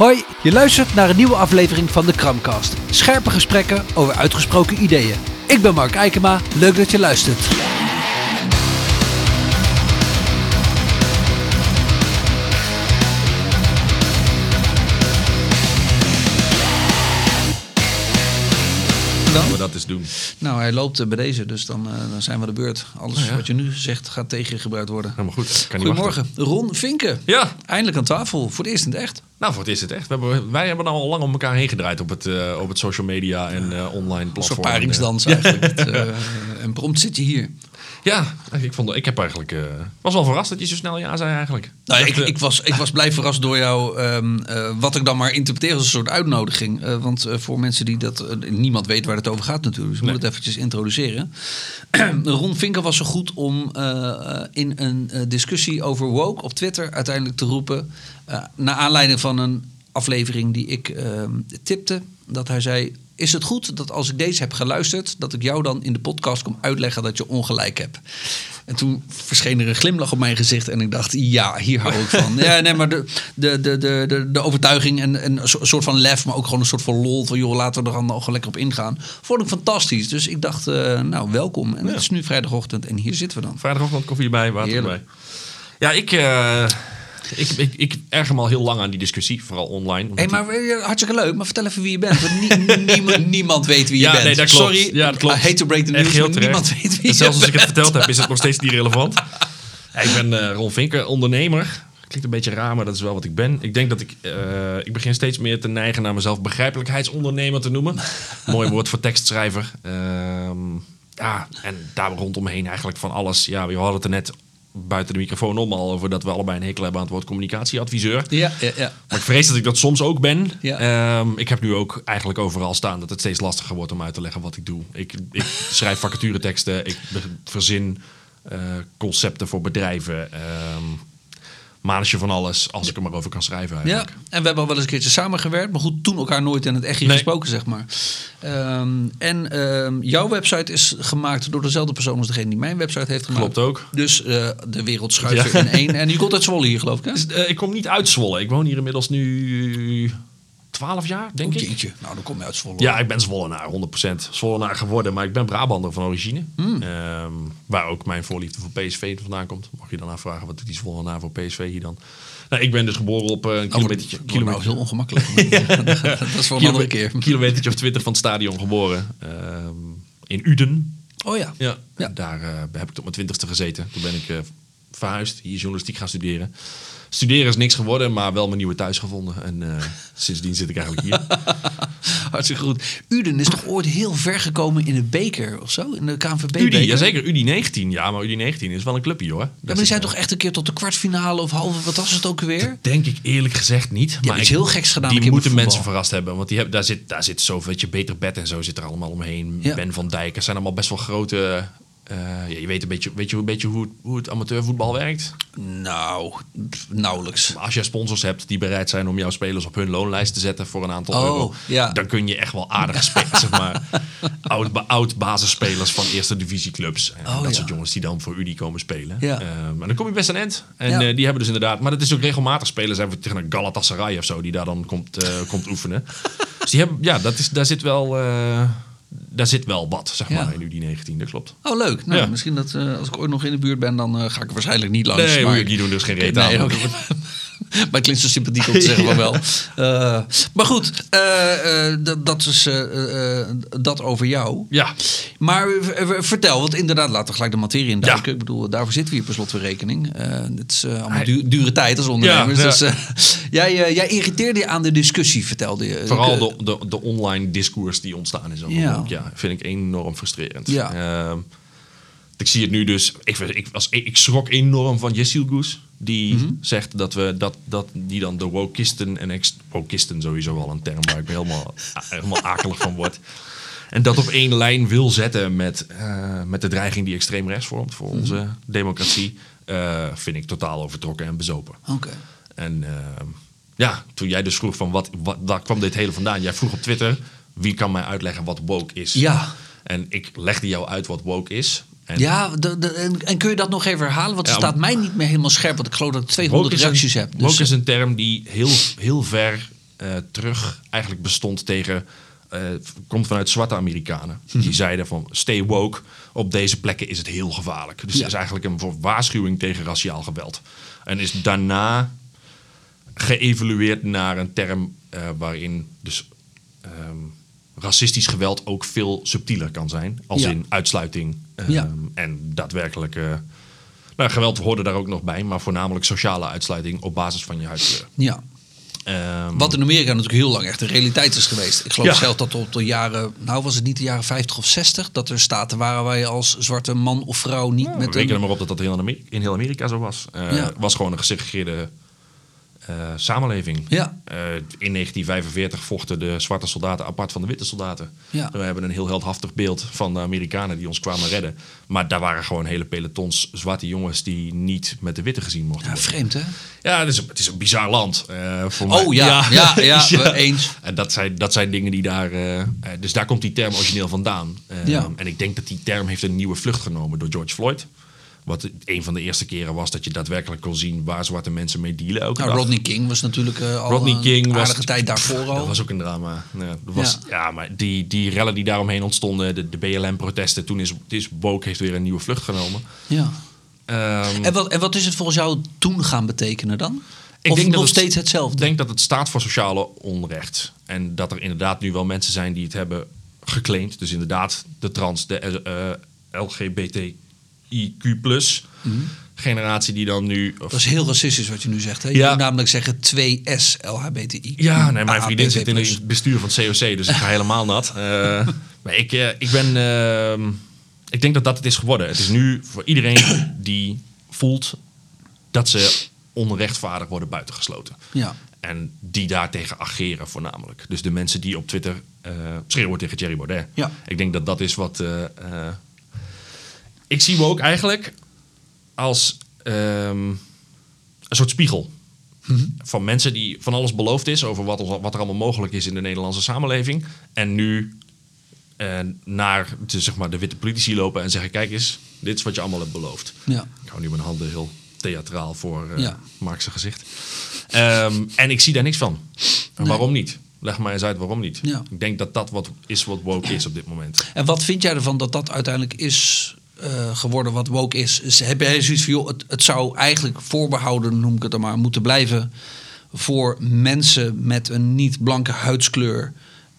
Hoi, je luistert naar een nieuwe aflevering van de Kramcast. Scherpe gesprekken over uitgesproken ideeën. Ik ben Mark Eikema, leuk dat je luistert. Laten we dat eens doen. Nou, hij loopt eh, bij deze, dus dan, eh, dan zijn we de beurt. Alles Oh ja. wat je nu zegt gaat tegen je gebruikt worden. Helemaal goed. Kan niet Goedemorgen, Ron Vinken. Ja, Eindelijk aan tafel, voor het eerst in het echt. nou voor het is het echt. We hebben, wij hebben al lang om elkaar heen gedraaid op het, eh, op het social media en online Een soort platform. paringsdans eigenlijk. Het, en prompt zit je hier. Ja, ik, vond, ik heb eigenlijk, eh, was wel verrast dat je zo snel ja zei eigenlijk. Nou, ik, ik, was, ik was blij verrast door jou, ehm, eh, wat ik dan maar interpreteer als een soort uitnodiging. Eh, want voor mensen die dat, niemand weet waar het over gaat natuurlijk, dus we Nee. moeten het eventjes introduceren. Ron Vinker was zo goed om in een discussie over woke op Twitter uiteindelijk te roepen, naar aanleiding van een aflevering die ik ehm, tipte, dat hij zei... Is het goed dat als ik deze heb geluisterd, dat ik jou dan in de podcast kom uitleggen dat je ongelijk hebt? En toen verscheen er een glimlach op mijn gezicht en ik dacht, ja, hier hou ik van. Ja, nee, maar de, de, de, de, de, overtuiging en, en een so- soort van lef, maar ook gewoon een soort van lol van, joh, laten we er dan nog lekker op ingaan. Vond ik fantastisch. Dus ik dacht, eh, nou, welkom. En Ja. het is nu vrijdagochtend en hier zitten we dan. Vrijdagochtend koffie erbij, water Heerlijk. erbij. Ja, ik, eh, ik, ik, ik erger me al heel lang aan die discussie, vooral online. Hé, omdat maar hartstikke leuk, maar vertel even wie je bent. Want nie- niemand, niemand weet wie je Ja, bent. nee, dat klopt. Sorry, Ja, dat klopt. I hate to break the news, maar niemand weet wie En je zelfs als ik bent. het verteld heb, is het nog steeds niet relevant. Ja, ik ben eh Ron Vinker, ondernemer. Klinkt een beetje raar, maar dat is wel wat ik ben. Ik denk dat ik... eh, ik begin steeds meer te neigen naar mezelf begrijpelijkheidsondernemer te noemen. Mooi woord voor tekstschrijver. Ehm, ja, en daar rondomheen eigenlijk van alles. Ja, we hadden het er net buiten de microfoon om al over dat we allebei een hekel hebben aan het woord communicatieadviseur. Ja, ja, ja. Maar ik vrees dat ik dat soms ook ben. Ja. Ehm, ik heb nu ook eigenlijk overal staan dat het steeds lastiger wordt om uit te leggen wat ik doe. Ik, ik schrijf vacatureteksten, ik verzin eh, concepten voor bedrijven. ehm manage van alles als ik er maar over kan schrijven Ja, eigenlijk. en we hebben al wel eens een keertje samengewerkt, maar goed, toen elkaar nooit in het echt Nee. gesproken, zeg maar. Ehm, en ehm, jouw website is gemaakt door dezelfde persoon als degene die mijn website heeft gemaakt. Klopt ook. Dus eh, de wereld schuift Ja. in één. En je komt uit Zwolle hier, geloof ik, hè? Dus, eh, ik kom niet uit Zwolle. Ik woon hier inmiddels nu 12 jaar, denk Oh, ik. jeetje. Nou, dan kom je uit Zwolle. Ja, ik ben Zwollenaar, 100%. Zwollenaar geworden, maar ik ben Brabander van origine. Hmm. Ehm, waar ook mijn voorliefde voor PSV vandaan komt. Mag je dan afvragen, wat doet die Zwollenaar voor PSV hier dan? Nou, ik ben dus geboren op eh, een Oh, wordt- kilometertje, wordt nou kilometer, heel ongemakkelijk. dat is voor een andere keer. Een kilometertje of twintig van het stadion geboren. Ehm, in Uden. Oh ja. Ja. Daar eh, heb ik tot mijn twintigste gezeten. Toen ben ik eh, verhuisd, hier journalistiek gaan studeren. Studeren is niks geworden, maar wel mijn nieuwe thuis gevonden. En eh, sindsdien zit ik eigenlijk hier. Hartstikke goed. Uden is toch ooit heel ver gekomen in de beker of zo? In de KNVB Udi, beker? jazeker, Udi 19. Ja, maar Udi 19 is wel een clubje hoor. Ja, maar die zijn toch echt een keer tot de kwartfinale of halve, wat was het ook weer? Denk ik eerlijk gezegd niet. hebben maar iets heel geks gedaan Die moeten mensen verrast hebben. Want die hebben, daar, zit, daar zit zoveel, weet je, Beter Bed en zo zit er allemaal omheen. Ja. Ben van Dijk. Er zijn allemaal best wel grote... eh, ja, je weet een beetje, weet je, een beetje hoe, het- hoe het amateurvoetbal werkt. Nou, pff, nauwelijks. Maar als je sponsors hebt die bereid zijn om jouw spelers op hun loonlijst te zetten voor een aantal Oh, euro, ja. dan kun je echt wel aardig spelen, zeg maar. Oud, oud basisspelers van eerste divisieclubs. En Oh, dat ja. soort jongens die dan voor Udi komen spelen. Ja. Eh, maar dan kom je best aan end. En Ja. eh, die hebben dus inderdaad... Maar dat is ook regelmatig spelen. Zijn we tegen een Galatasaray of zo die daar dan komt, komt oefenen. Dus die hebben, ja, dat is, daar zit wel... daar zit wel wat, zeg Ja. maar, in Udi 19. Dat klopt. Oh, leuk. Nou, Ja. misschien dat eh, als ik ooit nog in de buurt ben, dan eh, ga ik er waarschijnlijk niet langs. Nee, maar die doen dus geen reet Nee, aan. maar het klinkt zo sympathiek om te zeggen van wel. Eh, maar goed, eh, eh, dat, is dat over jou. Ja, Maar vertel, want inderdaad, laten we gelijk de materie in duiken. Ja. Ik bedoel, daarvoor zitten we hier per slot van rekening. Het is allemaal du- dure tijd als ondernemers. Ja, ja. Dus, jij, jij irriteerde je aan de discussie, vertelde je. Vooral de, de, de online discours die ontstaan is. Ja. ja, vind ik enorm frustrerend. Ja. Ehm, ik zie het nu dus. Ik, ik, was, ik schrok enorm van Jessil Goes. Die Mhm. zegt dat we dat, dat die dan de wokisten en ex wokisten sowieso al een term waar ik helemaal, helemaal akelig van word. En dat op één lijn wil zetten met, eh, met de dreiging die extreem rechts vormt voor onze Mhm. democratie. eh, vind ik totaal overtrokken en bezopen. Oké. En eh, ja, toen jij dus vroeg van wat, wat, waar kwam dit hele vandaan? Jij vroeg op Twitter, wie kan mij uitleggen wat woke is? Ja. En ik legde jou uit wat woke is. En Ja, de, de- en, en kun je dat nog even herhalen? Want het Ja, staat mij niet meer helemaal scherp. Want ik geloof dat ik 200 woke is reacties heb. Dus, woke is een term die heel, heel ver eh, terug eigenlijk bestond tegen... eh, komt vanuit zwarte Amerikanen. Die zeiden van stay woke. Op deze plekken is het heel gevaarlijk. Dus Ja. het is eigenlijk een waarschuwing tegen raciaal geweld. En is daarna geëvolueerd naar een term eh, waarin dus ehm, racistisch geweld ook veel subtieler kan zijn. Als Ja. in uitsluiting ehm, Ja. en daadwerkelijk... eh, nou, geweld hoorde daar ook nog bij, maar voornamelijk sociale uitsluiting op basis van je huidskleur. Ja. Ehm, Wat in Amerika natuurlijk heel lang echt een realiteit is geweest. Ik geloof Ja. zelf dat tot de jaren, nou was het niet de jaren 50 of 60, dat er staten waren waar je als zwarte man of vrouw niet met Reken er een... maar op dat dat heel in, Amerika, in heel Amerika zo was. Ja. Het was gewoon een gesegregeerde eh, samenleving. Ja. Eh, in 1945 vochten de zwarte soldaten apart van de witte soldaten. Ja. We hebben een heel heldhaftig beeld van de Amerikanen die ons kwamen redden. Maar daar waren gewoon hele pelotons zwarte jongens die niet met de witte gezien mochten Ja, worden. vreemd hè? Ja, het is een, het is een bizar land. eh, voor mij. Oh ja, ja, ja, we eens. En dat zijn, dat zijn dingen die daar... dus daar komt die term origineel vandaan. Eh, Ja. En ik denk dat die term heeft een nieuwe vlucht genomen door George Floyd. Wat een van de eerste keren was dat je daadwerkelijk kon zien waar zwarte mensen mee dealen. Elke Nou, dag. Rodney King was natuurlijk eh, al Rodney een King was aardige tijd daarvoor al. Dat was ook een drama. Ja, dat was, ja. maar die, die rellen die daaromheen ontstonden, de, de BLM-protesten, toen is, is woke heeft weer een nieuwe vlucht genomen. Ja. Ehm, En, wat, en wat is het volgens jou toen gaan betekenen dan? Ik of denk dat nog het- steeds hetzelfde? Ik denk dat het staat voor sociale onrecht. En dat er inderdaad nu wel mensen zijn die het hebben geclaimd. Dus inderdaad de trans, de eh, LGBTIQ generatie die dan nu... Dat is heel racistisch wat je nu zegt. Hè? Je Ja. moet namelijk zeggen 2S LHBTI. Ja, nee, mijn vriendin zit in het bestuur van het COC, dus ik ga helemaal nat. Eh, maar ik, eh, ik ben... ehm, ik denk dat dat het is geworden. Het is nu voor iedereen die voelt dat ze onrechtvaardig worden buitengesloten. Ja. En die daartegen ageren voornamelijk. Dus de mensen die op Twitter eh, schreeuwen tegen Thierry Baudet. Ja. Ik denk dat dat is wat... ik zie ook eigenlijk als ehm, een soort spiegel. Van mensen die van alles beloofd is over wat, wat er allemaal mogelijk is in de Nederlandse samenleving. En nu eh, naar de, zeg maar, de witte politici lopen en zeggen: Kijk eens, dit is wat je allemaal hebt beloofd. Ja. Ik hou nu mijn handen heel theatraal voor eh Ja. Mark's gezicht. Ehm, en ik zie daar niks van. Nee. Waarom niet? Leg maar eens uit waarom niet. Ja. Ik denk dat dat wat is wat woke is op dit moment. En wat vind jij ervan dat dat uiteindelijk is eh, geworden wat woke is? heb jij zoiets van, joh, het, het zou eigenlijk voorbehouden, noem ik het dan maar, moeten blijven voor mensen met een niet-blanke huidskleur.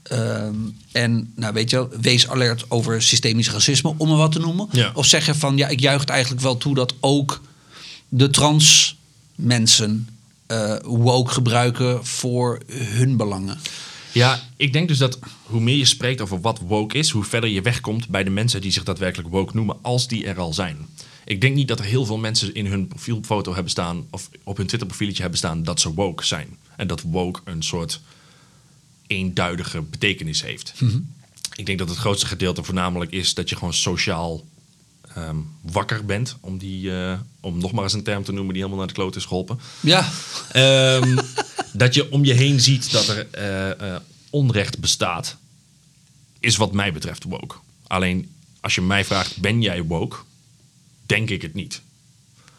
Ehm, en nou weet je, wees alert over systemisch racisme, om er wat te noemen. Ja. Of zeggen van ja, ik juich het eigenlijk wel toe dat ook de trans mensen eh, woke gebruiken voor hun belangen. Ja, ik denk dus dat hoe meer je spreekt over wat woke is, hoe verder je wegkomt bij de mensen die zich daadwerkelijk woke noemen, als die er al zijn. Ik denk niet dat er heel veel mensen in hun profielfoto hebben staan, of op hun Twitter-profieletje hebben staan, dat ze woke zijn. En dat woke een soort eenduidige betekenis heeft. Ik denk dat het grootste gedeelte voornamelijk is dat je gewoon sociaal ehm, wakker bent, om, die, eh, om nog maar eens een term te noemen die helemaal naar de kloot is geholpen. Ja, Ehm, dat je om je heen ziet dat er eh, eh, onrecht bestaat, is wat mij betreft woke. Alleen als je mij vraagt, ben jij woke? Denk ik het niet.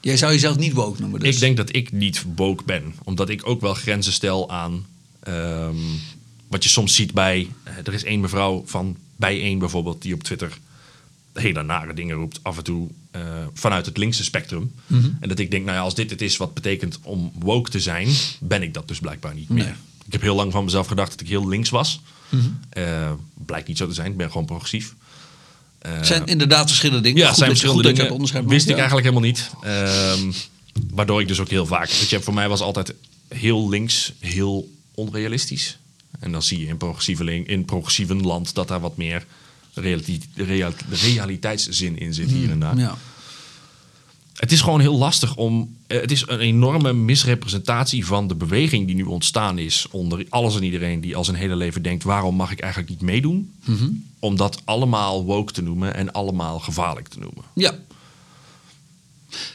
jij zou jezelf niet woke noemen. Dus. Ik denk dat ik niet woke ben, omdat ik ook wel grenzen stel aan ehm, wat je soms ziet bij. eh, er is één mevrouw van bij één bijvoorbeeld die op Twitter hele nare dingen roept, af en toe eh, vanuit het linkse spectrum. Mhm. En dat ik denk, nou ja, als dit het is wat betekent om woke te zijn, ben ik dat dus blijkbaar niet meer. Nee. Ik heb heel lang van mezelf gedacht dat ik heel links was. Mhm. Eh, blijkt niet zo te zijn, ik ben gewoon progressief. Het zijn inderdaad verschillende dingen. ja, Goed zijn verschillende dingen. onderscheid Wist ik eigenlijk helemaal niet. Ehm, waardoor ik dus ook heel vaak... Weet je, voor mij was altijd heel links, heel onrealistisch. En dan zie je in progressieve, in progressieve land dat daar wat meer real- realiteitszin in zit hier en daar. Ja. Het is gewoon heel lastig om. eh, Het is een enorme misrepresentatie van de beweging die nu ontstaan is onder alles en iedereen die al zijn hele leven denkt: waarom mag ik eigenlijk niet meedoen? Mhm. Om dat allemaal woke te noemen en allemaal gevaarlijk te noemen. ja.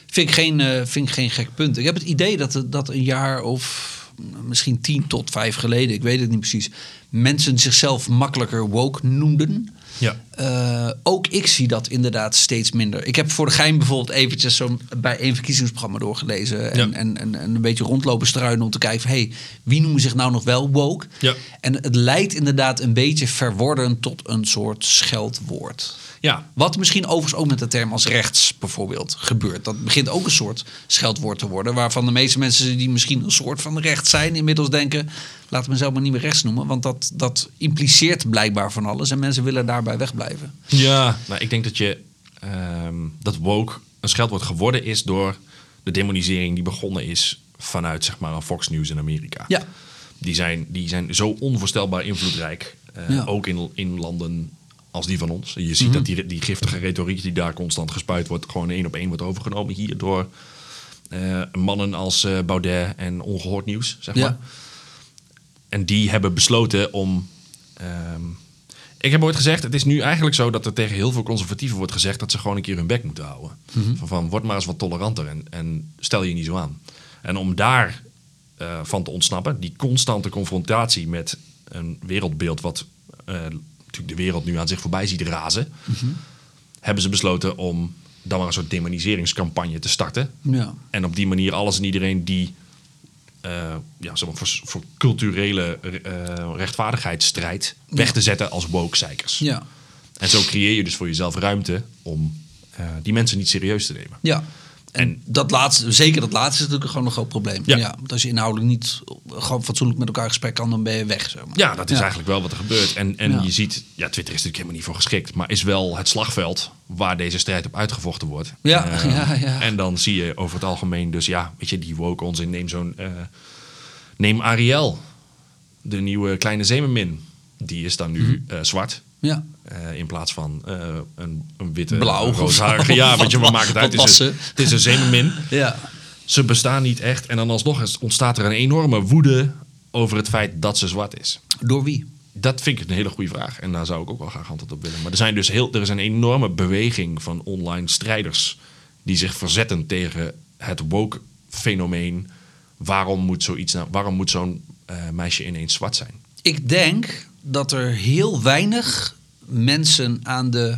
Vind ik, geen, eh, vind ik geen gek punt. Ik heb het idee dat, dat een jaar of misschien tien tot vijf geleden, ik weet het niet precies, mensen zichzelf makkelijker woke noemden. Ja. Eh, ook ik zie dat inderdaad steeds minder. Ik heb voor de gein bijvoorbeeld eventjes zo bij één verkiezingsprogramma doorgelezen. En, Ja. en, en, en een beetje rondlopen struinen om te kijken van... hey, wie noemen zich nou nog wel woke? Ja. En het lijkt inderdaad een beetje verworden tot een soort scheldwoord. Ja, Wat misschien overigens ook met de term als rechts bijvoorbeeld gebeurt. Dat begint ook een soort scheldwoord te worden. Waarvan de meeste mensen die misschien een soort van rechts zijn... inmiddels denken, laten we mezelf maar niet meer rechts noemen. Want dat, dat impliceert blijkbaar van alles. En mensen willen daarbij wegblijven. Ja, nou, ik denk dat je ehm, dat woke een scheldwoord geworden is door de demonisering die begonnen is vanuit zeg maar Fox News in Amerika. Ja. Die zijn, die zijn zo onvoorstelbaar invloedrijk, eh, Ja. ook in, in landen als die van ons. Je ziet dat die, die giftige retoriek die daar constant gespuit wordt, gewoon één op één wordt overgenomen hier door eh, mannen als eh, Baudet en Ongehoord Nieuws, zeg maar. Ja. En die hebben besloten om. ehm, ik heb ooit gezegd, het is nu eigenlijk zo dat er tegen heel veel conservatieven wordt gezegd dat ze gewoon een keer hun bek moeten houden. Van, van word maar eens wat toleranter en, en stel je niet zo aan. En om daar eh, van te ontsnappen, die constante confrontatie met een wereldbeeld wat natuurlijk de wereld nu aan zich voorbij ziet razen, hebben ze besloten om dan maar een soort demoniseringscampagne te starten. Ja. En op die manier alles en iedereen die eh, ja, zeg maar, voor, voor culturele eh rechtvaardigheid strijdt, weg te zetten als woke-zeikers. Ja. En zo creëer je dus voor jezelf ruimte om eh, die mensen niet serieus te nemen. Ja. En, dat laatste, zeker dat laatste is natuurlijk gewoon een groot probleem. Ja. Ja. want als je inhoudelijk niet gewoon fatsoenlijk met elkaar in gesprek kan, dan ben je weg. Zeg maar. Ja, dat is eigenlijk wel wat er gebeurt. En, en Ja. je ziet, ja, Twitter is natuurlijk helemaal niet voor geschikt, maar is wel het slagveld waar deze strijd op uitgevochten wordt. Ja, Eh, ja, ja. En dan zie je over het algemeen, dus ja, weet je, die woke onzin. Neem zo'n, eh, neem Ariel, de nieuwe kleine zeemermin. Die is dan nu Mhm. eh, zwart. Ja. Eh, in plaats van eh, een, een witte, Blauw roodharige. Ja, weet je, Wat- maken het uit. Het is, een, het is een zeemermin. Ja. Ze bestaan niet echt. En dan alsnog ontstaat er een enorme woede over het feit dat ze zwart is. Door wie? Dat vind ik een hele goede vraag. En daar zou ik ook wel graag antwoord op willen. Maar er, zijn dus heel, er is een enorme beweging van online strijders... die zich verzetten tegen het woke-fenomeen. Waarom moet zoiets nou, waarom moet zo'n eh, meisje ineens zwart zijn? Ik denk dat er heel weinig mensen aan de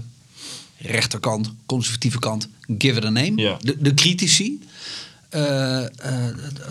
rechterkant, conservatieve kant, give it a name, Ja. de, de critici, eh, eh,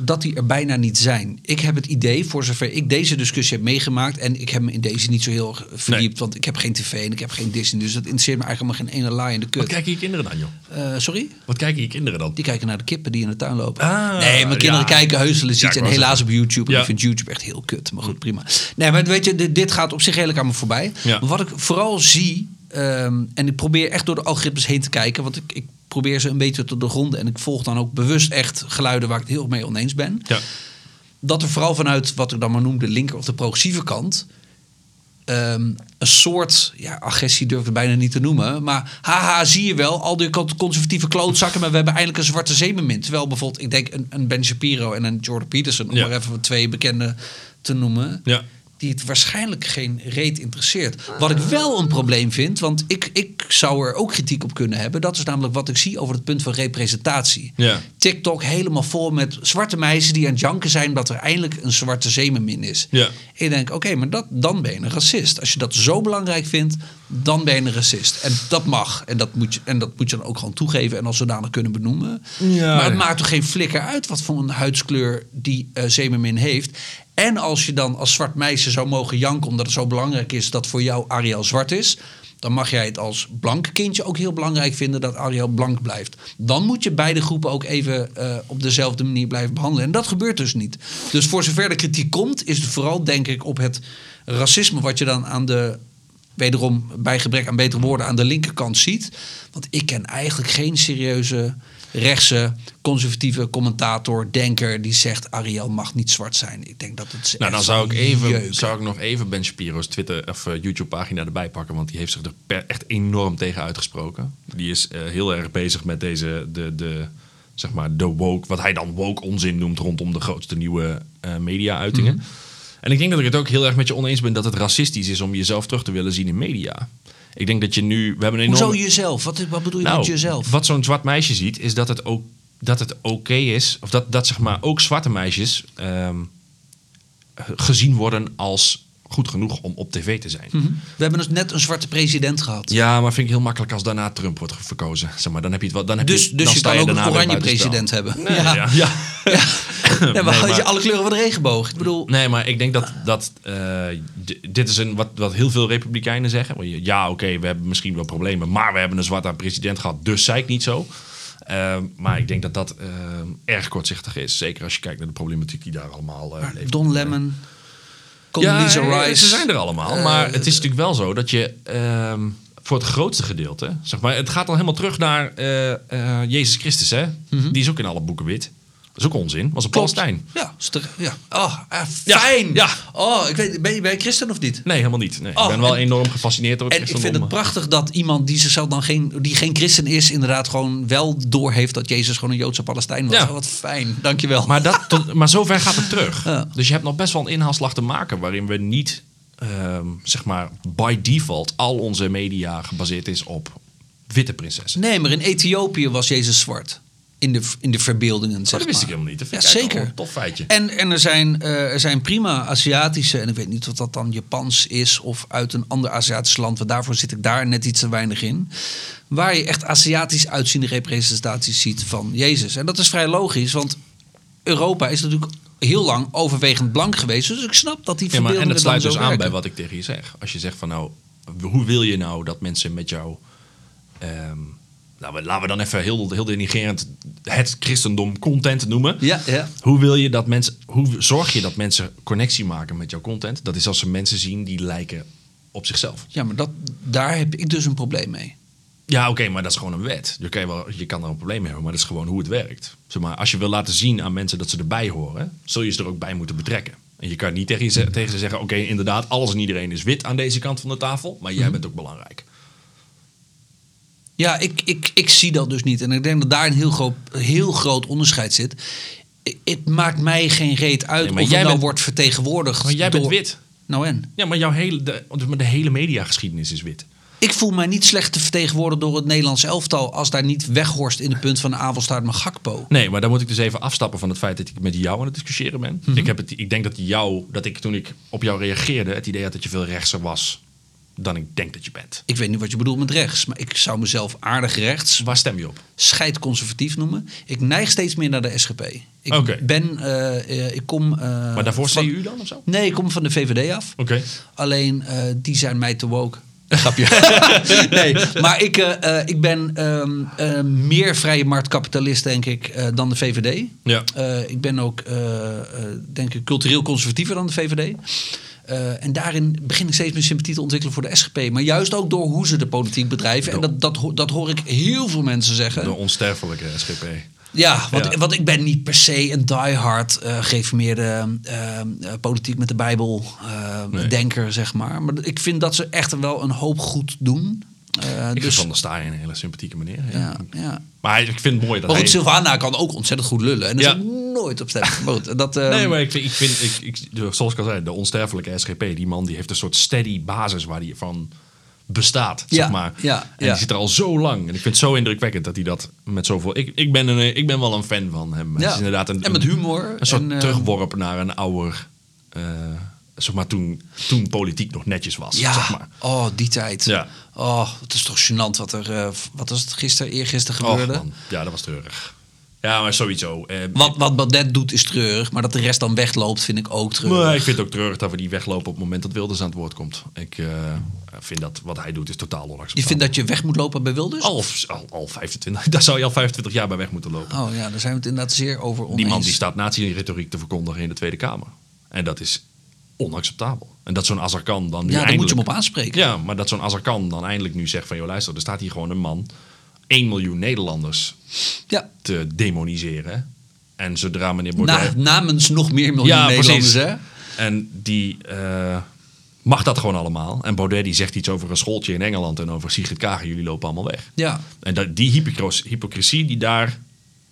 dat die er bijna niet zijn. Ik heb het idee, voor zover ik deze discussie heb meegemaakt, en ik heb me in deze niet zo heel verdiept, want ik heb geen tv en ik heb geen Disney, dus dat interesseert me eigenlijk helemaal geen ene laai in de Wat kut. kijken je kinderen dan, joh? Eh, sorry? Wat kijken je kinderen dan? Die kijken naar de kippen die in de tuin lopen. Ah, nee, mijn kinderen ja. kijken heuselen iets. ik en helaas op YouTube. En Ja. ik vind YouTube echt heel kut. Maar goed, prima. Nee, maar weet je, dit, dit gaat op zich redelijk aan me voorbij. Ja. Maar wat ik vooral zie... ehm, en ik probeer echt door de algoritmes heen te kijken. Want ik, ik probeer ze een beetje te doorgronden. En ik volg dan ook bewust echt geluiden waar ik het heel erg mee oneens ben. Ja. Dat er vooral vanuit wat ik dan maar noem de linker of de progressieve kant... ehm, een soort, ja, agressie durf ik het bijna niet te noemen. Maar haha, zie je wel, al die conservatieve klootzakken. Maar we hebben eindelijk een zwarte zeemermin. Terwijl bijvoorbeeld, ik denk een, een Ben Shapiro en een Jordan Peterson... om Ja. maar even twee bekende te noemen... Ja. Die het waarschijnlijk geen reet interesseert. Wat ik wel een probleem vind, want ik, ik zou er ook kritiek op kunnen hebben... dat is namelijk wat ik zie over het punt van representatie. Ja. TikTok helemaal vol met zwarte meisjes die aan het janken zijn... dat er eindelijk een zwarte zeemermin is. Ja. Ik denk, oké, maar dat, dan ben je een racist. Als je dat zo belangrijk vindt, dan ben je een racist. En dat mag. En dat moet je, en dat moet je dan ook gewoon toegeven en als zodanig kunnen benoemen. Ja. Maar het maakt toch geen flikker uit wat voor een huidskleur die eh zeemermin heeft. En als je dan als zwart meisje zou mogen janken... omdat het zo belangrijk is dat voor jou Ariel zwart is... dan mag jij het als blank kindje ook heel belangrijk vinden... dat Ariel blank blijft. Dan moet je beide groepen ook even eh, op dezelfde manier blijven behandelen. En dat gebeurt dus niet. Dus voor zover de kritiek komt... is het vooral, denk ik, op het racisme... wat je dan aan de wederom bij gebrek aan betere woorden aan de linkerkant ziet. Want ik ken eigenlijk geen serieuze rechtse conservatieve commentator, denker die zegt Ariel mag niet zwart zijn. Ik denk dat het Nou, dan zou ik, even, jeuken. zou ik nog even Ben Shapiro's Twitter of eh, YouTube-pagina erbij pakken, want die heeft zich er per- echt enorm tegen uitgesproken. Die is eh, heel erg bezig met deze, de, de, zeg maar, de woke, wat hij dan woke onzin noemt rondom de grootste nieuwe eh, media-uitingen. Mhm. En ik denk dat ik het ook heel erg met je oneens ben dat het racistisch is om jezelf terug te willen zien in media. Ik denk dat je nu, we hebben een enorme... Hoezo jezelf? Wat, wat bedoel je Nou, met jezelf? Wat zo'n zwart meisje ziet, is dat het ook dat het oké is, of dat, dat zeg maar ook zwarte meisjes ehm, gezien worden als goed genoeg om op tv te zijn. We hebben dus net een zwarte president gehad. Ja, maar vind ik heel makkelijk als daarna Trump wordt verkozen. Zeg maar, dan heb je het wel. Dan heb Dus, je, dus dan je kan ook een oranje president hebben. Nee, ja. Ja, Ja, maar Nee, had je maar- alle kleuren van de regenboog. Ik bedoel, Nee, maar ik denk dat, dat eh, dit is een, wat, wat heel veel republikeinen zeggen. Je- Ja, oké, we hebben misschien wel problemen, maar we hebben een zwarte president gehad, dus zei ik niet zo. Eh, maar ik denk dat dat eh, erg kortzichtig is. Zeker als je kijkt naar de problematiek die daar allemaal eh leeft. Don Lemon, Ja, Condoleezza Rice. ze zijn er allemaal. Eh, maar het is natuurlijk wel zo dat je ehm, voor het grootste gedeelte, zeg maar, het gaat al helemaal terug naar eh, eh, Jezus Christus, hè? Die is ook in alle boeken wit. Dat is ook onzin. Was een Klopt. Palestijn. Ja, ja. Oh, ah, fijn. ja. Oh, ik weet, ben, je, ben je christen of niet? Nee, helemaal niet. Nee, Oh, ik ben wel en- enorm gefascineerd door het En ik vind het prachtig dat iemand die zichzelf dan geen, die geen christen is, inderdaad gewoon wel doorheeft dat Jezus gewoon een Joodse Palestijn was. Ja. Oh, wat fijn, dankjewel. Maar, dat, tot, maar zover gaat het terug. Ja. Dus je hebt nog best wel een inhaalslag te maken waarin we niet, ehm, zeg maar, by default al onze media gebaseerd is op witte prinsessen. Nee, maar in Ethiopië was Jezus zwart. In de, in de verbeeldingen, zeg Oh, dat wist ik helemaal niet. Dat vind Ja, ik zeker. een tof feitje. En, en er, zijn, eh, er zijn prima Aziatische, en ik weet niet of dat dan Japans is of uit een ander Aziatisch land, want daarvoor zit ik daar net iets te weinig in. Waar je echt Aziatisch uitziende representaties ziet van Jezus. En dat is vrij logisch, want Europa is natuurlijk heel lang overwegend blank geweest. Dus ik snap dat die Ja, maar, en verbeeldingen het sluit dus aan bij wat ik tegen je zeg. Als je zegt van nou, hoe wil je nou dat mensen met jou... ehm, nou, laten we dan even heel, heel denigrerend het christendom content noemen. Ja, ja. Hoe wil je dat mensen, hoe zorg je dat mensen connectie maken met jouw content? Dat is als ze mensen zien die lijken op zichzelf. ja, maar dat, daar heb ik dus een probleem mee. Ja, oké, maar dat is gewoon een wet. Je kan, wel, je kan er een probleem mee hebben, maar dat is gewoon hoe het werkt. Zeg maar, als je wil laten zien aan mensen dat ze erbij horen, zul je ze er ook bij moeten betrekken. En je kan niet tegen, ze- tegen ze zeggen: Oké, inderdaad, alles en iedereen is wit aan deze kant van de tafel, maar jij bent ook belangrijk. Ja, ik, ik, ik zie dat dus niet. En ik denk dat daar een heel groot, heel groot onderscheid zit. Het maakt mij geen reet uit Nee, maar of jij nou bent- wordt vertegenwoordigd Maar jij bent wit. Nou en? Ja, maar jouw hele, de, de hele mediageschiedenis is wit. Ik voel mij niet slecht te vertegenwoordigen door het Nederlands elftal... als daar niet weghorst in de punt van de avondstaart mijn Gakpo. Nee, maar dan moet ik dus even afstappen van het feit dat ik met jou aan het discussiëren ben. Mhm. ik, heb het, ik denk dat, jou, dat ik toen ik op jou reageerde, het idee had dat je veel rechtser was dan ik denk dat je bent. Ik weet niet wat je bedoelt met rechts, maar ik zou mezelf aardig rechts, Waar stem je op? scheidconservatief noemen. Ik neig steeds meer naar de SGP. Ik Oké. ben, eh, ik kom... eh, Maar daarvoor van- CU dan of zo? Nee, ik kom van de VVD af. Oké. Alleen eh, die zijn mij te woke. Grapje. nee, maar ik, ik ben ehm, eh, meer vrije marktkapitalist, denk ik, dan de VVD. Ja. Ik ben ook, denk ik, cultureel conservatiever dan de VVD. Eh, en daarin begin ik steeds meer sympathie te ontwikkelen voor de SGP. Maar juist ook door hoe ze de politiek bedrijven. En dat, dat, dat hoor ik heel veel mensen zeggen. De onsterfelijke SGP. Ja, want, Ja. want ik ben niet per se een diehard uh, gereformeerde uh, politiek met de Bijbel uh, Nee. denker, zeg maar. Maar ik vind dat ze echt wel een hoop goed doen. Uh, Ik dus, Van der Staaij een hele sympathieke meneer. Ja. ja, ja. Maar ik vind het mooi dat Maar goed, hij... Sylvana kan ook ontzettend goed lullen. En daar Ja. is nooit op stemmen. Goed, dat, uh, Nee, maar ik vind, ik vind ik, ik, zoals ik al zei, de onsterfelijke SGP, die man die heeft een soort steady basis waar hij van bestaat, Ja, zeg maar. ja, en ja. die zit er al zo lang. En ik vind het zo indrukwekkend dat hij dat met zoveel... Ik, ik, ben, een, ik ben wel een fan van hem. Het ja. is inderdaad een, en met humor. een soort en, uh, terugworp naar een ouder... Uh, zeg maar toen, toen politiek nog netjes was, Ja, zeg maar. oh, die tijd. Ja. Oh, het is toch gênant wat er, uh, wat was het gisteren, eergisteren gebeurde. Ja, dat was treurig. Ja, maar sowieso. Eh, wat, wat Baudet doet is treurig, maar dat de rest dan wegloopt vind ik ook treurig. Nee, ik vind het ook treurig dat we die weglopen op het moment dat Wilders aan het woord komt. Ik uh, vind dat wat hij doet is totaal onacceptabel. Je vindt dat je weg moet lopen bij Wilders? Al, al, al 25, daar zou je al 25 jaar bij weg moeten lopen. Oh ja, daar zijn we het inderdaad zeer over oneens. Die man die staat nazi-retoriek te verkondigen in de Tweede Kamer. En dat is onacceptabel. En dat zo'n Azarkan dan nu Ja, eindelijk... moet je hem op aanspreken. Ja, maar dat zo'n Azarkan dan eindelijk nu zegt van... joh, luister, er staat hier gewoon een man... 1 miljoen Nederlanders Ja. te demoniseren. En zodra meneer Baudet... Na, namens nog meer miljoen Ja, Nederlanders, precies. hè? En die uh, mag dat gewoon allemaal. En Baudet die zegt iets over een schooltje in Engeland en over Sigrid Kaag. Jullie lopen allemaal weg. Ja. En dat, die hypocris, hypocrisie die daar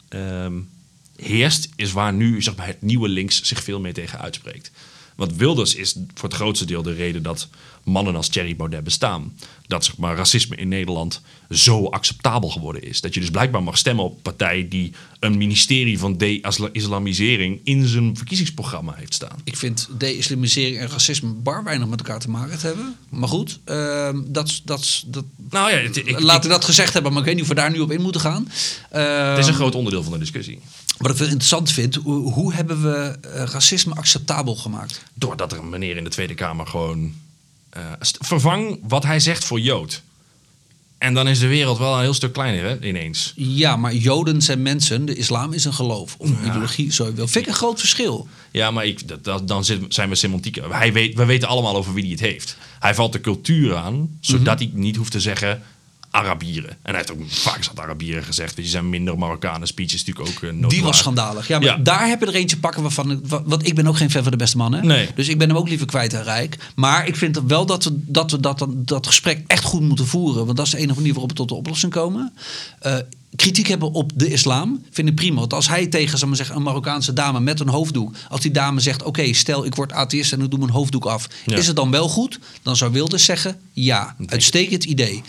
um, heerst, is waar nu zeg maar, het nieuwe links zich veel meer tegen uitspreekt. Want Wilders is voor het grootste deel de reden dat mannen als Thierry Baudet bestaan. Dat zeg maar, racisme in Nederland zo acceptabel geworden is. Dat je dus blijkbaar mag stemmen op een partij die een ministerie van de-islamisering in zijn verkiezingsprogramma heeft staan. Ik vind de-islamisering en racisme bar weinig met elkaar te maken te hebben. Maar goed, ehm, dat, dat, dat, Nou ja, het, ik, laten we dat gezegd hebben, maar ik weet niet of we daar nu op in moeten gaan. het is een Ehm, groot onderdeel van de discussie. Wat ik wel interessant vind, hoe, hoe hebben we eh, racisme acceptabel gemaakt? Doordat er een meneer in de Tweede Kamer gewoon... eh, vervang wat hij zegt voor Jood. En dan is de wereld wel een heel stuk kleiner hè, ineens. Ja, maar Joden zijn mensen, de islam is een geloof of een ideologie, zo je wil. Vind ik een groot verschil. Ja, maar ik, dat, dat- dan zijn we semantiek. Hij weet, we weten allemaal over wie hij het heeft. Hij valt de cultuur aan, zodat hij niet hoeft te zeggen Arabieren. En hij heeft ook vaak zat Arabieren gezegd. Dus die zijn minder Marokkanen. Speech is natuurlijk ook uh, Die was schandalig. Ja, maar Ja. daar heb je er eentje pakken waarvan... Want ik ben ook geen fan van de beste man, hè? Nee. Dus ik ben hem ook liever kwijt en rijk. Maar ik vind wel dat we dat, we dat, dan- dat gesprek echt goed moeten voeren. Want dat is de enige manier waarop we tot de oplossing komen. Eh, kritiek hebben op de islam vind ik prima. Want als hij tegen maar zeggen, een Marokkaanse dame met een hoofddoek... als die dame zegt, oké, stel ik word atheïst en ik doe mijn hoofddoek af... Ja. is het dan wel goed? Dan zou Wilders zeggen, ja, uitstekend idee.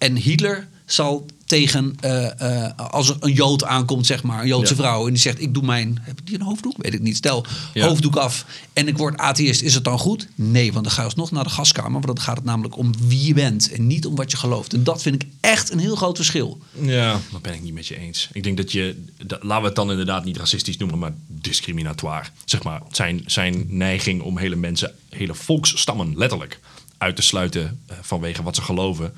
En Hitler zal tegen, eh, eh, als er een Jood aankomt, zeg maar, een Joodse Ja. vrouw, en die zegt: Ik doe mijn. Heb die een hoofddoek? Weet ik niet. Stel, Ja. hoofddoek af en ik word atheïst, is het dan goed? Nee, want dan ga je alsnog naar de gaskamer, want dan gaat het namelijk om wie je bent en niet om wat je gelooft. En dat vind ik echt een heel groot verschil. Ja, dat ben ik niet met je eens. Ik denk dat je, dat, laten we het dan inderdaad niet racistisch noemen, maar discriminatoire. Zeg maar, zijn, zijn neiging om hele mensen, hele volksstammen letterlijk uit te sluiten eh, vanwege wat ze geloven,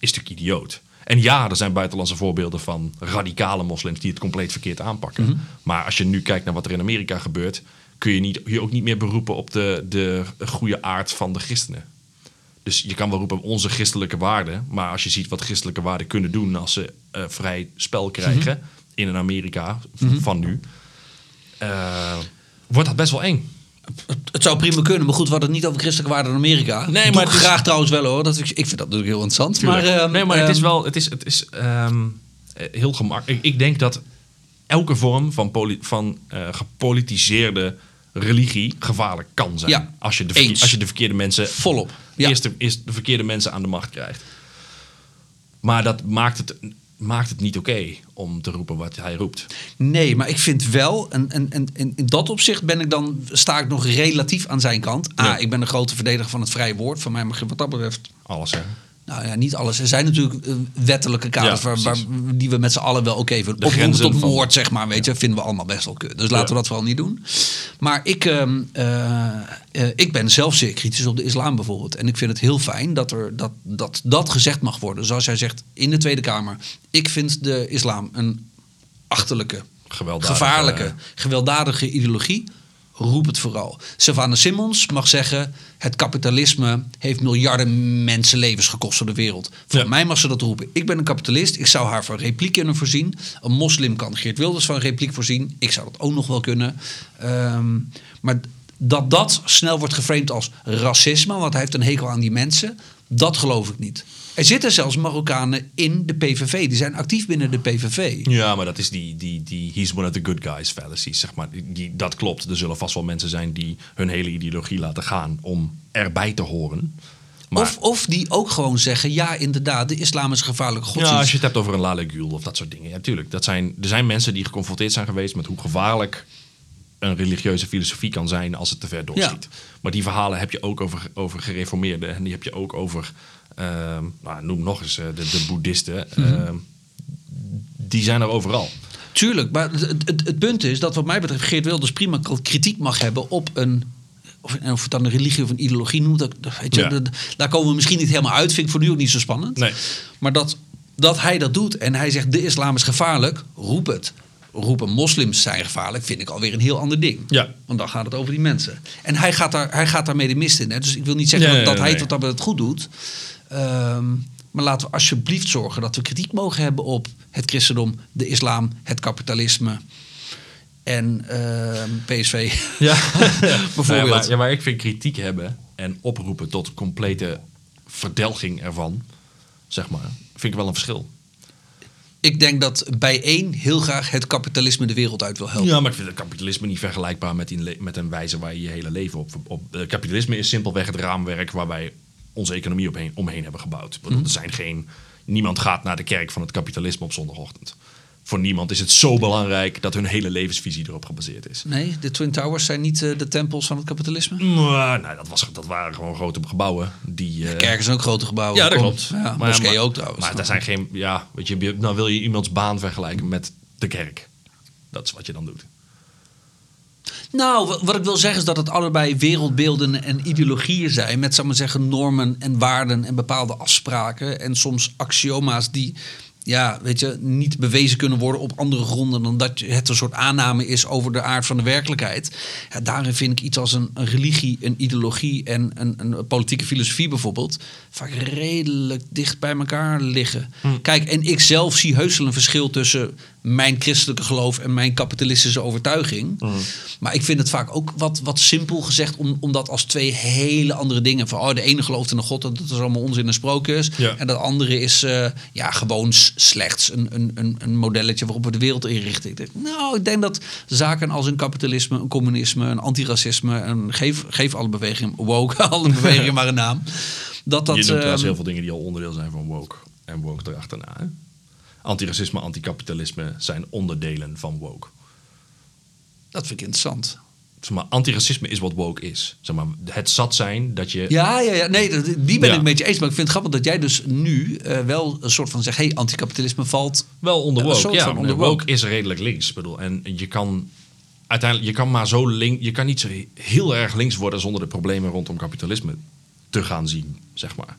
is natuurlijk idioot. En ja, er zijn buitenlandse voorbeelden van radicale moslims die het compleet verkeerd aanpakken. Maar als je nu kijkt naar wat er in Amerika gebeurt, kun je niet, je ook niet meer beroepen op de, de goede aard van de christenen. Dus je kan wel roepen onze christelijke waarden. Maar als je ziet wat christelijke waarden kunnen doen als ze eh, vrij spel krijgen in een Amerika v- van nu, eh, wordt dat best wel eng. Het, zou prima kunnen, maar goed, we hadden het niet over christelijke waarden in Amerika. Nee, maar is- graag trouwens wel hoor. Dat, ik, ik vind dat natuurlijk heel interessant. Maar, ehm, nee, maar het is ehm, wel, het is, het is ehm, eh, heel gemakkelijk. Ik, ik denk dat elke vorm van, poli- van eh, gepolitiseerde religie gevaarlijk kan zijn. Ja, als, je de als je de verkeerde mensen Volop, ja. eerst, de, eerst de verkeerde mensen aan de macht krijgt. Maar dat maakt het, maakt het niet oké om te roepen wat hij roept. Nee, maar ik vind wel, en, en, en, en in dat opzicht ben ik dan, sta ik nog relatief aan zijn kant. Ah, Ja. ik ben een grote verdediger van het vrije woord. Van mij mag je wat dat betreft Alles zeggen. Nou ja, niet alles. Er zijn natuurlijk eh, wettelijke kaders Ja, waar, die we met z'n allen wel oké vinden. De Oproepen grenzen tot van- moord, zeg maar, weet je, vinden we allemaal best wel kut. Dus laten we dat vooral niet doen. Maar ik, ehm, eh, eh, ik ben zelf zeer kritisch op de islam bijvoorbeeld. En ik vind het heel fijn dat, er, dat, dat dat gezegd mag worden. Zoals jij zegt in de Tweede Kamer. Ik vind de islam een achterlijke, gevaarlijke, gewelddadige ideologie. Roep het vooral. Savannah Simmons mag zeggen: het kapitalisme heeft miljarden mensenlevens gekost voor de wereld. Voor Ja. mij mag ze dat roepen. Ik ben een kapitalist. Ik zou haar van repliek kunnen voorzien. Een moslim kan Geert Wilders van repliek voorzien. Ik zou dat ook nog wel kunnen. Ehm, maar dat dat snel wordt geframed als racisme, want hij heeft een hekel aan die mensen, dat geloof ik niet. Er zitten zelfs Marokkanen in de PVV. Die zijn actief binnen de PVV. Ja, maar dat is die, die, die he's one of the good guys fallacy, zeg maar. Die, dat klopt. Er zullen vast wel mensen zijn die hun hele ideologie laten gaan om erbij te horen. Maar Of, of die ook gewoon zeggen: ja, inderdaad, de islam is een gevaarlijke godsdienst. ja, als je het hebt over een Lalegul of dat soort dingen. Ja, tuurlijk. Dat zijn, er zijn mensen die geconfronteerd zijn geweest met hoe gevaarlijk een religieuze filosofie kan zijn als het te ver doorschiet. Maar die verhalen heb je ook over, over gereformeerden. En die heb je ook over, nou, noem nog eens eh, de, de boeddhisten. Ehm, die zijn er overal. Tuurlijk, maar het, het, het punt is dat wat mij betreft Geert Wilders prima kritiek mag hebben op een... Of, en of het dan een religie of een ideologie noemt, dat, weet je, Ja. dat- daar komen we misschien niet helemaal uit. Vind ik voor nu ook niet zo spannend. Nee. Maar dat, dat hij dat doet en hij zegt de islam is gevaarlijk, roep het. Roepen moslims zijn gevaarlijk, vind ik alweer een heel ander ding. Ja. Want dan gaat het over die mensen. En hij gaat, daar, hij gaat daarmee de mist in. Hè? Dus ik wil niet zeggen dat, hij het dat het goed doet. Ehm, maar laten we alsjeblieft zorgen dat we kritiek mogen hebben op het christendom, de islam, het kapitalisme en ehm, PSV. Ja, Bijvoorbeeld. Ja, maar, ja, maar ik vind kritiek hebben en oproepen tot complete verdelging ervan, zeg maar, vind ik wel een verschil. Ik denk dat bij één heel graag het kapitalisme de wereld uit wil helpen. Ja, maar ik vind het kapitalisme niet vergelijkbaar met, met een wijze waar je je hele leven op... op eh, kapitalisme is simpelweg het raamwerk waar wij onze economie omheen, omheen hebben gebouwd. Ik bedoel, er zijn geen, niemand gaat naar de kerk van het kapitalisme op zondagochtend. Voor niemand is het zo belangrijk dat hun hele levensvisie erop gebaseerd is. Nee, de Twin Towers zijn niet eh, de tempels van het kapitalisme. Maar, nou, dat, was, dat waren gewoon grote gebouwen die... eh, Kerken zijn ook grote gebouwen. Ja, dat Kom. klopt. Ja, Maar- maar- ook trouwens. Maar daar zijn geen, ja, weet je, je- nou wil je iemands baan vergelijken met de kerk. Dat is wat je dan doet. Nou, wa- wat ik wil zeggen is dat het allebei wereldbeelden en ideologieën zijn. Met, zal ik maar zeggen, normen en waarden en bepaalde afspraken. En soms axioma's die, ja, weet je, niet bewezen kunnen worden op andere gronden dan dat het een soort aanname is over de aard van de werkelijkheid. Ja, daarin vind ik iets als een, een religie, een ideologie en een, een politieke filosofie bijvoorbeeld vaak redelijk dicht bij elkaar liggen. Kijk, en ik zelf zie heus wel een verschil tussen mijn christelijke geloof en mijn kapitalistische overtuiging. Maar ik vind het vaak ook wat, wat simpel gezegd, om, om dat als twee hele andere dingen. Van oh, de ene gelooft in een God, dat is allemaal onzin en sprookjes. Ja. En dat andere is eh, ja, gewoon slechts een, een, een, een modelletje waarop we de wereld inrichten. Ik denk, nou, ik denk dat zaken als een kapitalisme, een communisme, een antiracisme, een, geef, geef alle bewegingen, woke, alle bewegingen maar een naam. Dat dat. je noemt trouwens ehm, heel veel dingen die al onderdeel zijn van woke. En woke erachterna. Hè? Antiracisme, anticapitalisme zijn onderdelen van woke. dat vind ik interessant. Zeg maar, antiracisme is wat woke is. Zeg maar, het zat zijn dat je... Ja, ja, ja. Nee, die ben Ja. ik met je eens. Maar ik vind het grappig dat jij dus nu eh, wel een soort van zegt... hé, hey, anticapitalisme valt... Wel onder een woke. Ja, van onder woke. woke. is redelijk links. Ik bedoel, en je kan uiteindelijk, je kan maar zo link, je kan niet zo heel erg links worden zonder de problemen rondom kapitalisme te gaan zien, zeg maar.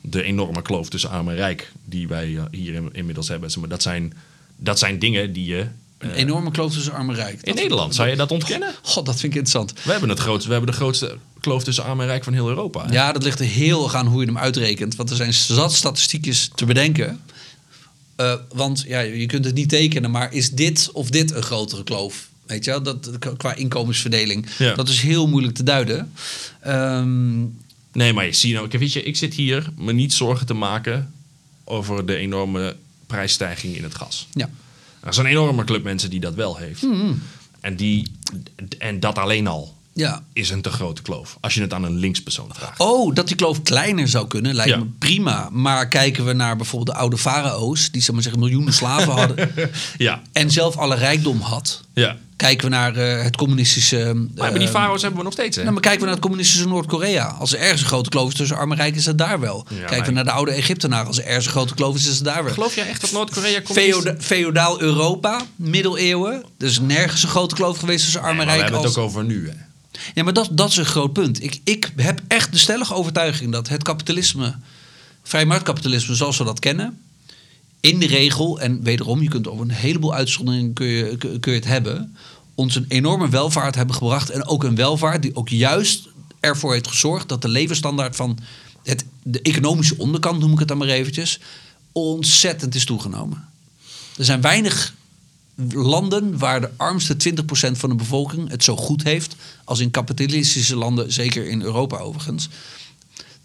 De enorme kloof tussen arm en rijk die wij eh, hier in- inmiddels hebben. Zeg maar, dat, zijn, dat zijn dingen die je. Een eh, enorme kloof tussen arm en rijk. in Nederland, zou je dat ontkennen? God, dat vind ik interessant. We hebben, het grootste, we hebben de grootste kloof tussen arm en rijk van heel Europa. hè? Ja, dat ligt er heel erg aan hoe je hem uitrekent. Want er zijn zat statistiekjes te bedenken. Eh, want ja, je kunt het niet tekenen, maar is dit of dit een grotere kloof? Weet je wel, dat, qua inkomensverdeling. Ja. Dat is heel moeilijk te duiden. Ehm, Nee, maar je ziet nou, kijk, weet je, ik zit hier me niet zorgen te maken over de enorme prijsstijging in het gas. ja. Er is een enorme club mensen die dat wel heeft. En, die, en dat alleen al ja. is een te grote kloof. Als je het aan een linkspersoon vraagt. Oh, dat die kloof kleiner zou kunnen, lijkt Ja. me prima. Maar kijken we naar bijvoorbeeld de oude farao's... die zeg maar zeggen, miljoenen slaven hadden... Ja, en zelf alle rijkdom had... ja. Kijken we naar eh, het communistische... Maar, die eh, farao's hebben we nog steeds, hè? Nou, maar kijken we naar het communistische Noord-Korea. Als er ergens een grote kloof is tussen arm en rijk, is het daar wel. kijken maar- we naar de oude Egyptenaren. Als er ergens een grote kloof is, is het daar wel. Geloof jij echt dat Noord-Korea komt? Feoda- Feodaal Europa, middeleeuwen. Is nergens een grote kloof geweest tussen arm Nee, en maar we hebben het ook over nu, hè? Ja, maar dat, dat is een groot punt. Ik, ik heb echt de stellige overtuiging dat het kapitalisme, vrij marktkapitalisme zoals we dat kennen, in de regel, en wederom, je kunt over een heleboel uitzonderingen kun je, kun je het hebben, ons een enorme welvaart hebben gebracht. En ook een welvaart die ook juist ervoor heeft gezorgd dat de levensstandaard van het, de economische onderkant, noem ik het dan maar eventjes, ontzettend is toegenomen. Er zijn weinig landen waar de armste 20% van de bevolking het zo goed heeft als in kapitalistische landen, zeker in Europa overigens.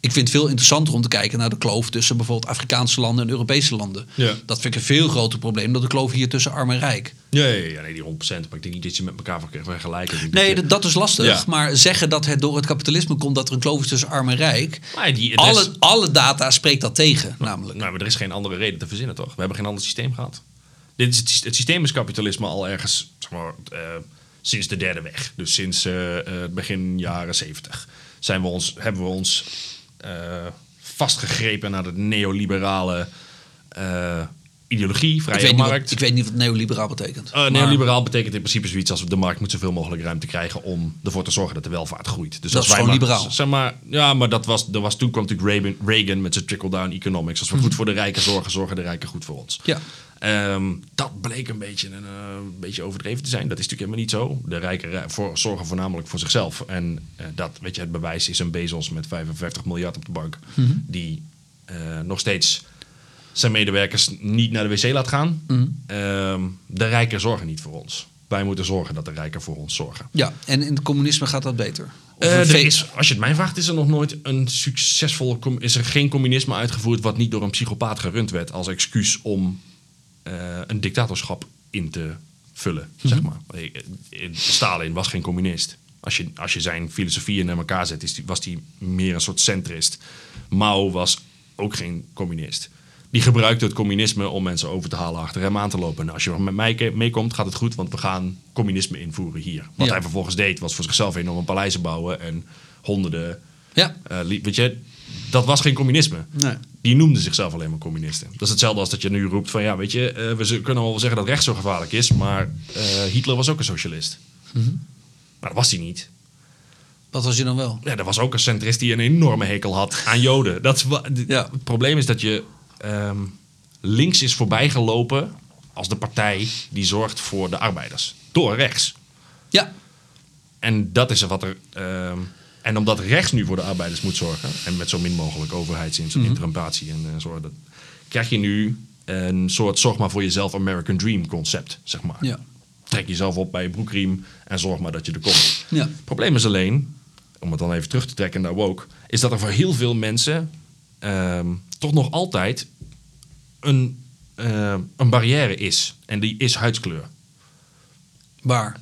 Ik vind het veel interessanter om te kijken naar de kloof tussen bijvoorbeeld Afrikaanse landen en Europese landen. Ja. Dat vind ik een veel groter probleem dan de kloof hier tussen arm en rijk. Ja, ja, ja, nee, die 100%. Maar ik denk niet dat je met elkaar ver- vergelijkt. Nee, dat dat, is lastig. Ja. Maar zeggen dat het door het kapitalisme komt dat er een kloof is tussen arm en rijk. Maar die, is- Alle, alle data spreekt dat tegen, namelijk. Nou, maar er is geen andere reden te verzinnen, toch? We hebben geen ander systeem gehad. Dit is het, het systeem is kapitalisme al ergens, zeg maar, eh, sinds de derde weg. Dus sinds eh, eh, het begin jaren zeventig zijn we ons, hebben we ons eh, vastgegrepen naar de neoliberale ideologie, Ik vrije weet, niet wat, markt. ik weet niet wat neoliberaal betekent. Eh, neoliberaal betekent in principe zoiets als de markt moet zoveel mogelijk ruimte krijgen om ervoor te zorgen dat de welvaart groeit. Dus Dat als is wij maar- liberaal. Zeg maar, ja, maar dat was, er was, toen kwam natuurlijk Reagan, Reagan met zijn trickle-down economics. Als we goed voor de rijken zorgen, zorgen de rijken goed voor ons. Ja. Ehm, dat bleek een beetje, een, eh, een beetje overdreven te zijn. Dat is natuurlijk helemaal niet zo. De rijken voor, zorgen voornamelijk voor zichzelf. En eh, dat, weet je, het bewijs is een Bezos met 55 miljard op de bank. Mhm. Die nog steeds zijn medewerkers niet naar de wc laat gaan. Mhm. Ehm, de rijken zorgen niet voor ons. Wij moeten zorgen dat de rijken voor ons zorgen. Ja, en in het communisme gaat dat beter. Eh, er is, als je het mij vraagt, is er nog nooit een succesvol... is er geen communisme uitgevoerd... wat niet door een psychopaat gerund werd... als excuus om eh, een dictatorschap in te vullen, Mhm. zeg maar. Eh, eh, Stalin was geen communist. Als je, als je zijn filosofieën naar elkaar zet, is die, was hij meer een soort centrist. Mao was ook geen communist. Die gebruikte het communisme om mensen over te halen achter hem aan te lopen. En als je met mij meekomt, gaat het goed, want we gaan communisme invoeren hier. Wat Ja. hij vervolgens deed, was voor zichzelf enorme paleizen bouwen en honderden. Ja. eh, weet je, dat was geen communisme. Nee. Die noemden zichzelf alleen maar communisten. Dat is hetzelfde als dat je nu roept van ja, weet je, eh, we kunnen wel zeggen dat rechts zo gevaarlijk is, maar eh, Hitler was ook een socialist. Mhm. Maar dat was hij niet. Wat was je dan wel? Ja, er was ook een centrist die een enorme hekel had aan Joden. Dat is Ja. Het probleem is dat je ehm, links is voorbijgelopen als de partij die zorgt voor de arbeiders. Door rechts. Ja. En dat is wat er. ehm, en omdat rechts nu voor de arbeiders moet zorgen, en met zo min mogelijk overheidsinterventie en eh, zorg, dat, krijg je nu een soort zorg maar voor jezelf American Dream concept, zeg maar. Ja. Trek jezelf op bij je broekriem en zorg maar dat je er komt. Ja. Het probleem is alleen, om het dan even terug te trekken naar woke, is dat er voor heel veel mensen ehm, toch nog altijd een, eh, een barrière is. En die is huidskleur. Waar?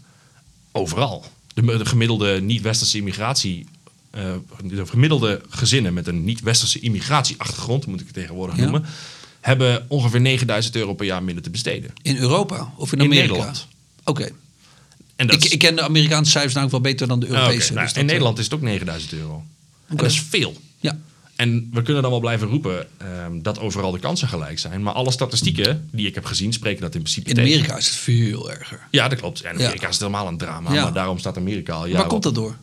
Overal. De, de gemiddelde niet-westerse immigratie. eh, de gemiddelde gezinnen met een niet-westerse immigratieachtergrond, moet ik het tegenwoordig Ja. noemen, hebben ongeveer 9000 euro per jaar minder te besteden. In Europa of in In Amerika? Nederland. Oké. En dat Ik, ik ken de Amerikaanse cijfers ook wel beter dan de Ah. Europese. Nou, dus in eh, Nederland is het ook 9000 euro. En dat is veel. Ja. En we kunnen dan wel blijven roepen ehm, dat overal de kansen gelijk zijn. Maar alle statistieken die ik heb gezien spreken dat in principe In tegen. Amerika is het veel erger. Ja, dat klopt. En Amerika Ja. is het helemaal een drama. Ja. Maar daarom staat Amerika al jaren Waar komt dat door?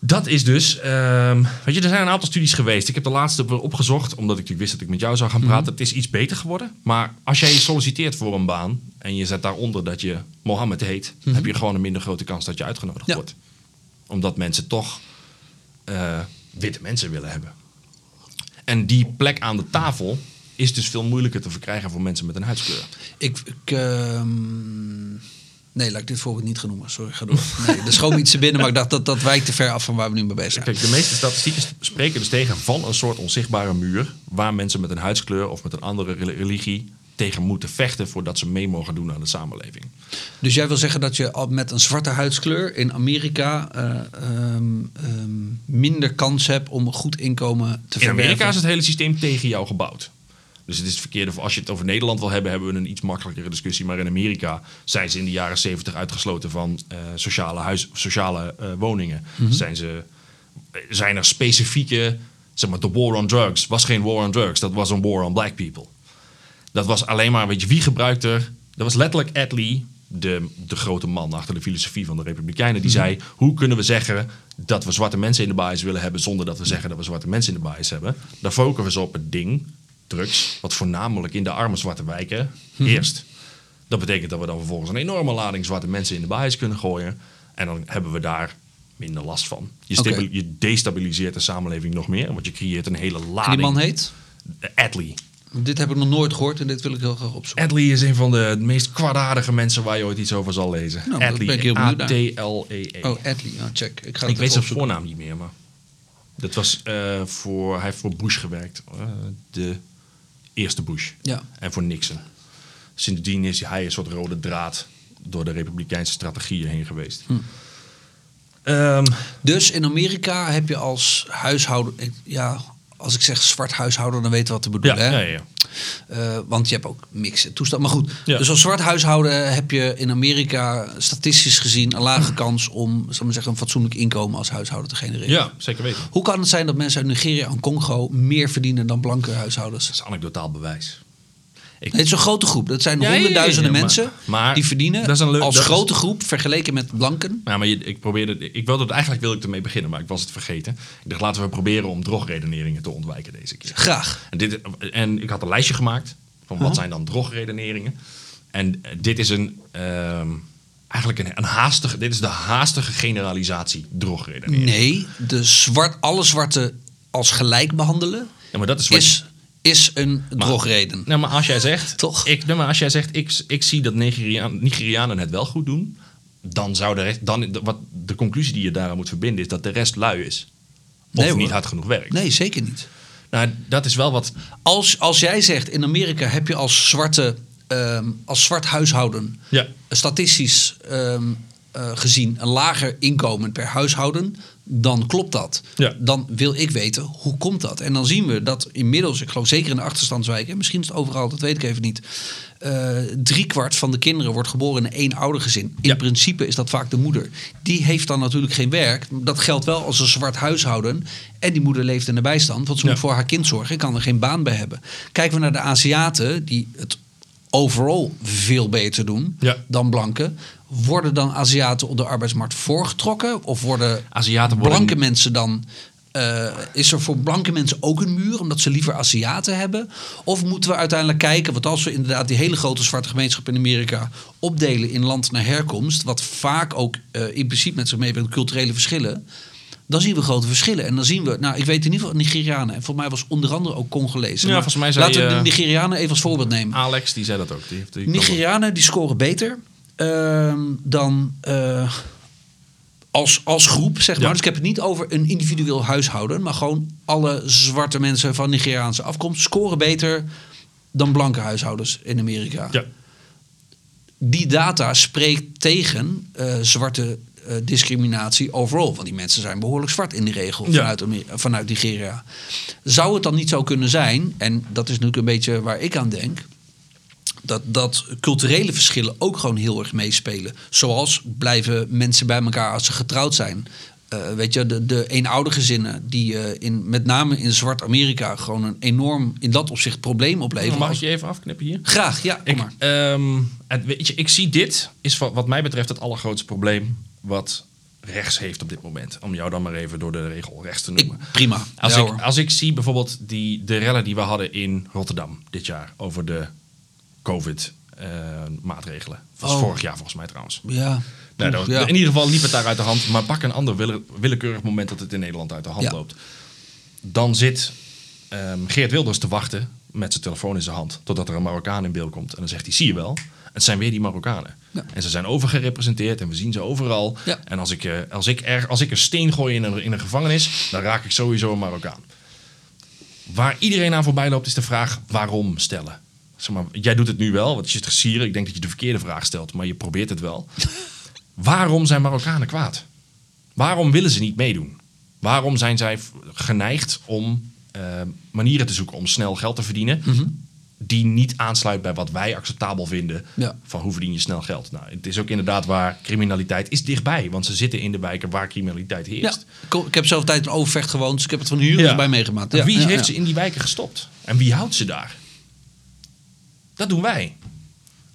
Dat is dus... ehm, weet je, er zijn een aantal studies geweest. Ik heb de laatste opgezocht, omdat ik natuurlijk wist dat ik met jou zou gaan praten. Het is iets beter geworden. Maar als jij je solliciteert voor een baan en je zet daaronder dat je Mohammed heet... heb je gewoon een minder grote kans dat je uitgenodigd Ja. wordt. Omdat mensen toch eh, witte mensen willen hebben. En die plek aan de tafel is dus veel moeilijker te verkrijgen voor mensen met een huidskleur. Ik, ik ehm, nee, laat ik dit voorbeeld niet gaan noemen. Sorry, ga door. Nee, er schoot me iets te binnen, maar ik dacht dat dat wijkt te ver af van waar we nu mee bezig zijn. Kijk, de meeste statistieken spreken dus tegen van een soort onzichtbare muur. waar mensen met een huidskleur of met een andere rel- religie tegen moeten vechten voordat ze mee mogen doen aan de samenleving. Dus jij wil zeggen dat je al met een zwarte huidskleur in Amerika eh, ehm, ehm, minder kans hebt om een goed inkomen te In verwerven? Amerika is het hele systeem tegen jou gebouwd. Dus het is het verkeerde. Als je het over Nederland wil hebben, hebben we een iets makkelijkere discussie. Maar in Amerika zijn ze in de jaren 70 uitgesloten van eh, sociale, huis, sociale eh, woningen. zijn, ze, zijn er specifieke. Zeg maar, de war on drugs was geen war on drugs. Dat was een war on black people. Dat was alleen maar, weet je, wie gebruikt er? Dat was letterlijk Attlee, de, de grote man achter de filosofie van de Republikeinen. Die zei, hoe kunnen we zeggen dat we zwarte mensen in de bias willen hebben... zonder dat we zeggen dat we zwarte mensen in de bias hebben? Daar focussen we ze op het ding, drugs... wat voornamelijk in de arme zwarte wijken heerst. Dat betekent dat we dan vervolgens een enorme lading zwarte mensen in de bias kunnen gooien. En dan hebben we daar minder last van. Je, destabiliseert de samenleving nog meer, want je creëert een hele En lading. die man heet? Attlee. Dit heb ik nog nooit gehoord en dit wil ik heel graag opzoeken. Adley is een van de meest kwaadaardige mensen waar je ooit iets over zal lezen. Nou, Adley, ben ik heel. A-T-L-E-E. Oh, Adley. Nou, check. Ik ga ik weet zijn voornaam niet meer, maar... Dat was eh, voor... Hij heeft voor Bush gewerkt. eh, de eerste Bush. Ja. En voor Nixon. Sindsdien is hij een soort rode draad door de republikeinse strategieën heen geweest. Hm. Ehm, Dus in Amerika heb je als huishouden... Ja, als ik zeg zwart huishouden, dan weten we wat te ja, bedoelen. ja, hè? ja. Eh, want je hebt ook mixen toestand. Maar goed, Ja. dus als zwart huishouden heb je in Amerika statistisch gezien een lage kans om zal maar zeggen, een fatsoenlijk inkomen als huishouden te genereren. ja, zeker weten. Hoe kan het zijn dat mensen uit Nigeria en Congo meer verdienen dan blanke huishoudens? Dat is anekdotaal bewijs. Ik, Het is een grote groep. Dat zijn Ja, ja, ja, honderdduizenden ja, mensen maar die verdienen dat is een leuk- als dat is- grote groep vergeleken met blanken. Ja, maar je, ik probeerde, ik wilde het eigenlijk wil ik ermee beginnen, maar ik was het vergeten. Ik dacht, laten we proberen om drogredeneringen te ontwijken deze keer. Graag. En, dit, en ik had een lijstje gemaakt van wat Aha. zijn dan drogredeneringen. En dit is een, ehm, eigenlijk een, een haastige, dit is de haastige generalisatie drogredenering. Nee, de zwart, alle zwarte als gelijk behandelen Ja, maar dat is wat is, is een drogreden. Nou, maar als jij zegt, Toch? Ik, nou, maar als jij zegt, ik, ik zie dat Nigeriaan, Nigerianen het wel goed doen, dan zou de rest, dan, wat, de conclusie die je daaraan moet verbinden is dat de rest lui is. Of Nee, niet hard genoeg werkt. Nee, zeker niet. Nou, dat is wel wat. Als, als jij zegt, in Amerika heb je als zwarte, ehm, als zwart huishouden Ja. statistisch ehm, eh, gezien een lager inkomen per huishouden, dan klopt dat. Ja. Dan wil ik weten, hoe komt dat? En dan zien we dat inmiddels, ik geloof zeker in de achterstandswijken, en misschien is het overal, dat weet ik even niet, eh driekwart van de kinderen wordt geboren in een eenoudergezin. In Ja. principe is dat vaak de moeder. Die heeft dan natuurlijk geen werk. Dat geldt wel als een zwart huishouden. En die moeder leeft in de bijstand, want ze Ja. moet voor haar kind zorgen en kan er geen baan bij hebben. Kijken we naar de Aziaten, die het overal veel beter doen Ja. dan blanken. Worden dan Aziaten op de arbeidsmarkt voorgetrokken? Of worden Aziaten worden- blanke mensen dan... eh, is er voor blanke mensen ook een muur omdat ze liever Aziaten hebben? Of moeten we uiteindelijk kijken, want als we inderdaad die hele grote zwarte gemeenschap in Amerika opdelen in land naar herkomst, wat vaak ook in principe met zich meebrengt culturele verschillen, dan zien we grote verschillen. En dan zien we, nou ik weet in ieder geval Nigerianen, en voor mij was onder andere ook Congolezen. Ja, volgens mij zei, Laten we de Nigerianen even als voorbeeld nemen. Alex, die zei dat ook. Die heeft, die Nigerianen die scoren beter dan eh, als, als groep, zeg maar. Ja. Dus ik heb het niet over een individueel huishouden, maar gewoon alle zwarte mensen van Nigeriaanse afkomst scoren beter dan blanke huishoudens in Amerika. Ja. Die data spreekt tegen eh, zwarte eh, discriminatie overal. Want die mensen zijn behoorlijk zwart in de regel Ja. vanuit, vanuit Nigeria. Zou het dan niet zo kunnen zijn, en dat is natuurlijk een beetje waar ik aan denk dat, dat culturele verschillen ook gewoon heel erg meespelen. Zoals blijven mensen bij elkaar als ze getrouwd zijn. Eh, weet je, de, de eenoudergezinnen die eh, in, met name in Zwart-Amerika gewoon een enorm in dat opzicht probleem opleveren. Mag ik je even afknippen hier? Graag, ja, kom Ik, maar. ehm, het, weet je, ik zie dit, is wat, wat mij betreft het allergrootste probleem wat rechts heeft op dit moment. Om jou dan maar even door de regel rechts te Ik, noemen. prima. Als, Ja, ik, hoor. als ik zie bijvoorbeeld die, de rellen die we hadden in Rotterdam dit jaar over de COVID-maatregelen. Dat was Oh. vorig jaar volgens mij trouwens. ja. Nou, dat- ja. In ieder geval liep het daar uit de hand. Maar pak een ander wille- willekeurig moment dat het in Nederland uit de hand Ja. loopt. Dan zit ehm, Geert Wilders te wachten met zijn telefoon in zijn hand. Totdat er een Marokkaan in beeld komt. En dan zegt hij, zie je wel, het zijn weer die Marokkanen. Ja. En ze zijn overgerepresenteerd en we zien ze overal. Ja. En als ik, eh, als, ik er, als ik een steen gooi in een, in een gevangenis, dan raak ik sowieso een Marokkaan. Waar iedereen aan voorbij loopt is de vraag waarom stellen. Zeg maar, jij doet het nu wel, want je zit te sieren. Ik denk dat je de verkeerde vraag stelt, maar je probeert het wel. Waarom zijn Marokkanen kwaad? Waarom willen ze niet meedoen? Waarom zijn zij geneigd om eh, manieren te zoeken om snel geld te verdienen... Mhm. die niet aansluit bij wat wij acceptabel vinden... Ja. van hoe verdien je snel geld? Nou, het is ook inderdaad waar criminaliteit is dichtbij. Want ze zitten in de wijken waar criminaliteit Ja, heerst. ik heb zelf tijd in Overvecht gewoond, dus ik heb het van huur bij meegemaakt. Ja, wie ja, heeft ja. ze in die wijken gestopt? En wie houdt ze daar? Dat doen wij.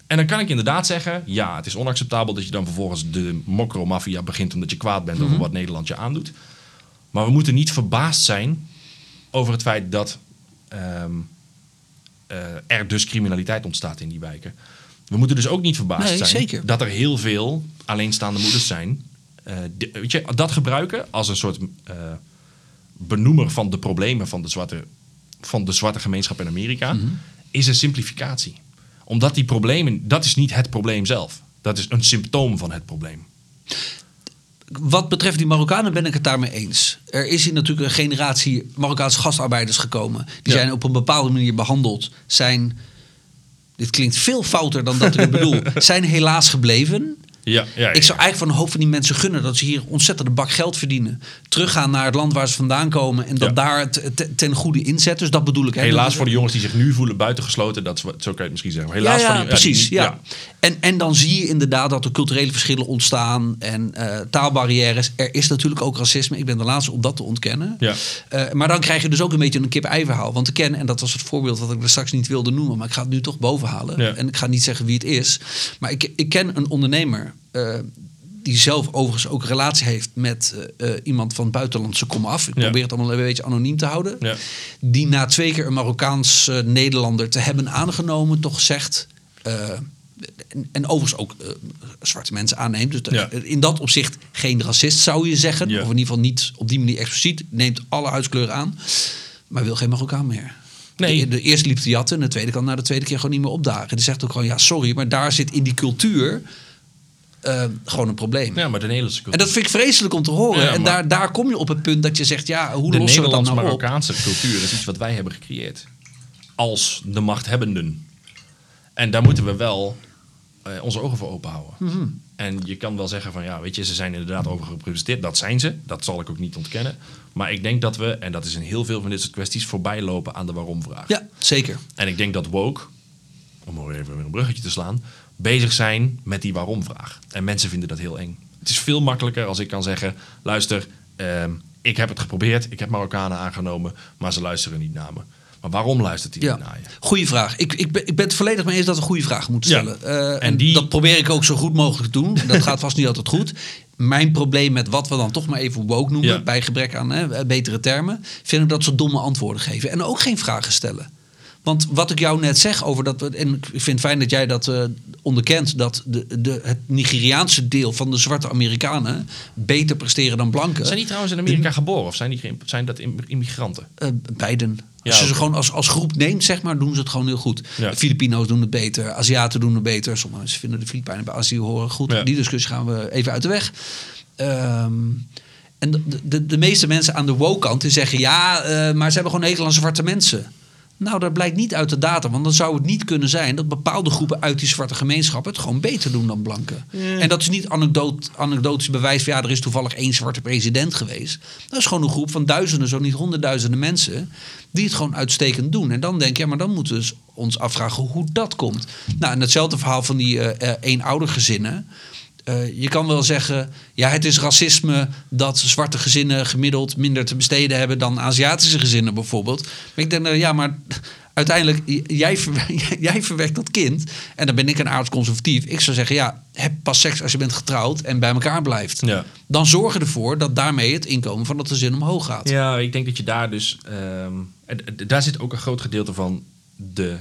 En dan kan ik inderdaad zeggen, ja, het is onacceptabel dat je dan vervolgens de mokro-maffia begint omdat je kwaad bent Mhm. over wat Nederland je aandoet. Maar we moeten niet verbaasd zijn over het feit dat ehm, eh, er dus criminaliteit ontstaat in die wijken. We moeten dus ook niet verbaasd Nee, zijn zeker. dat er heel veel alleenstaande moeders zijn. die- weet je, dat gebruiken als een soort eh, benoemer van de problemen van de zwarte, van de zwarte gemeenschap in Amerika, Mhm. Is een simplificatie. Omdat die problemen, dat is niet het probleem zelf. Dat is een symptoom van het probleem. Wat betreft die Marokkanen ben ik het daarmee eens. Er is hier natuurlijk een generatie Marokkaanse gastarbeiders gekomen. Die Ja. zijn op een bepaalde manier behandeld. Zijn, dit klinkt veel fouter dan dat ik bedoel, zijn helaas gebleven. Ja, ja, Ik zou eigenlijk van een hoop van die mensen gunnen dat ze hier ontzettende bak geld verdienen. Teruggaan naar het land waar ze vandaan komen en dat Ja. daar het te- ten goede inzet. Dus dat bedoel ik. hè. Helaas voor de jongens die zich nu voelen buitengesloten, dat zo kan je het misschien zeggen. Helaas voor die, precies. die- ja. En, en dan zie je inderdaad dat er culturele verschillen ontstaan en eh, taalbarrières. Er is natuurlijk ook racisme. Ik ben de laatste om dat te ontkennen. Ja. Eh, maar dan krijg je dus ook een beetje een kip-ei verhaal. Want ik ken, en dat was het voorbeeld wat ik er straks niet wilde noemen, maar ik ga het nu toch bovenhalen. Ja. En ik ga niet zeggen wie het is. Maar ik, ik ken een ondernemer. Eh, die zelf overigens ook relatie heeft met eh, eh, iemand van buitenlandse komaf. Ik Ja. probeer het allemaal een beetje anoniem te houden. Ja. Die na twee keer een Marokkaans Nederlander te hebben aangenomen, toch zegt. en, en overigens ook zwarte mensen aanneemt. Dus Ja. in dat opzicht geen racist zou je zeggen. Of in ieder geval niet op die manier expliciet. Neemt alle huidskleuren aan. Maar wil geen Marokkaan meer. Nee. De, de eerste liep te jatten en de tweede kan na de tweede keer gewoon niet meer opdagen. Die zegt ook gewoon, ja sorry, maar daar zit in die cultuur... eh, gewoon een probleem. Ja, maar de Nederlandse cultuur. En dat vind ik vreselijk om te horen. Ja, en daar, daar kom je op het punt dat je zegt, ja, hoe de lossen we dat nou op? Nederlands-Marokkaanse cultuur is iets wat wij hebben gecreëerd. Als de machthebbenden. En daar moeten we wel eh, onze ogen voor open houden. Mhm. En je kan wel zeggen van, ja, weet je, ze zijn inderdaad overgerepresenteerd. Dat zijn ze. Dat zal ik ook niet ontkennen. Maar ik denk dat we, en dat is in heel veel van dit soort kwesties, voorbij lopen aan de waarom-vraag. Ja, zeker. En ik denk dat woke, om er even weer een bruggetje te slaan, bezig zijn met die waarom-vraag. En mensen vinden dat heel eng. Het is veel makkelijker als ik kan zeggen: luister, ehm, ik heb het geprobeerd, ik heb Marokkanen aangenomen, maar ze luisteren niet naar me. Maar waarom luistert hij Ja. niet naar je? Goeie vraag. Ik, ik, ben, ik ben het volledig mee eens dat we goede vragen moeten Ja. stellen. Eh, en En die- dat probeer ik ook zo goed mogelijk te doen. Dat gaat vast niet altijd goed. Mijn probleem met wat we dan toch maar even woke noemen, Ja. bij gebrek aan hè, betere termen, vind ik dat ze domme antwoorden geven. En ook geen vragen stellen. Want wat ik jou net zeg over dat. En ik vind het fijn dat jij dat eh, onderkent. Dat de, de, het Nigeriaanse deel van de zwarte Amerikanen beter presteren dan blanken. Zijn die trouwens in Amerika geboren of zijn, die, zijn dat im- immigranten? Eh, beiden. Ja, Als je ze gewoon als, als groep neemt, zeg maar, doen ze het gewoon heel goed. Ja. Filipino's doen het beter, Aziaten doen het beter. Sommige mensen vinden de Filipijnen bij Azië horen goed. Ja. Die discussie gaan we even uit de weg. Ehm, en de, de, de meeste mensen aan de woke-kant die zeggen... ja, eh, maar ze hebben gewoon hekel aan zwarte mensen. Nou, dat blijkt niet uit de data. Want dan zou het niet kunnen zijn dat bepaalde groepen uit die zwarte gemeenschap... het gewoon beter doen dan blanken. En dat is niet anekdoot, anekdotisch bewijs van... ja, er is toevallig één zwarte president geweest. Dat is gewoon een groep van duizenden, zo niet honderdduizenden mensen... die het gewoon uitstekend doen. En dan denk je, ja, maar dan moeten we ons afvragen hoe dat komt. Nou, en hetzelfde verhaal van die eh, eenoudergezinnen... Eh, je kan wel zeggen, ja, het is racisme dat zwarte gezinnen gemiddeld minder te besteden hebben dan Aziatische gezinnen bijvoorbeeld. Maar ik denk, eh, ja, maar uiteindelijk, jij, verwerkt, jij verwekt dat kind en dan ben ik een aardsconservatief. Ik zou zeggen, ja, heb pas seks als je bent getrouwd en bij elkaar blijft. Ja. Dan zorg ervoor dat daarmee het inkomen van dat gezin omhoog gaat. Ja, ik denk dat je daar dus. ehm, daar zit ook een groot gedeelte van de.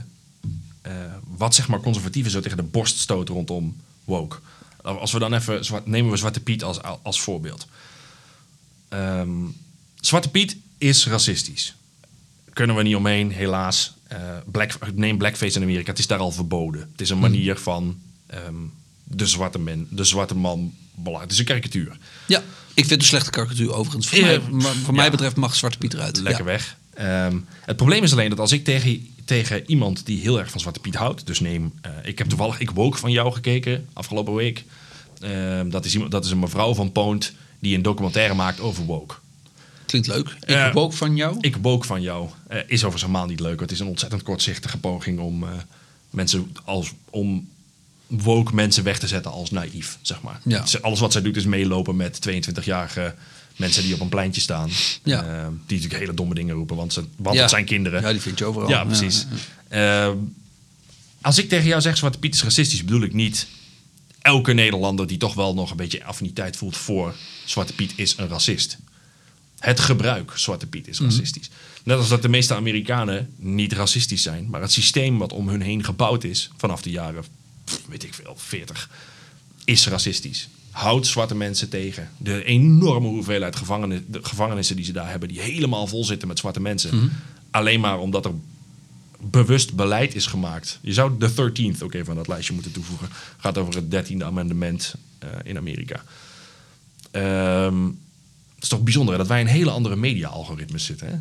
eh, wat zeg maar conservatieven zo tegen de borst stoten rondom woke. Als we dan even. zwart- nemen we Zwarte Piet als, als voorbeeld. Ehm, Zwarte Piet is racistisch. Kunnen we niet omheen, helaas. Eh, black, neem blackface in Amerika, het is daar al verboden. Het is een manier van ehm, de, zwarte man, de zwarte man belang. Het is een karikatuur. Ja, ik vind het een slechte karikatuur overigens. Voor, mij, voor mij betreft mag Zwarte Piet eruit. lekker Ja. weg. Ehm, het probleem is alleen dat als ik tegen, tegen iemand die heel erg van Zwarte Piet houdt, dus neem, eh, ik heb toevallig Ik Woke van jou gekeken afgelopen week. Ehm, dat, is iemand, dat is een mevrouw van Poont die een documentaire maakt over woke. Klinkt leuk. Ik heb ook van jou. Ik Woke van jou eh, is overigens helemaal niet leuk. Het is een ontzettend kortzichtige poging om mensen als om woke mensen weg te zetten als naïef, zeg maar. Ja. Alles wat zij doet is meelopen met 22-jarige mensen die op een pleintje staan. Ja. Eh, die natuurlijk hele domme dingen roepen, want, ze, want Ja. het zijn kinderen. Ja, die vind je overal. Ja, precies. Ehm, als ik tegen jou zeg, Zwarte Piet is racistisch, bedoel ik niet... elke Nederlander die toch wel nog een beetje affiniteit voelt voor Zwarte Piet is een racist. Het gebruik Zwarte Piet is racistisch. Net als dat de meeste Amerikanen niet racistisch zijn, maar het systeem wat om hun heen gebouwd is vanaf de jaren, weet ik veel, 40, is racistisch. Houdt zwarte mensen tegen. De enorme hoeveelheid gevangenen, de gevangenissen die ze daar hebben, die helemaal vol zitten met zwarte mensen. Alleen maar omdat er bewust beleid is gemaakt. Je zou de 13th ook even aan dat lijstje moeten toevoegen. Gaat over het 13e amendement eh, in Amerika. Ehm, het is toch bijzonder dat wij in hele andere media-algoritmes zitten. Hè?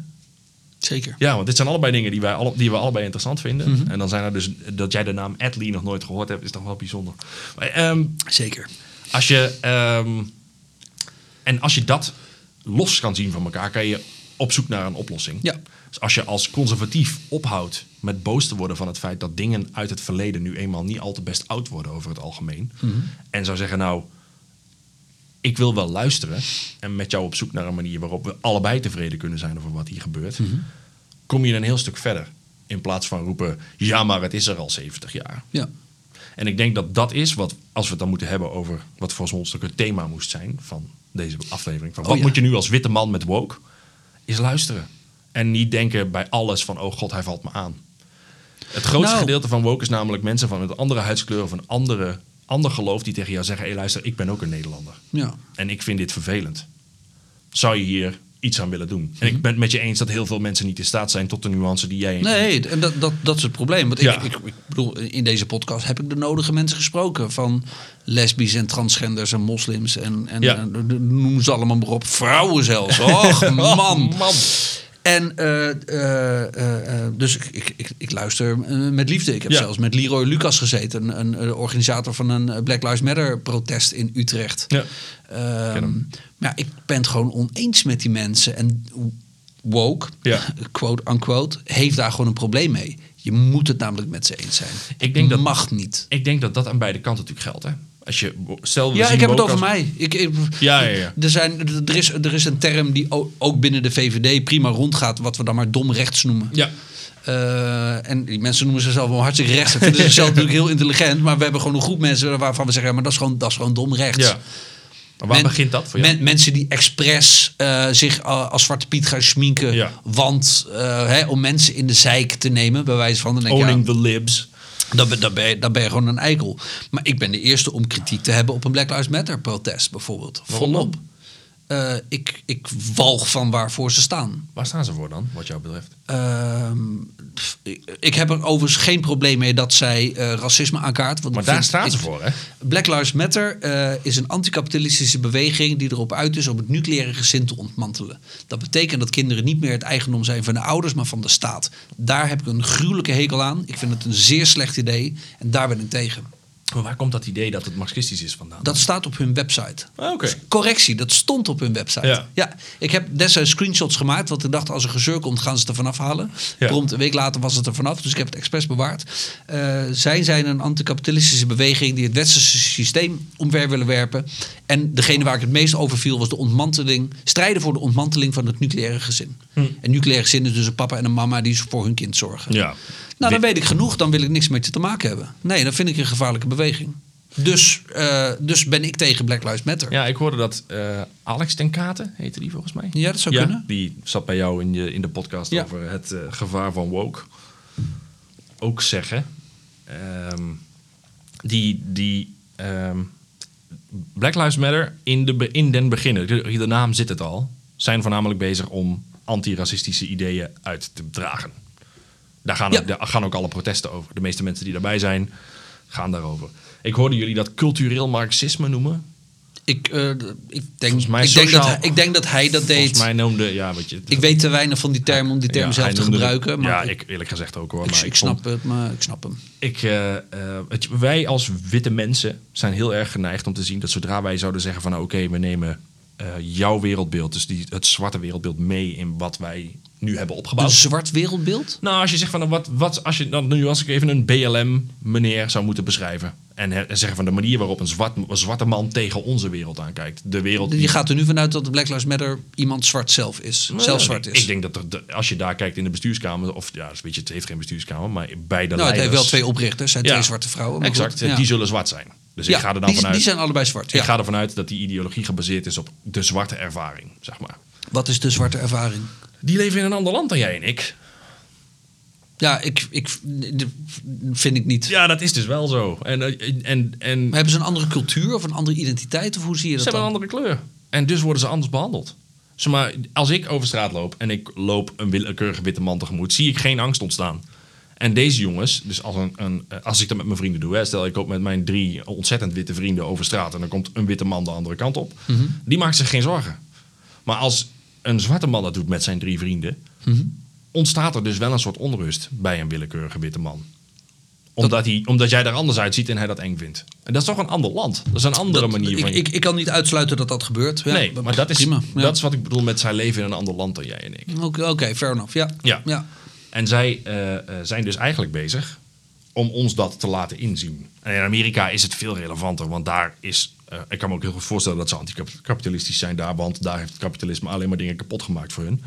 Zeker. Ja, want dit zijn allebei dingen die, wij alle, die we allebei interessant vinden. En dan zijn er dus dat jij de naam Adley nog nooit gehoord hebt, is toch wel bijzonder. Maar, ehm, Zeker. Als je, ehm, en als je dat los kan zien van elkaar, kan je op zoek naar een oplossing. Ja. Dus als je als conservatief ophoudt met boos te worden van het feit dat dingen uit het verleden nu eenmaal niet al te best oud worden over het algemeen. En zou zeggen, nou, ik wil wel luisteren en met jou op zoek naar een manier waarop we allebei tevreden kunnen zijn over wat hier gebeurt. Kom je een heel stuk verder. In plaats van roepen, ja, maar het is er al 70 jaar. Ja. En ik denk dat dat is wat, als we het dan moeten hebben over wat voor ons het thema moest zijn van deze aflevering. Van Oh, wat ja. moet je nu als witte man met woke? Is luisteren. En niet denken bij alles van, oh god, hij valt me aan. Het grootste Nou. gedeelte van woke is namelijk mensen van een andere huidskleur of een andere, ander geloof die tegen jou zeggen, hé luister, ik ben ook een Nederlander. Ja. En ik vind dit vervelend. Zou je hier iets aan willen doen. En ik ben het met je eens dat heel veel mensen niet in staat zijn tot de nuance die jij... Nee, en dat, dat, dat is het probleem. Want Ja. ik, ik, ik bedoel, in deze podcast heb ik de nodige mensen gesproken. Van lesbisch en transgenders en moslims. En, en, Ja. en noem ze allemaal maar op. Vrouwen zelfs. Och, man. man. En eh, eh, eh, dus ik, ik, ik, luister met liefde. Ik heb Ja. zelfs met Leroy Lucas gezeten, een, een, organisator van een Black Lives Matter protest in Utrecht. Ja. Ehm. Maar ja, ik ben het gewoon oneens met die mensen. En woke, Ja. quote unquote, heeft daar gewoon een probleem mee. Je moet het namelijk met ze eens zijn. Ik denk dat- mag niet. Ik denk dat dat aan beide kanten natuurlijk geldt. Hè? Als je, stel, we Ja, ik heb het over als- mij. Ik, ik- Ja, ja, ja. Er, zijn, er, is, er is een term die ook binnen de VVD prima rondgaat, wat we dan maar dom rechts noemen. Ja, Eh, en die mensen noemen zichzelf wel hartstikke rechts. en vinden zichzelf natuurlijk heel intelligent. Maar we hebben gewoon een groep mensen waarvan we zeggen... Ja, maar dat is gewoon, dat is gewoon dom rechts. ja. Maar waar Men- begint dat voor jou? Men- mensen die expres eh, zich eh, als Zwarte Piet gaan schminken. Ja. Want eh, hè, om mensen in de zeik te nemen, bij wijze van... Dan denk Owning ja, the libs. dan, ben, dan, ben je, dan ben je gewoon een eikel. Maar ik ben de eerste om kritiek te hebben op een Black Lives Matter protest bijvoorbeeld. Volop. Eh, ik, ik walg van waarvoor ze staan. Waar staan ze voor dan, wat jou betreft? Ehm, ik, ik heb er overigens geen probleem mee dat zij eh, racisme aankaart. Want Maar daar vind- staan ik- ze voor, hè? Black Lives Matter eh, is een anticapitalistische beweging die erop uit is om het nucleaire gezin te ontmantelen. Dat betekent dat kinderen niet meer het eigendom zijn van de ouders, maar van de staat. Daar heb ik een gruwelijke hekel aan. Ik vind het een zeer slecht idee en daar ben ik tegen. Maar waar komt dat idee dat het marxistisch is vandaan? Dat staat op hun website. Ah, Oké. Correctie, dat stond op hun website. Ja. ik heb destijds screenshots gemaakt, want ik dacht als er gezeur komt, gaan ze het er vanaf halen. Ja. Prompt een week later was het er vanaf, dus ik heb het expres bewaard. Eh, zij zijn een anticapitalistische beweging die het westerse systeem omver willen werpen. En degene waar ik het meest over viel was de ontmanteling, strijden voor de ontmanteling van het nucleaire gezin. En nucleaire gezin is dus een papa en een mama die voor hun kind zorgen. Ja. Nou, dan weet ik genoeg, dan wil ik niks met je te maken hebben. Nee, dan vind ik een gevaarlijke beweging. Dus, eh, dus ben ik tegen Black Lives Matter. Ja, ik hoorde dat eh, Alex ten Katen, heette die volgens mij. Ja, dat zou kunnen. Die zat bij jou in, je, in de podcast Ja. over het eh, gevaar van woke. Ook zeggen. ehm, die die ehm, Black Lives Matter in, de, in den beginnen, de, de naam zit het al, zijn voornamelijk bezig om antiracistische ideeën uit te dragen. Daar gaan, Ja. ook, daar gaan ook alle protesten over. De meeste mensen die daarbij zijn, gaan daarover. Ik hoorde jullie dat cultureel marxisme noemen. Ik, eh, ik, denk, mij ik, denk dat, hij- ik denk dat hij dat deed. Volgens mij noemde, ja, weet je, Ik weet te weinig van die term om die term Ja, zelf te het- gebruiken. Maar ja, ik, eerlijk gezegd ook hoor. ik, maar ik snap het, maar ik snap hem. Ik, eh, eh, het- wij als witte mensen zijn heel erg geneigd om te zien dat zodra wij zouden zeggen van nou, oké, we nemen jouw wereldbeeld, dus die, het zwarte wereldbeeld mee in wat wij nu hebben Een opgebouwd. zwart wereldbeeld? Nou, als je zegt van nou, wat, wat als je dan nu als ik even een BLM meneer zou moeten beschrijven en, zeggen van de manier waarop een, zwart, een zwarte man tegen onze wereld aankijkt, de wereld Je gaat er nu vanuit dat de Black Lives Matter iemand zwart zelf is. Nou, zelf zwart is. Ik denk dat er, de- als je daar kijkt in de bestuurskamer, of ja, weet je, het heeft geen bestuurskamer, maar bij de nou, het heeft wel twee oprichters, zijn Ja, twee zwarte vrouwen. maar Exact, goed, ja. die zullen zwart zijn. Dus Ja, ik ga er dan die, vanuit. die zijn allebei zwart. Ik ga ervan uit dat die ideologie gebaseerd is op de zwarte ervaring, zeg maar. Wat is de zwarte ervaring? Die leven in een ander land dan jij en ik. Ja, ik, ik vind ik niet. Ja, dat is dus wel zo. En, eh, en, en Maar hebben ze een andere cultuur of een andere identiteit? Of hoe zie je ze dat hebben een dan? andere kleur. En dus worden ze anders behandeld. Zeg maar, als ik over straat loop en ik loop een willekeurige witte man tegemoet, zie ik geen angst ontstaan. En deze jongens, dus als, een, een, eh, als ik dat met mijn vrienden doe, hè, stel ik loop met mijn drie ontzettend witte vrienden over straat en dan komt een witte man de andere kant op, Mhm. die maakt zich geen zorgen. Maar als een zwarte man dat doet met zijn drie vrienden, Mhm. ontstaat er dus wel een soort onrust bij een willekeurige witte man. Omdat, hij, omdat jij er anders uitziet en hij dat eng vindt. En dat is toch een ander land. Dat is een andere Dat- manier ik, van... ik, ik kan niet uitsluiten dat dat gebeurt. Ja, nee, maar dat is, prima. Ja. dat is wat ik bedoel met zijn leven in een ander land dan jij en ik. Oké, oké, fair enough. Ja. Ja. ja. En zij eh, eh, zijn dus eigenlijk bezig om ons dat te laten inzien. En in Amerika is het veel relevanter, want daar is... eh, ik kan me ook heel goed voorstellen dat ze anticapitalistisch zijn daar, want daar heeft het kapitalisme alleen maar dingen kapot gemaakt voor hun.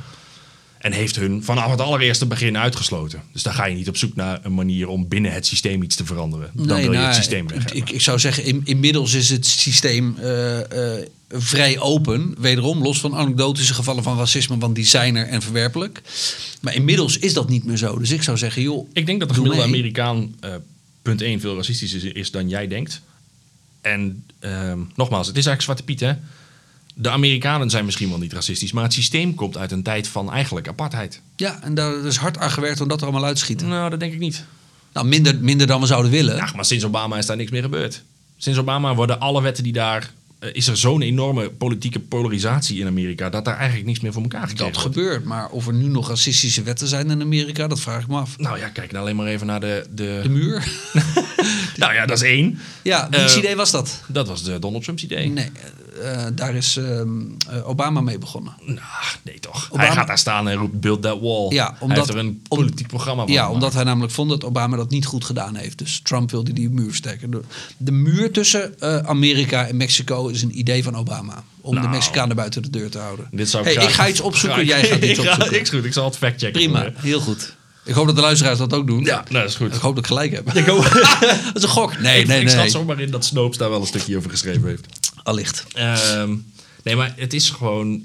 En heeft hun vanaf het allereerste begin uitgesloten. Dus daar ga je niet op zoek naar een manier om binnen het systeem iets te veranderen. Dan wil je nou, het systeem weg ik, ik, ik zou zeggen, in, inmiddels is het systeem eh, eh, vrij open. Wederom, los van anekdotische gevallen van racisme, want die zijn er en verwerpelijk. Maar inmiddels is dat niet meer zo. Dus ik zou zeggen, joh, Ik denk dat de gemiddelde. Amerikaan eh, punt 1 veel racistischer is, is dan jij denkt. En ehm, nogmaals, het is eigenlijk Zwarte Piet, hè? De Amerikanen zijn misschien wel niet racistisch, maar het systeem komt uit een tijd van eigenlijk apartheid. Ja, en daar is hard aan gewerkt om dat er allemaal uit te schieten. Nou, dat denk ik niet. Nou, minder, minder dan we zouden willen. Ja, maar sinds Obama is daar niks meer gebeurd. Sinds Obama worden alle wetten die daar. eh, is er zo'n enorme politieke polarisatie in Amerika dat daar eigenlijk niks meer voor elkaar gekregen dat gebeurt. Maar of er nu nog racistische wetten zijn in Amerika, dat vraag ik me af. Nou ja, kijk nou alleen maar even naar de. de... De muur? Nou ja, dat is één. Ja, wiens Eh, idee was dat? Dat was de Donald Trump's idee. Nee, eh, eh, daar is ehm, eh, Obama mee begonnen. Nou, nee toch. Obama- Hij gaat daar staan en roept build that wall. Ja, Hij omdat- heeft er een politiek programma van Ja, gemaakt. omdat hij namelijk vond dat Obama dat niet goed gedaan heeft. Dus Trump wilde die muur sterken. De, de muur tussen Amerika en Mexico is een idee van Obama. Om de Nou. Mexicanen buiten de deur te houden. Dit zou hey, graag- ik ga iets opzoeken, graag- jij gaat iets Ik ga- opzoeken. Ik goed, ik zal het factchecken. Prima, heel goed. Ik hoop dat de luisteraars dat ook doen. Ja, nou, dat is goed. Ik hoop dat ik gelijk heb. Ik hoop- dat is een gok. Nee, ik, nee, ik nee. zat zomaar in dat Snopes daar wel een stukje over geschreven heeft. Allicht. Ehm, nee, maar het is gewoon...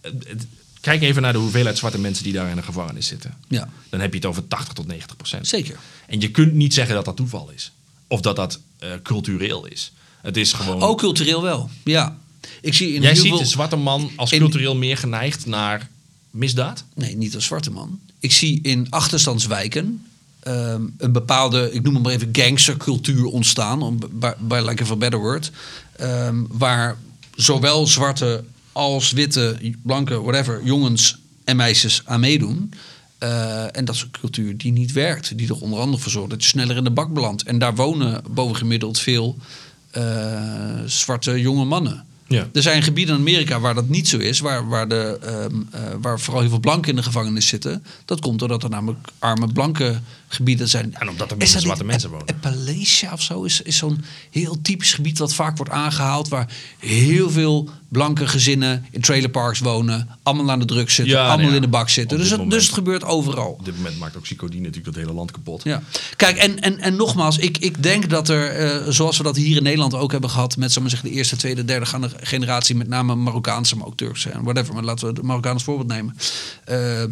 het- het- kijk even naar de hoeveelheid zwarte mensen die daar in de gevangenis zitten. Ja, Dan heb je het over 80 tot 90 procent. zeker. En je kunt niet zeggen dat dat toeval is. Of dat dat eh, cultureel is. Het is gewoon... Ook cultureel wel. Ja. Ik zie in Jij heel ziet veel... een zwarte man als in- cultureel meer geneigd naar misdaad? Nee, niet als zwarte man. Ik zie in achterstandswijken ehm, een bepaalde, ik noem het maar even gangstercultuur ontstaan, om, by, by of a better word, ehm, waar zowel zwarte als witte, blanke, whatever, jongens en meisjes aan meedoen. Eh, en dat is een cultuur die niet werkt, die er onder andere voor zorgt dat je sneller in de bak belandt. En daar wonen bovengemiddeld veel eh, zwarte jonge mannen. Ja. Er zijn gebieden in Amerika waar dat niet zo is, waar, waar, de, ehm, eh, waar vooral heel veel blanken in de gevangenis zitten. Dat komt doordat er namelijk arme blanke gebieden zijn. En omdat er minder zwarte mensen wonen. Appalachia of zo is, is zo'n heel typisch gebied dat vaak wordt aangehaald. Waar heel veel blanke gezinnen in trailerparks wonen. Allemaal aan de druk zitten, Ja, allemaal ja, in de bak zitten. Dus het, dus het gebeurt overal. Op dit moment maakt ook Psychodie natuurlijk dat hele land kapot. Ja. Kijk, en, en, en nogmaals, ik, ik denk dat er, eh, zoals we dat hier in Nederland ook hebben gehad, met maar zeggen, de eerste, tweede, derde generatie, met name Marokkaanse, maar ook Turkse en whatever, maar laten we de Marokkaan als voorbeeld nemen. eh,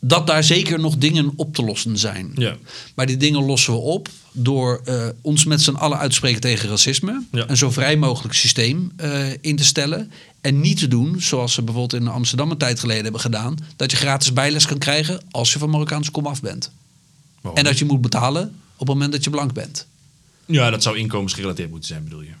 dat daar zeker nog dingen op te lossen zijn. Ja. Maar die dingen lossen we op door eh, ons met z'n allen uit te spreken tegen racisme. Ja. Een zo vrij mogelijk systeem eh, in te stellen. En niet te doen, zoals ze bijvoorbeeld in Amsterdam een tijd geleden hebben gedaan, dat je gratis bijles kan krijgen als je van Marokkaanse komaf bent. Waarom En dat je moet betalen op het moment dat je blank bent. Ja, dat zou inkomensgerelateerd moeten zijn, bedoel je?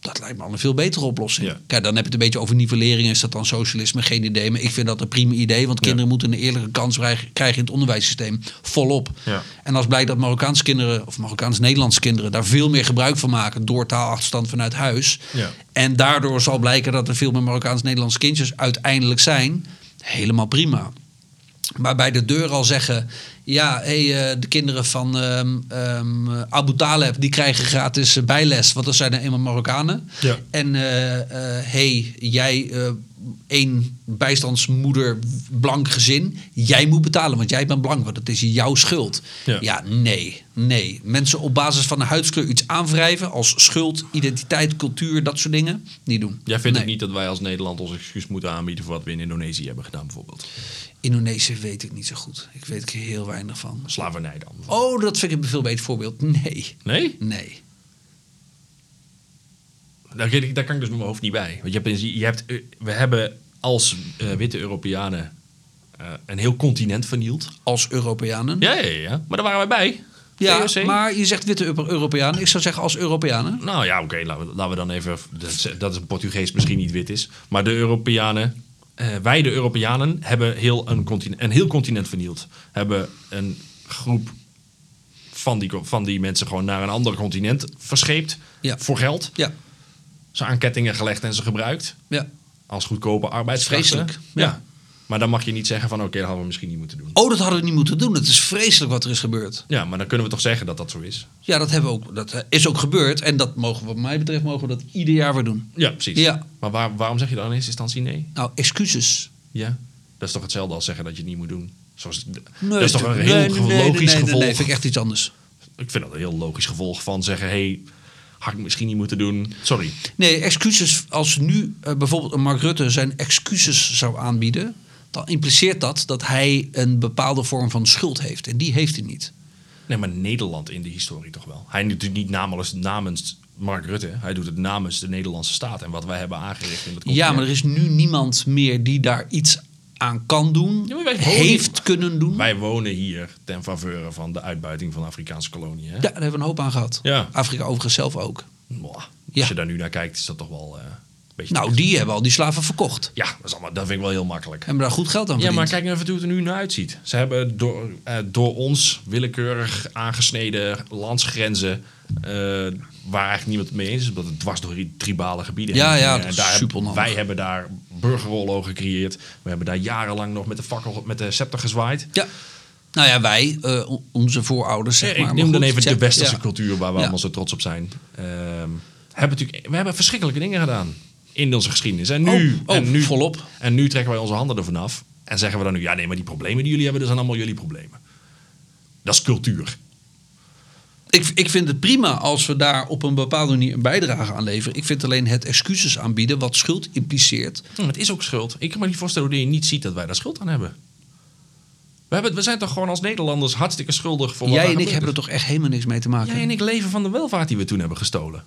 Dat lijkt me al een veel betere oplossing. Ja. Kijk, dan heb je het een beetje over nivellering. Is dat dan socialisme? Geen idee. Maar ik vind dat een prima idee. Want kinderen moeten een eerlijke kans krijgen in het onderwijssysteem. Volop. Ja. En als blijkt dat Marokkaanse kinderen, of Marokkaans-Nederlandse kinderen, daar veel meer gebruik van maken door taalachterstand vanuit huis. Ja. En daardoor zal blijken dat er veel meer Marokkaans-Nederlandse kindjes uiteindelijk zijn. Helemaal prima. Maar bij de deur al zeggen: ja, hey, eh, de kinderen van ehm, ehm, Abu Taleb die krijgen gratis eh, bijles, want dat zijn er eenmaal Marokkanen. Ja. En eh, eh, hey, jij eh één bijstandsmoeder, blank gezin, jij moet betalen, want jij bent blank, want het is jouw schuld. Ja. Ja, nee, nee. Mensen op basis van een huidskleur iets aanwrijven als schuld, identiteit, cultuur, dat soort dingen, niet doen. Jij vindt Nee. ook niet dat wij als Nederland ons excuus moeten aanbieden voor wat we in Indonesië hebben gedaan, bijvoorbeeld? Indonesië weet ik niet zo goed. Ik weet er heel weinig van. Slavernij dan? Oh, dat vind ik een veel beter voorbeeld. Nee, Nee? nee. Daar, kan ik- daar kan ik dus met mijn hoofd niet bij. Want je hebt, je hebt, eh, we hebben als eh, witte Europeanen eh, een heel continent vernield. Als Europeanen. Ja, ja, ja. Maar daar waren wij bij. Ja, maar je zegt witte Euro- Europeanen. Ik zou zeggen als Europeanen. Nou ja, oké, laten, we, laten we dan even... Dat, dat een Portugees misschien niet wit is. Maar de Europeanen... eh, wij, de Europeanen, hebben heel een, continent, een heel continent vernield. Hebben een groep van die, van die mensen gewoon naar een ander continent verscheept. Ja. Voor geld. Ja, Ze aan kettingen gelegd en ze gebruikt. ja. Als goedkope arbeidskrachten. Vreselijk, Ja. ja. Maar dan mag je niet zeggen van... Oké, dat hadden we misschien niet moeten doen. Oh, dat hadden we niet moeten doen. Het is vreselijk wat er is gebeurd. Ja, maar dan kunnen we toch zeggen dat dat zo is. Ja, dat, hebben we ook, dat eh, is ook gebeurd. En dat mogen we, wat mij betreft, mogen we dat ieder jaar weer doen. Ja, precies. Ja. Maar waar, waarom zeg je dan in eerste instantie nee? Nou, excuses. Ja. Dat is toch hetzelfde als zeggen dat je het niet moet doen? Zoals, Nee, dat is toch een heel nee, nee, nee, logisch gevolg? Nee, vind ik echt iets anders. Ik vind dat een heel logisch gevolg van zeggen... hey, had ik misschien niet moeten doen. Sorry. Nee, excuses. Als nu eh, bijvoorbeeld een Mark Rutte zijn excuses zou aanbieden, dan impliceert dat dat hij een bepaalde vorm van schuld heeft. En die heeft hij niet. Nee, maar Nederland in de historie toch wel. Hij doet het niet namens, namens Mark Rutte. Hij doet het namens de Nederlandse staat en wat wij hebben aangericht in het Ja, maar er is nu niemand meer die daar iets aan kan doen, Ja, wonen- heeft kunnen doen. Wij wonen hier ten faveur van de uitbuiting van Afrikaanse koloniën. Hè? Ja, daar hebben we een hoop aan gehad. Ja. Afrika overigens zelf ook. Mwah. Als Ja. je daar nu naar kijkt, is dat toch wel eh, beetje... Nou, die hebben al die slaven verkocht. Ja, dat, is allemaal, dat vind ik wel heel makkelijk. Hebben daar goed geld aan Ja, verdiend. maar kijk even hoe het er nu naar uitziet. Ze hebben door, eh, door ons willekeurig aangesneden landsgrenzen... eh, waar eigenlijk niemand het mee eens is, omdat het dwars door die tribale gebieden Ja, heen ja, En is daar hebben-. Wij hebben daar burgeroorlogen gecreëerd. We hebben daar jarenlang nog met de fakkel, met de scepter gezwaaid. Ja. Nou ja, wij, eh, onze voorouders, zeg Ja, maar. ik Maar noem dan even de westerse ja. cultuur waar we Ja. allemaal zo trots op zijn. Ehm, hebben natuurlijk, we hebben verschrikkelijke dingen gedaan in onze geschiedenis. En nu, Oh, oh, en nu volop. En nu trekken wij onze handen ervan af. En zeggen we dan nu, ja nee, maar die problemen die jullie hebben, dat zijn allemaal jullie problemen. Dat is cultuur. Ik, ik vind het prima als we daar op een bepaalde manier een bijdrage aan leveren. Ik vind alleen het excuses aanbieden, wat schuld impliceert. Hm, het is ook schuld. Ik kan me niet voorstellen hoe je niet ziet dat wij daar schuld aan hebben. We, hebben, we zijn toch gewoon als Nederlanders hartstikke schuldig voor wat Jij en ik hebben er toch echt helemaal niks mee te maken. Jij en ik leven van de welvaart die we toen hebben gestolen.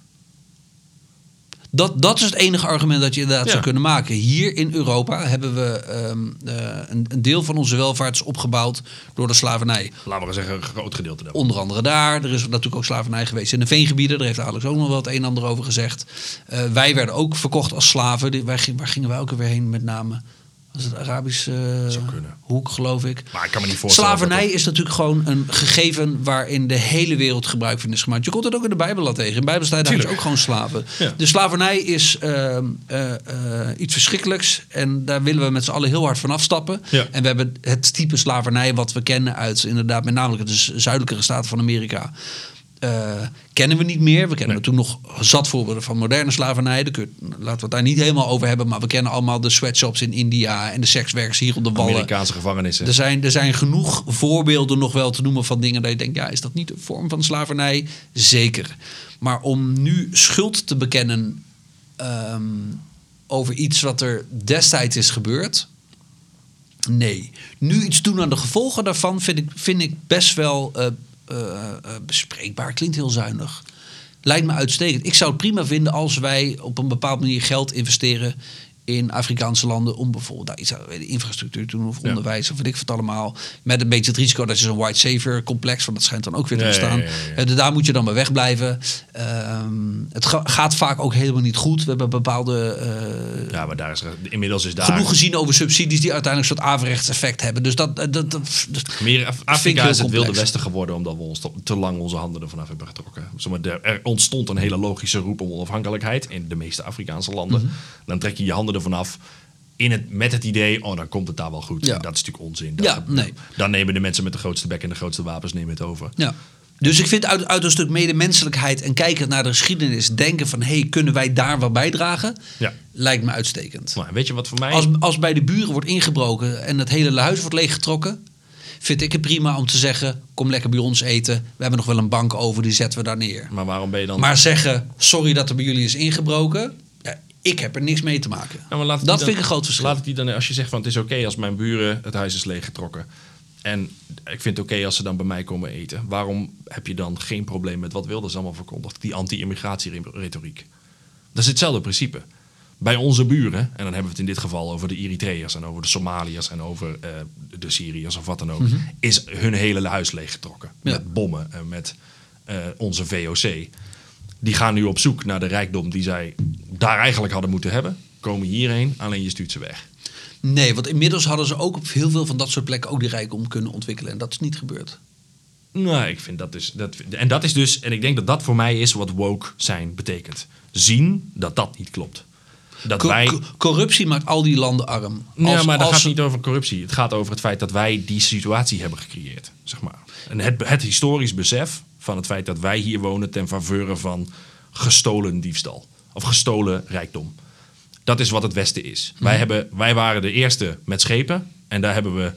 Dat, dat is het enige argument dat je inderdaad Ja. zou kunnen maken. Hier in Europa hebben we ehm, eh, een, een deel van onze welvaart is opgebouwd door de slavernij. Laten we zeggen, een groot gedeelte daarvan. Onder andere daar. Er is natuurlijk ook slavernij geweest in de veengebieden. Daar heeft Alex ook nog wel het een en ander over gezegd. Eh, wij werden ook verkocht als slaven. Ging- waar gingen wij ook weer heen met name? Was het Arabische eh, hoek, geloof ik. Maar ik kan me niet voorstellen. Slavernij dat is natuurlijk gewoon een gegeven waarin de hele wereld gebruik van is gemaakt. Je komt het ook in de Bijbel al tegen. In de Bijbel staat daar is Tuurlijk. ook gewoon slaven. Ja. De slavernij is ehm, eh, eh, iets verschrikkelijks. En daar willen we met z'n allen heel hard van afstappen. Ja. En we hebben het type slavernij wat we kennen uit inderdaad met name de zuidelijkere staten van Amerika. Eh, kennen we niet meer. We kennen natuurlijk nog zat voorbeelden van moderne slavernij. Daar kun laten we het daar niet helemaal over hebben. Maar we kennen allemaal de sweatshops in India en de sekswerkers hier op de wallen. Amerikaanse gevangenissen. Er zijn, er zijn genoeg voorbeelden nog wel te noemen van dingen dat je denkt, ja, is dat niet een vorm van slavernij? Zeker. Maar om nu schuld te bekennen ehm, over iets wat er destijds is gebeurd, nee. Nu iets doen aan de gevolgen daarvan vind ik, vind ik best wel eh, bespreekbaar. Klinkt heel zuinig. Lijkt me uitstekend. Ik zou het prima vinden als wij op een bepaalde manier geld investeren in Afrikaanse landen om bijvoorbeeld daar iets aan weet ik, infrastructuur te doen of Ja. onderwijs of weet ik wat allemaal. Met een beetje het risico dat je zo'n white savior complex, want dat schijnt dan ook weer te bestaan. ja, ja, ja. Eh, daar moet je dan maar wegblijven. Ehm, het ga- gaat vaak ook helemaal niet goed. We hebben bepaalde eh, ja, maar daar is, inmiddels is daar... genoeg gezien over subsidies die uiteindelijk een soort averechts effect hebben. Dus dat, dat, dat, dat- Meer Af- Afrika is het wilde westen geworden omdat we ons te- lang onze handen ervan af hebben getrokken. Er, er ontstond een hele logische roep om onafhankelijkheid in de meeste Afrikaanse landen. Mhm. Dan trek je je handen ervan af in het, met het idee, oh dan komt het daar wel goed. Ja. Dat is natuurlijk onzin. Dat- Ja, nee. Dan nemen de mensen met de grootste bek en de grootste wapens nemen het over. Ja. Dus ik vind uit, uit een stuk medemenselijkheid en kijken naar de geschiedenis, denken van hé, hey, kunnen wij daar wat bijdragen? Ja. Lijkt me uitstekend. Maar weet je wat voor mij... Als, als bij de buren wordt ingebroken en het hele huis wordt leeggetrokken, vind ik het prima om te zeggen: kom lekker bij ons eten. We hebben nog wel een bank over, die zetten we daar neer. Maar waarom ben je dan... Maar zeggen: sorry dat er bij jullie is ingebroken. Ik heb er niks mee te maken. Die dat dan- vind ik een groot verschil. Laat ik die dan, als je zegt van het is oké als mijn buren het huis is leeggetrokken. En ik vind het oké als ze dan bij mij komen eten. Waarom heb je dan geen probleem met wat Wilders allemaal verkondigt? Die anti-immigratieretoriek. Dat is hetzelfde principe. Bij onze buren, en dan hebben we het in dit geval over de Eritreërs en over de Somaliërs en over eh, de Syriërs of wat dan ook, is hun hele huis leeggetrokken. Ja. Met bommen en met eh, onze VOC. Die gaan nu op zoek naar de rijkdom die zij daar eigenlijk hadden moeten hebben. Komen hierheen, alleen je stuurt ze weg. Nee, want inmiddels hadden ze ook op heel veel van dat soort plekken ook die rijkdom kunnen ontwikkelen. En dat is niet gebeurd. Nou, ik vind dat dus. Dat, en dat is dus. En ik denk dat dat voor mij is wat woke zijn betekent. Zien dat dat niet klopt. Dat Co- wij. co- corruptie maakt al die landen arm. Ja, Als- maar dat als- gaat niet over corruptie. Het gaat over het feit dat wij die situatie hebben gecreëerd. Zeg maar. En het, het historisch besef van het feit dat wij hier wonen ten faveur van gestolen diefstal. Of gestolen rijkdom. Dat is wat het Westen is. Wij, hebben, wij waren de eerste met schepen. En daar hebben we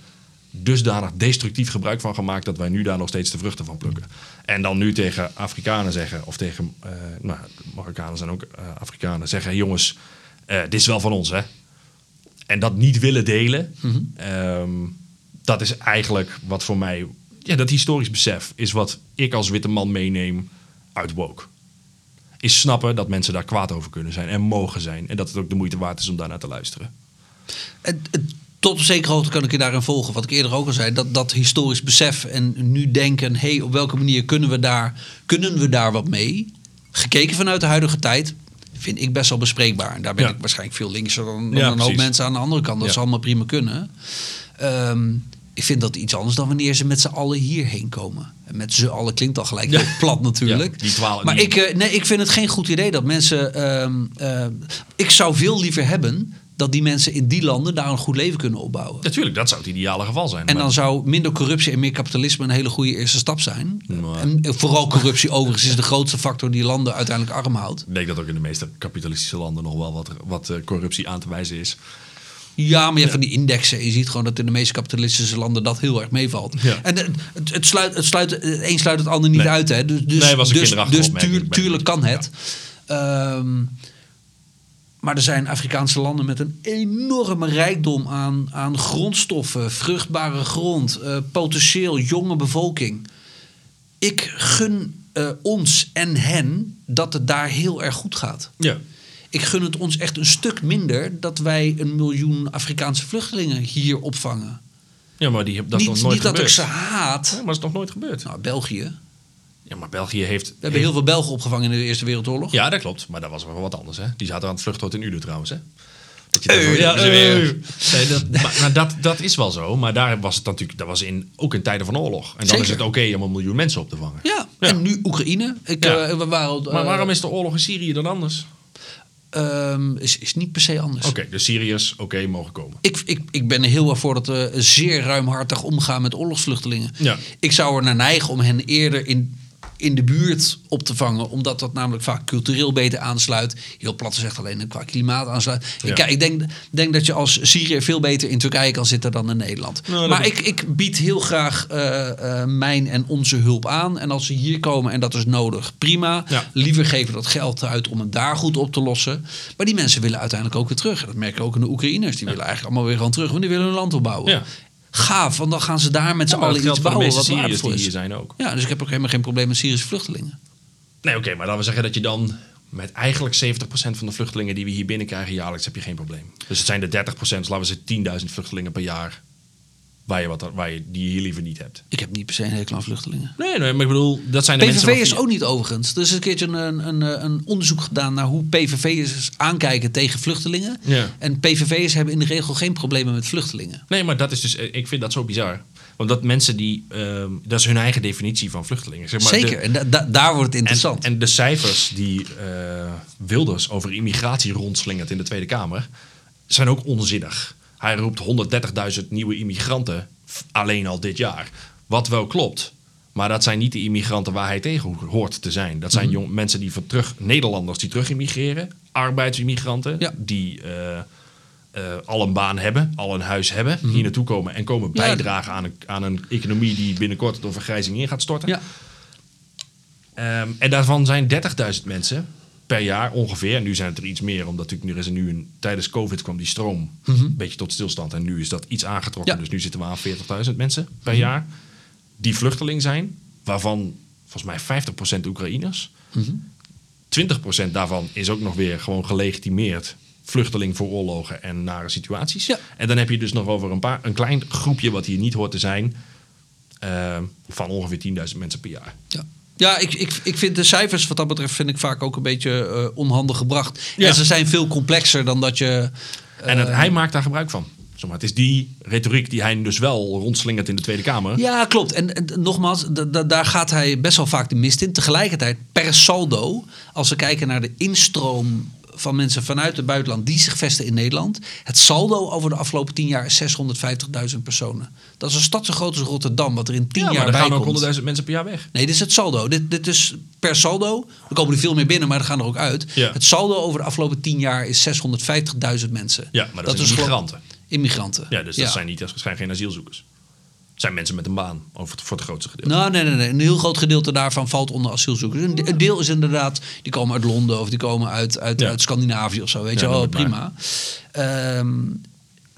dusdanig destructief gebruik van gemaakt... dat wij nu daar nog steeds de vruchten van plukken. En dan nu tegen Afrikanen zeggen... of tegen nou, Marokkanen zijn ook eh, Afrikanen... zeggen, jongens, eh, dit is wel van ons, hè. En dat niet willen delen... ehm, dat is eigenlijk wat voor mij ja, dat historisch besef is wat ik als witte man meeneem uit woke. Is snappen dat mensen daar kwaad over kunnen zijn en mogen zijn. En dat het ook de moeite waard is om daarnaar te luisteren. Tot op zekere hoogte kan ik je daarin volgen. Wat ik eerder ook al zei, dat, dat historisch besef en nu denken, hey, op welke manier kunnen we, daar, kunnen we daar wat mee? Gekeken vanuit de huidige tijd, vind ik best wel bespreekbaar. En daar ben Ja. ik waarschijnlijk veel linkser dan, dan Ja, een hoop mensen aan de andere kant. Dat Ja. zal allemaal prima kunnen. Ehm, ik vind dat iets anders dan wanneer ze met z'n allen hierheen komen. En met z'n allen klinkt al gelijk Ja. plat natuurlijk. Ja, die twaalf- maar die- ik, eh, nee, ik vind het geen goed idee dat mensen... ehm, eh, ik zou veel liever hebben dat die mensen in die landen daar een goed leven kunnen opbouwen. Natuurlijk, dat zou het ideale geval zijn. En Maar- dan zou minder corruptie en meer kapitalisme een hele goede eerste stap zijn. Maar- En vooral corruptie overigens is de grootste factor die landen uiteindelijk arm houdt. Ik denk dat ook in de meeste kapitalistische landen nog wel wat, wat eh, corruptie aan te wijzen is. Ja, maar je hebt van die indexen. En je ziet gewoon dat in de meeste kapitalistische landen dat heel erg meevalt. Ja. En het, het, het sluit, het sluit, het een sluit het ander niet Nee. uit. Hè. Dus, dus, Nee, was een dus, dus tuur- tuurlijk kan het. Ehm, maar er zijn Afrikaanse landen met een enorme rijkdom aan, aan grondstoffen, vruchtbare grond, eh, potentieel jonge bevolking. Ik gun eh, ons en hen dat het daar heel erg goed gaat. Ja. Ik gun het ons echt een stuk minder dat wij een miljoen Afrikaanse vluchtelingen hier opvangen. ja, maar die, heb- dat is nog nooit niet dat ik ze haat. Ja, maar dat is nog nooit gebeurd. Nou, België. Ja, maar België heeft... We hebben heel veel Belgen opgevangen in de Eerste Wereldoorlog. Ja, dat klopt. Maar dat was wel wat anders, hè? Die zaten aan het vluchten in Uden trouwens, hè? Dat je ja, ze weer-. Nee, dat, maar, maar dat, dat is wel zo. Maar daar was het natuurlijk... Dat was in, ook in tijden van oorlog. En dan Zeker. is het oké om een miljoen mensen op te vangen. Ja, Ja. en nu Oekraïne. Ik, Ja. eh, we waren, Maar waarom is de oorlog in Syrië dan anders? Ehm, is, is niet per se anders. Oké, de Syriërs, oké, mogen komen. Ik, ik, ik ben er heel erg voor dat we zeer ruimhartig omgaan met oorlogsvluchtelingen. Ja. Ik zou er naar neigen om hen eerder in, in de buurt op te vangen. Omdat dat namelijk vaak cultureel beter aansluit. Heel plat gezegd alleen qua klimaat aansluit. Ja. Ik, ik denk, denk dat je als Syriër veel beter in Turkije kan zitten dan in Nederland. Nou, maar ik, ik bied heel graag eh, eh, mijn en onze hulp aan. En als ze hier komen en dat is nodig, prima. Ja. Liever geven we dat geld uit om het daar goed op te lossen. Maar die mensen willen uiteindelijk ook weer terug. En dat merk ik ook in de Oekraïners. Die willen eigenlijk allemaal weer gewoon terug. Want die willen hun land opbouwen. Gaaf, want dan gaan ze daar met z'n allen iets bouwen wat Syriërs die is. hier zijn ook. Ja, dus ik heb ook helemaal geen probleem met Syrische vluchtelingen. Nee, oké, maar laten we zeggen dat je dan met eigenlijk 70% van de vluchtelingen die we hier binnenkrijgen jaarlijks heb je geen probleem. Dus het zijn de 30%, dus laten we zeggen 10.000 vluchtelingen per jaar waar je wat, waar je, die je hier liever niet hebt. Ik heb niet per se een hekel aan vluchtelingen. Nee, nee, maar ik bedoel, dat zijn de mensen... PVV is ook niet overigens. Er is een keertje een, een, een onderzoek gedaan naar hoe PVV'ers aankijken tegen vluchtelingen. Ja. En PVV'ers hebben in de regel geen problemen met vluchtelingen. Nee, maar dat is dus, eh, ik vind dat zo bizar. Want dat mensen die, ehm, dat is hun eigen definitie van vluchtelingen. Zeg maar, de- Zeker, en da- da- daar wordt het interessant. en de cijfers die eh, Wilders over immigratie rondslingert in de Tweede Kamer zijn ook onzinnig. Hij roept 130.000 nieuwe immigranten alleen al dit jaar. Wat wel klopt. Maar dat zijn niet de immigranten waar hij tegen hoort te zijn. Dat Mhm. zijn jong, mensen die van terug, Nederlanders die terug immigreren, arbeidsimmigranten Ja. die eh, eh, al een baan hebben, al een huis hebben, hier naartoe komen en komen Mhm. Ja. bijdragen aan een, aan een economie die binnenkort door vergrijzing in gaat storten. ja. Ehm, en daarvan zijn 30.000 mensen per jaar ongeveer. En nu zijn het er iets meer, omdat natuurlijk nu is er nu een, tijdens COVID kwam die stroom een beetje tot stilstand. En nu is dat iets aangetrokken. Mhm. Ja. Mhm. Dus nu zitten we aan 40.000 mensen per jaar die vluchteling zijn. Waarvan volgens mij 50% Oekraïners. Mhm. 20% daarvan is ook nog weer gewoon gelegitimeerd vluchteling voor oorlogen en nare situaties. Ja. En dan heb je dus nog over een, paar, een klein groepje wat hier niet hoort te zijn. ehm, van ongeveer 10.000 mensen per jaar. Ja, ja ik, ik, ik vind de cijfers wat dat betreft vind ik vaak ook een beetje eh, onhandig gebracht. Ja. En ze zijn veel complexer dan dat je... En het- eh, hij maakt daar gebruik van. Zeg maar, het is die retoriek die hij dus wel rondslingert in de Tweede Kamer. Ja, klopt. En, en nogmaals, da- da- daar gaat hij best wel vaak de mist in. Tegelijkertijd, per saldo, als we kijken naar de instroom van mensen vanuit het buitenland die zich vesten in Nederland. Het saldo over de afgelopen tien jaar is 650.000 personen. Dat is een stad zo groot als Rotterdam, wat er in tien Ja, maar jaar er bij gaan ook komt. 100.000 mensen per jaar weg. Nee, dit is het saldo. Dit, dit is per saldo. Er komen er veel meer binnen, maar er gaan er ook uit. Ja. Het saldo over de afgelopen tien jaar is 650.000 mensen. Ja, maar dat, zijn is geloof- migranten. Immigranten. Ja, dus dat zijn, niet, dat zijn geen asielzoekers. Zijn mensen met een baan, over het, voor het grootste gedeelte. Nou, nee, nee, nee. Een heel groot gedeelte daarvan valt onder asielzoekers. Een, de- een deel is inderdaad, die komen uit Londen of die komen uit, uit, Ja. uit Scandinavië of zo. Weet Ja, je wel, prima. Ehm,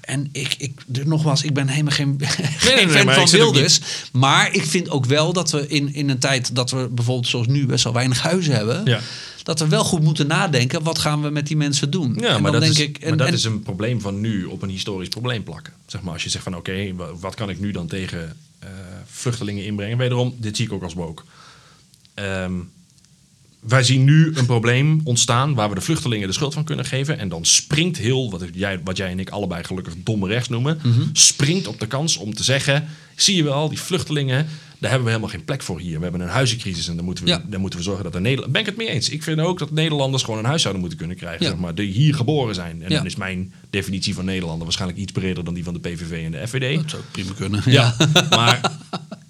En ik, ik, dus nogmaals, ik ben helemaal geen, geen nee, fan van Wilders. Maar ik vind ook wel dat we in, in een tijd dat we bijvoorbeeld zoals nu best wel weinig huizen hebben. Ja. Dat we wel goed moeten nadenken, wat gaan we met die mensen doen? Ja, maar, dat, denk is, ik, maar en- dat en- is een probleem van nu op een historisch probleem plakken. Zeg maar, als je zegt van oké, wa- wat kan ik nu dan tegen eh, vluchtelingen inbrengen? Wederom, dit zie ik ook als woke. Ehm, wij zien nu een probleem ontstaan waar we de vluchtelingen de schuld van kunnen geven. En dan springt heel, wat jij, wat jij en ik allebei gelukkig domme rechts noemen, Mhm. springt op de kans om te zeggen: zie je wel, die vluchtelingen, daar hebben we helemaal geen plek voor hier. We hebben een huizencrisis en dan moeten we, Ja. dan moeten we zorgen dat de Nederland. Ben ik het mee eens? Ik vind ook dat Nederlanders gewoon een huis zouden moeten kunnen krijgen, Ja. zeg maar, die hier geboren zijn. En dan is mijn definitie van Nederlander waarschijnlijk iets breder dan die van de PVV en de FVD. dat zou prima kunnen. Ja, maar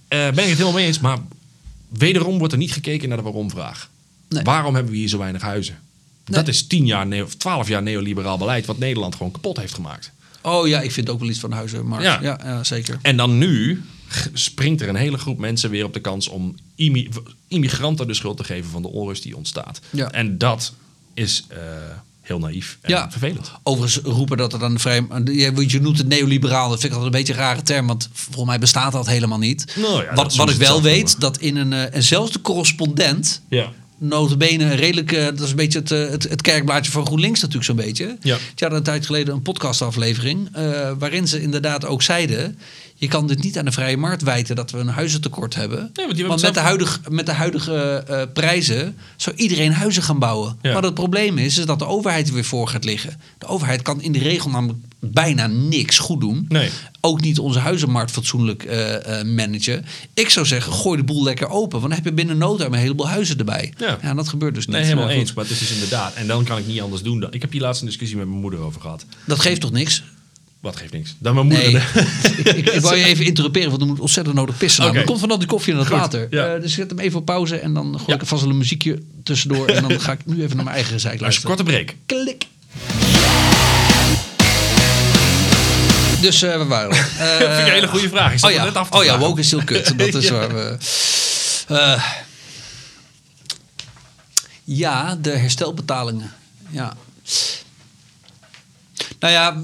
eh, ben ik het helemaal mee eens. Maar wederom wordt er niet gekeken naar de waarom-vraag. Nee. Waarom hebben we hier zo weinig huizen? Dat is tien jaar, of twaalf jaar neoliberaal beleid wat Nederland gewoon kapot heeft gemaakt. Oh ja, ik vind ook wel iets van huizen. Maar ja. Ja. Ja, zeker. En dan nu springt er een hele groep mensen weer op de kans om immi- immigranten de schuld te geven van de onrust die ontstaat. Ja. En dat is eh, heel naïef en Ja. vervelend. Overigens roepen dat er dan vrij... Je, noemt het neoliberaal. Dat vind ik altijd een beetje een rare term. Want volgens mij bestaat dat helemaal niet. Nou ja, wat wat ik wel weet, noemen. dat in een... eh, En zelfs de correspondent... Ja. Notabene een redelijk... eh, Dat is een beetje het, eh, het, het kerkblaadje van GroenLinks natuurlijk zo'n beetje. Ja. Die hadden een tijd geleden een podcastaflevering... eh, waarin ze inderdaad ook zeiden... Je kan dit niet aan de vrije markt wijten dat we een huizentekort hebben. want die hebben want het met de, huidige, met de huidige eh, prijzen zou iedereen huizen gaan bouwen. Ja. Maar het probleem is, is dat de overheid er weer voor gaat liggen. De overheid kan in de regel namelijk bijna niks goed doen. Nee. Ook niet onze huizenmarkt fatsoenlijk eh, eh, managen. Ik zou zeggen, gooi de boel lekker open. Want dan heb je binnen no time een heleboel huizen erbij. Ja. Ja, dat gebeurt dus niet. Nee, helemaal Maar eens. Maar het is dus inderdaad. En dan kan ik niet anders doen. Dan, ik heb hier laatst een discussie met mijn moeder over gehad. Dat geeft toch niks? Wat geeft niks. Dan mijn moeder. Nee. ik, ik, ik wou je even interrumperen, want er moet ontzettend nodig pissen. Okay. Er komt van al die koffie en dat Goed, water. ja. Eh, dus zet hem even op pauze en dan gooi Ja. ik vast wel een muziekje tussendoor. en dan ga ik nu even naar mijn eigen gezeik Luister, luisteren. korte break. Klik. Dus eh, we waren we? Eh, vind ik een hele goede vraag. Ik oh ja, net af oh ja, woke is heel kut. Dat is Ja. waar we... Eh, ja, de herstelbetalingen. Ja. Nou ja,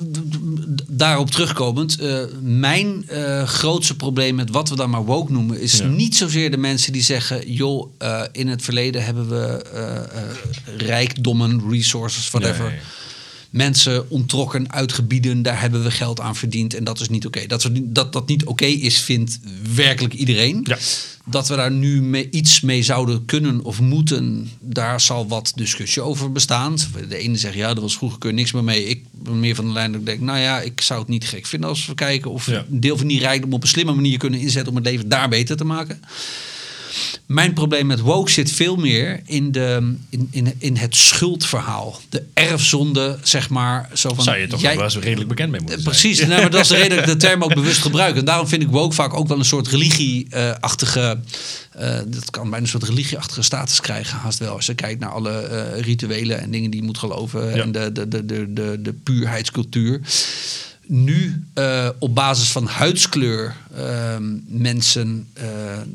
daarop terugkomend. eh, mijn eh, grootste probleem met wat we dan maar woke noemen... is Ja. niet zozeer de mensen die zeggen... joh, eh, in het verleden hebben we rijkdommen, resources, whatever... Nee. Mensen ontrokken uit gebieden, daar hebben we geld aan verdiend en dat is niet oké. Dat, dat dat niet oké is, vindt werkelijk iedereen. Ja. Dat we daar nu mee, iets mee zouden kunnen of moeten, daar zal wat discussie over bestaan. De ene zegt ja, er was vroeger kun je niks meer mee. Ik meer van de lijn dat ik denk, nou ja, ik zou het niet gek vinden als we kijken of Ja. een deel van die rijkdom op een slimme manier kunnen inzetten om het leven daar beter te maken. Mijn probleem met woke zit veel meer in, de, in, in, in het schuldverhaal. De erfzonde, zeg maar. Zo van, Zou je toch jij- wel eens redelijk bekend mee moeten Eh, zijn. Precies, nee, maar dat is de reden dat ik de term ook bewust gebruik. En daarom vind ik woke vaak ook wel een soort religie-achtige... eh, dat kan bijna een soort religie-achtige status krijgen, haast wel. Als je kijkt naar alle eh, rituelen en dingen die je moet geloven... Ja. en de, de, de, de, de, de puurheidscultuur. Nu eh, op basis van huidskleur ehm, mensen... eh,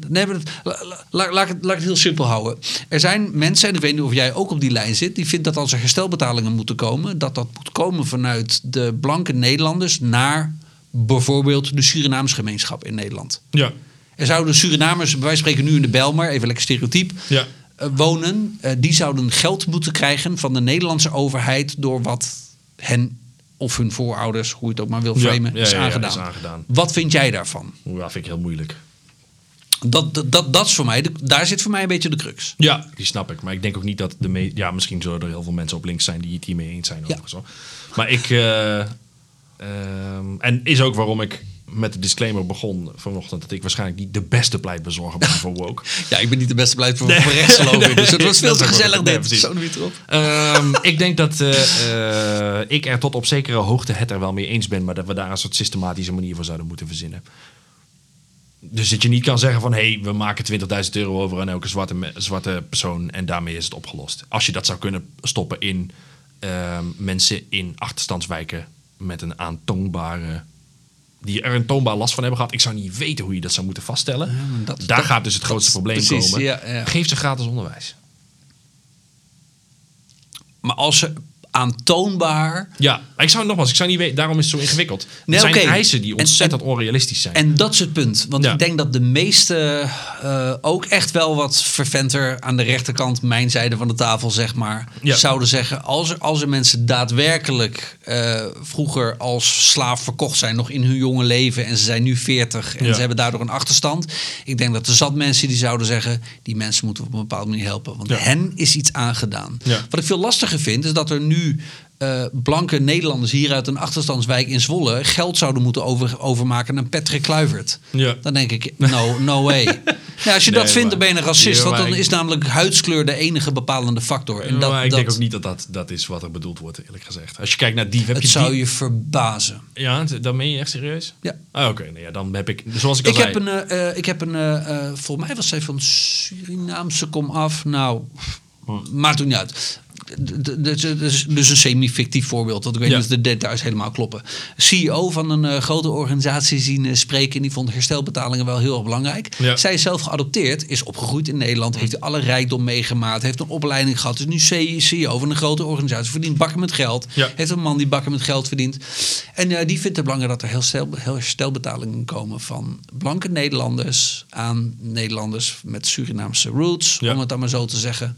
nee, maar dat- la- la- la- laat, ik het, laat ik het heel simpel houden. Er zijn mensen, en ik weet niet of jij ook op die lijn zit... die vindt dat als er herstelbetalingen moeten komen... dat dat moet komen vanuit de blanke Nederlanders... naar bijvoorbeeld de Surinaamse gemeenschap in Nederland. Ja. Er zouden Surinamers, wij spreken nu in de Bijlmer, even lekker stereotyp... Ja. eh, wonen, die zouden geld moeten krijgen van de Nederlandse overheid door wat hen of hun voorouders, hoe je het ook maar wil framen, ja, is, aangedaan. is aangedaan. Wat vind jij daarvan? Ja, vind ik heel moeilijk. Dat, dat, dat, dat is voor mij, de, daar zit voor mij een beetje de crux. Ja, die snap ik. Maar ik denk ook niet dat de me Ja, misschien zullen er heel veel mensen op links zijn die het hiermee eens zijn. Ja. Maar ik... eh, ehm, en is ook waarom ik met de disclaimer begon vanochtend... dat ik waarschijnlijk niet de beste pleitbezorger ben voor woke. Ja, ik ben niet de beste pleit voor, voor rechts geloof ik. Dus het was veel te gezellig nee, dit. Zo niet erop. Ehm, ik denk dat eh, eh, ik er tot op zekere hoogte het er wel mee eens ben... maar dat we daar een soort systematische manier voor zouden moeten verzinnen. Dus dat je niet kan zeggen van... hé, hey, we maken 20.000 euro over aan elke zwarte, zwarte persoon... en daarmee is het opgelost. Als je dat zou kunnen stoppen in ehm, mensen in achterstandswijken... met een aantoonbare... die er een toonbaar last van hebben gehad. Ik zou niet weten hoe je dat zou moeten vaststellen. dat- daar dat- gaat dus het grootste probleem precies, komen. ja, ja. Geef ze gratis onderwijs. Maar als ze, aantoonbaar. Ja, ik zou nogmaals, ik zou niet weten, daarom is het zo ingewikkeld. Nee, er zijn oké. eisen die En- ontzettend onrealistisch zijn. En dat is het punt. Want Ja. ik denk dat de meeste eh, ook echt wel wat verventer aan de rechterkant, mijn zijde van de tafel, zeg maar, Ja. zouden zeggen: als er, als er mensen daadwerkelijk eh, vroeger als slaaf verkocht zijn, nog in hun jonge leven, en ze zijn nu 40 en Ja. ze hebben daardoor een achterstand. Ik denk dat er zat mensen die zouden zeggen: die mensen moeten we op een bepaalde manier helpen. Want hen is iets aangedaan. Wat ik veel lastiger vind, is dat er nu eh, blanke Nederlanders hier uit een achterstandswijk in Zwolle geld zouden moeten over, overmaken naar Patrick Kluivert. Ja. Dan denk ik, no, no way. Nou, als je Nee, dat vindt, maar- dan ben je een racist. Want dan is namelijk huidskleur de enige bepalende factor. En dat, maar ik dat, denk ook niet dat, dat dat is wat er bedoeld wordt, eerlijk gezegd. Als je kijkt naar dief, heb Het je zou dief- je verbazen. Ja, dan meen je echt serieus? Ja. Ah, Oké, nou ja, dan heb ik, zoals ik al Ik zei... heb een, eh, eh, ik heb een eh, volgens mij was zij van Surinaamse kom af. Nou, maakt ook niet uit. D- Dus, dus, dus een semi-fictief voorbeeld, want ik weet niet of de details helemaal kloppen. CEO van een eh, grote organisatie zien eh, spreken en die vond herstelbetalingen wel heel erg belangrijk. Zij is zelf geadopteerd, is opgegroeid in Nederland, heeft alle rijkdom meegemaakt, heeft een opleiding gehad, is nu CEO van een grote organisatie, verdient bakken met geld, heeft een man die bakken met geld verdient. En eh, die vindt het belangrijk dat er herstel, herstelbetalingen komen van blanke Nederlanders aan Nederlanders met Surinaamse roots, om het dan maar zo te zeggen.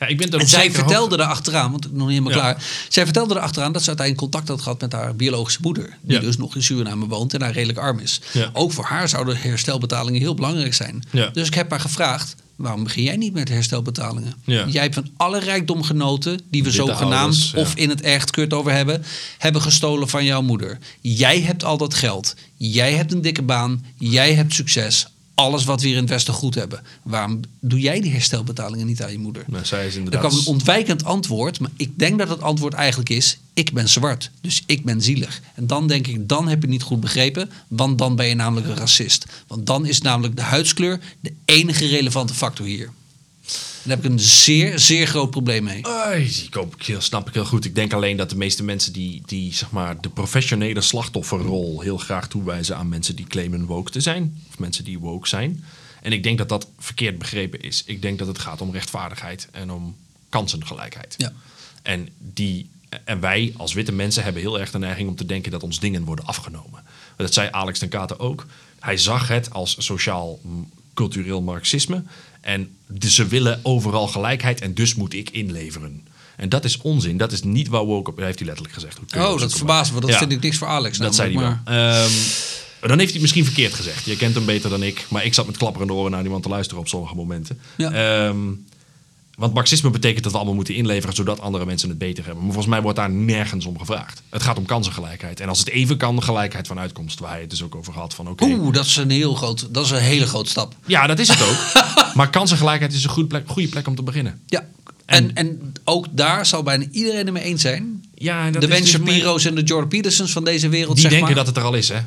Ja, ik ben En zij vertelde er achteraan, want ik ben nog niet helemaal Ja. klaar. Zij vertelde er achteraan dat ze uiteindelijk contact had gehad met haar biologische moeder. Die Ja. dus nog in Suriname woont en daar redelijk arm is. Ja. Ook voor haar zouden herstelbetalingen heel belangrijk zijn. Dus ik heb haar gevraagd, waarom begin jij niet met herstelbetalingen? Ja. Jij hebt van alle rijkdom genoten die we zogenaamd ouders, ja. of in het echt kut over hebben, hebben gestolen van jouw moeder. Jij hebt al dat geld. Jij hebt een dikke baan. Jij hebt succes. Alles wat we hier in het Westen goed hebben. Waarom doe jij die herstelbetalingen niet aan je moeder? Nou, zij is Er inderdaad... kwam een ontwijkend antwoord, maar ik denk dat het antwoord eigenlijk is: ik ben zwart, dus ik ben zielig. En dan denk ik, dan heb je niet goed begrepen, want dan ben je namelijk een racist. Want dan is namelijk de huidskleur de enige relevante factor hier. Daar heb ik een zeer, zeer groot probleem mee. Ai, ik snap ik heel goed. Ik denk alleen dat de meeste mensen die, die zeg maar, de professionele slachtofferrol heel graag toewijzen aan mensen die claimen woke te zijn. Of mensen die woke zijn. En ik denk dat dat verkeerd begrepen is. Ik denk dat het gaat om rechtvaardigheid en om kansengelijkheid. Ja. En, die, en wij als witte mensen hebben heel erg de neiging om te denken dat ons dingen worden afgenomen. Dat zei Alex ten Kate ook. Hij zag het als sociaal cultureel marxisme. En de- ze willen overal gelijkheid en dus moet ik inleveren. En dat is onzin. Dat is niet waar woke op... Heeft hij letterlijk gezegd. Oh, dat verbaast me. Dat Ja. vind ik niks voor Alex. Dat zei hij namelijk, wel. Ehm, dan heeft hij het misschien verkeerd gezegd. Je kent hem beter dan ik. Maar ik zat met klapperende oren naar iemand te luisteren op sommige momenten. Ja. Ehm, want marxisme betekent dat we allemaal moeten inleveren... zodat andere mensen het beter hebben. Maar volgens mij wordt daar nergens om gevraagd. Het gaat om kansengelijkheid. En als het even kan, gelijkheid van uitkomst. Waar hij het dus ook over had. Van, oké, Oeh, dat is een heel groot, dat is een hele grote stap. Ja, dat is het ook. maar kansengelijkheid is een goede plek, goede plek om te beginnen. Ja. En, en ook daar zal bijna iedereen het mee eens zijn. Ja, dat de Ben dus Shapiro's en de Jordan Petersons van deze wereld, Die zeg denken maar. dat het er al is, hè?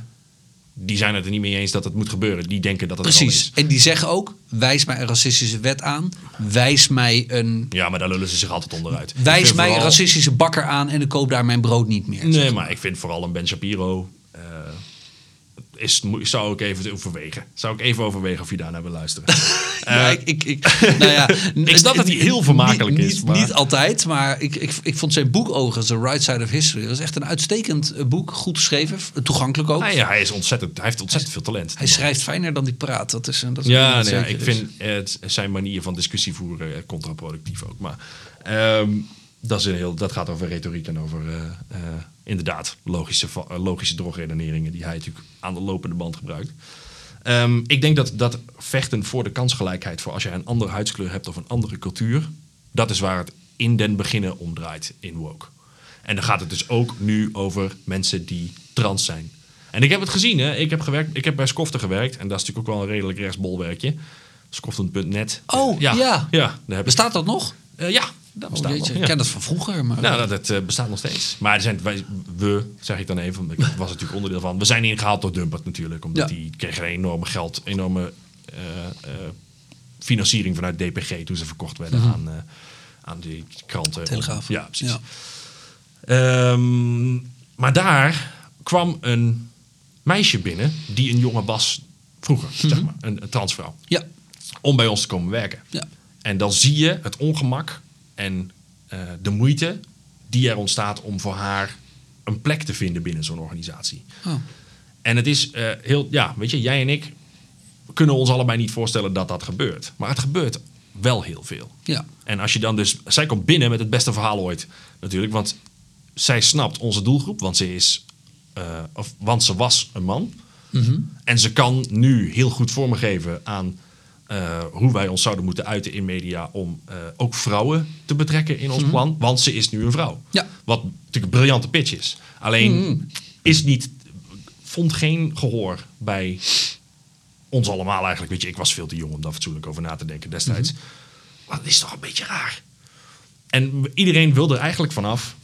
Die zijn het er niet mee eens dat het moet gebeuren. Die denken dat het Precies. is. En die zeggen ook, wijs mij een racistische wet aan. Wijs mij een, Ja, maar daar lullen ze zich altijd onderuit. Wijs mij een racistische bakker aan en ik koop daar mijn brood niet meer. Nee, maar ik vind vooral een Ben Shapiro... eh, is, zou ik even overwegen. Zou ik even overwegen of je daar naar wil luisteren. Ja, ik, ik, ik, nou ja, Ik snap dat hij heel vermakelijk niet, is, Niet, maar- niet altijd, maar ik, ik, ik vond zijn boek overigens, The Right Side of History, dat is echt een uitstekend eh, boek. Goed geschreven, toegankelijk ook. Ah, ja, hij, is ontzettend, hij heeft ontzettend veel talent. Hij schrijft fijner dan hij praat. Dat is, een- dat is Ja, nee, ja, ik is. vind het, zijn manier van discussie voeren eh, contraproductief ook. Maar ehm, dat, is een heel, dat gaat over retoriek en over eh, eh, inderdaad logische, eh, logische drogredeneringen die hij natuurlijk aan de lopende band gebruikt. Ehm, ik denk dat, dat vechten voor de kansgelijkheid, voor als je een andere huidskleur hebt of een andere cultuur, dat is waar het in den beginnen om draait in woke. En dan gaat het dus ook nu over mensen die trans zijn. En ik heb het gezien, hè. Ik heb, gewerkt, ik heb bij Skofte gewerkt. En dat is natuurlijk ook wel een redelijk rechtsbolwerkje. Skoften.net. Oh, ja. Ja, daar heb ik, Bestaat dat nog? Ja, bestaat jeetje. Ik ken dat van vroeger. Maar Nou, dat, dat, eh, bestaat nog steeds. Maar er zijn, wij, we, zeg ik dan even, want ik was natuurlijk onderdeel van. We zijn ingehaald door Dumpert natuurlijk. Omdat die kregen een enorme geld, enorme eh, eh, financiering vanuit DPG toen ze verkocht werden aan, eh, aan die kranten. Telegraaf. Ja, precies. Ehm, maar daar kwam een meisje binnen die een jongen was vroeger, zeg maar, een, een transvrouw, Ja. om bij ons te komen werken. Ja. En dan zie je het ongemak en eh, de moeite die er ontstaat om voor haar een plek te vinden binnen zo'n organisatie. Oh. En het is eh, heel, ja, weet je, jij en ik kunnen ons allebei niet voorstellen dat dat gebeurt. Maar het gebeurt wel heel veel. Ja. En als je dan dus, zij komt binnen met het beste verhaal ooit, natuurlijk, want zij snapt onze doelgroep, want ze is, eh, of, want ze was een man. En ze kan nu heel goed vormgeven aan eh, hoe wij ons zouden moeten uiten in media om eh, ook vrouwen te betrekken in ons plan, want ze is nu een vrouw. Ja. Wat natuurlijk een briljante pitch is. Alleen is niet, vond geen gehoor bij ons allemaal eigenlijk. Weet je, ik was veel te jong om daar fatsoenlijk over na te denken destijds. Maar dat is toch een beetje raar. En iedereen wilde er eigenlijk vanaf.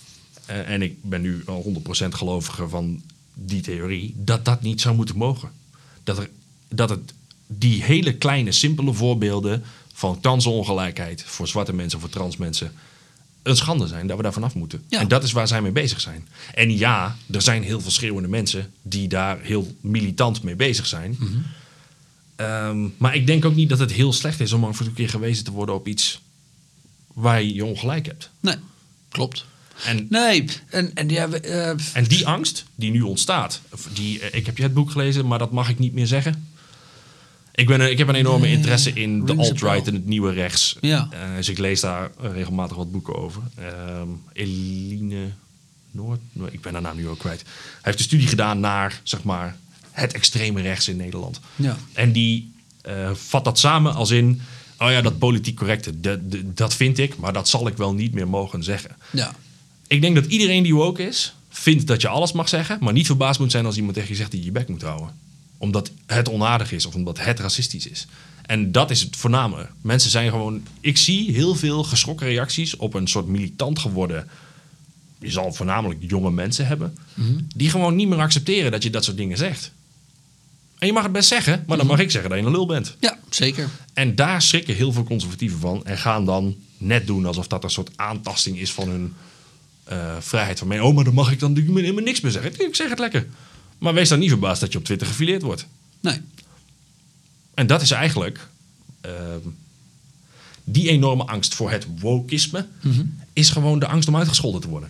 eh, en ik ben nu al 100% geloviger van die theorie. Dat dat niet zou moeten mogen. Dat, er, dat het die hele kleine, simpele voorbeelden van kansenongelijkheid voor zwarte mensen, voor trans mensen, een schande zijn dat we daar vanaf moeten. Ja. En dat is waar zij mee bezig zijn. En ja, er zijn heel veel schreeuwende mensen die daar heel militant mee bezig zijn. Ehm, maar ik denk ook niet dat het heel slecht is om een keer gewezen te worden op iets waar je ongelijk hebt. Nee, klopt. En, Nee, en, en ja, we, eh, en die angst die nu ontstaat, die, eh, ik heb je het boek gelezen, maar dat mag ik niet meer zeggen. Ik, ben, ik heb een enorme interesse in de alt-right en het nieuwe rechts. Ja. Eh, dus ik lees daar eh, regelmatig wat boeken over. Ehm, Eline Noord, nou, ik ben haar naam nu ook kwijt. Hij heeft een studie gedaan naar, zeg maar, het extreme rechts in Nederland. Ja. En die eh, vat dat samen als in, oh ja, dat politiek correcte, de- de- dat vind ik, maar dat zal ik wel niet meer mogen zeggen. ja. Ik denk dat iedereen die woke is, vindt dat je alles mag zeggen, maar niet verbaasd moet zijn als iemand tegen je zegt dat je je bek moet houden. Omdat het onaardig is of omdat het racistisch is. En dat is het voorname. Mensen zijn gewoon. Ik zie heel veel geschrokken reacties op een soort militant geworden. Je zal voornamelijk jonge mensen hebben. Die gewoon niet meer accepteren dat je dat soort dingen zegt. En je mag het best zeggen, maar dan mag ik zeggen dat je een lul bent. ja, zeker. En daar schrikken heel veel conservatieven van. En gaan dan net doen alsof dat een soort aantasting is van hun eh, vrijheid van mening. Oh, maar dan mag ik dan natuurlijk helemaal niks meer zeggen. Ik zeg het lekker. Maar wees dan niet verbaasd dat je op Twitter gefileerd wordt. Nee. En dat is eigenlijk... ehm, die enorme angst voor het wokisme... is gewoon de angst om uitgescholden te worden.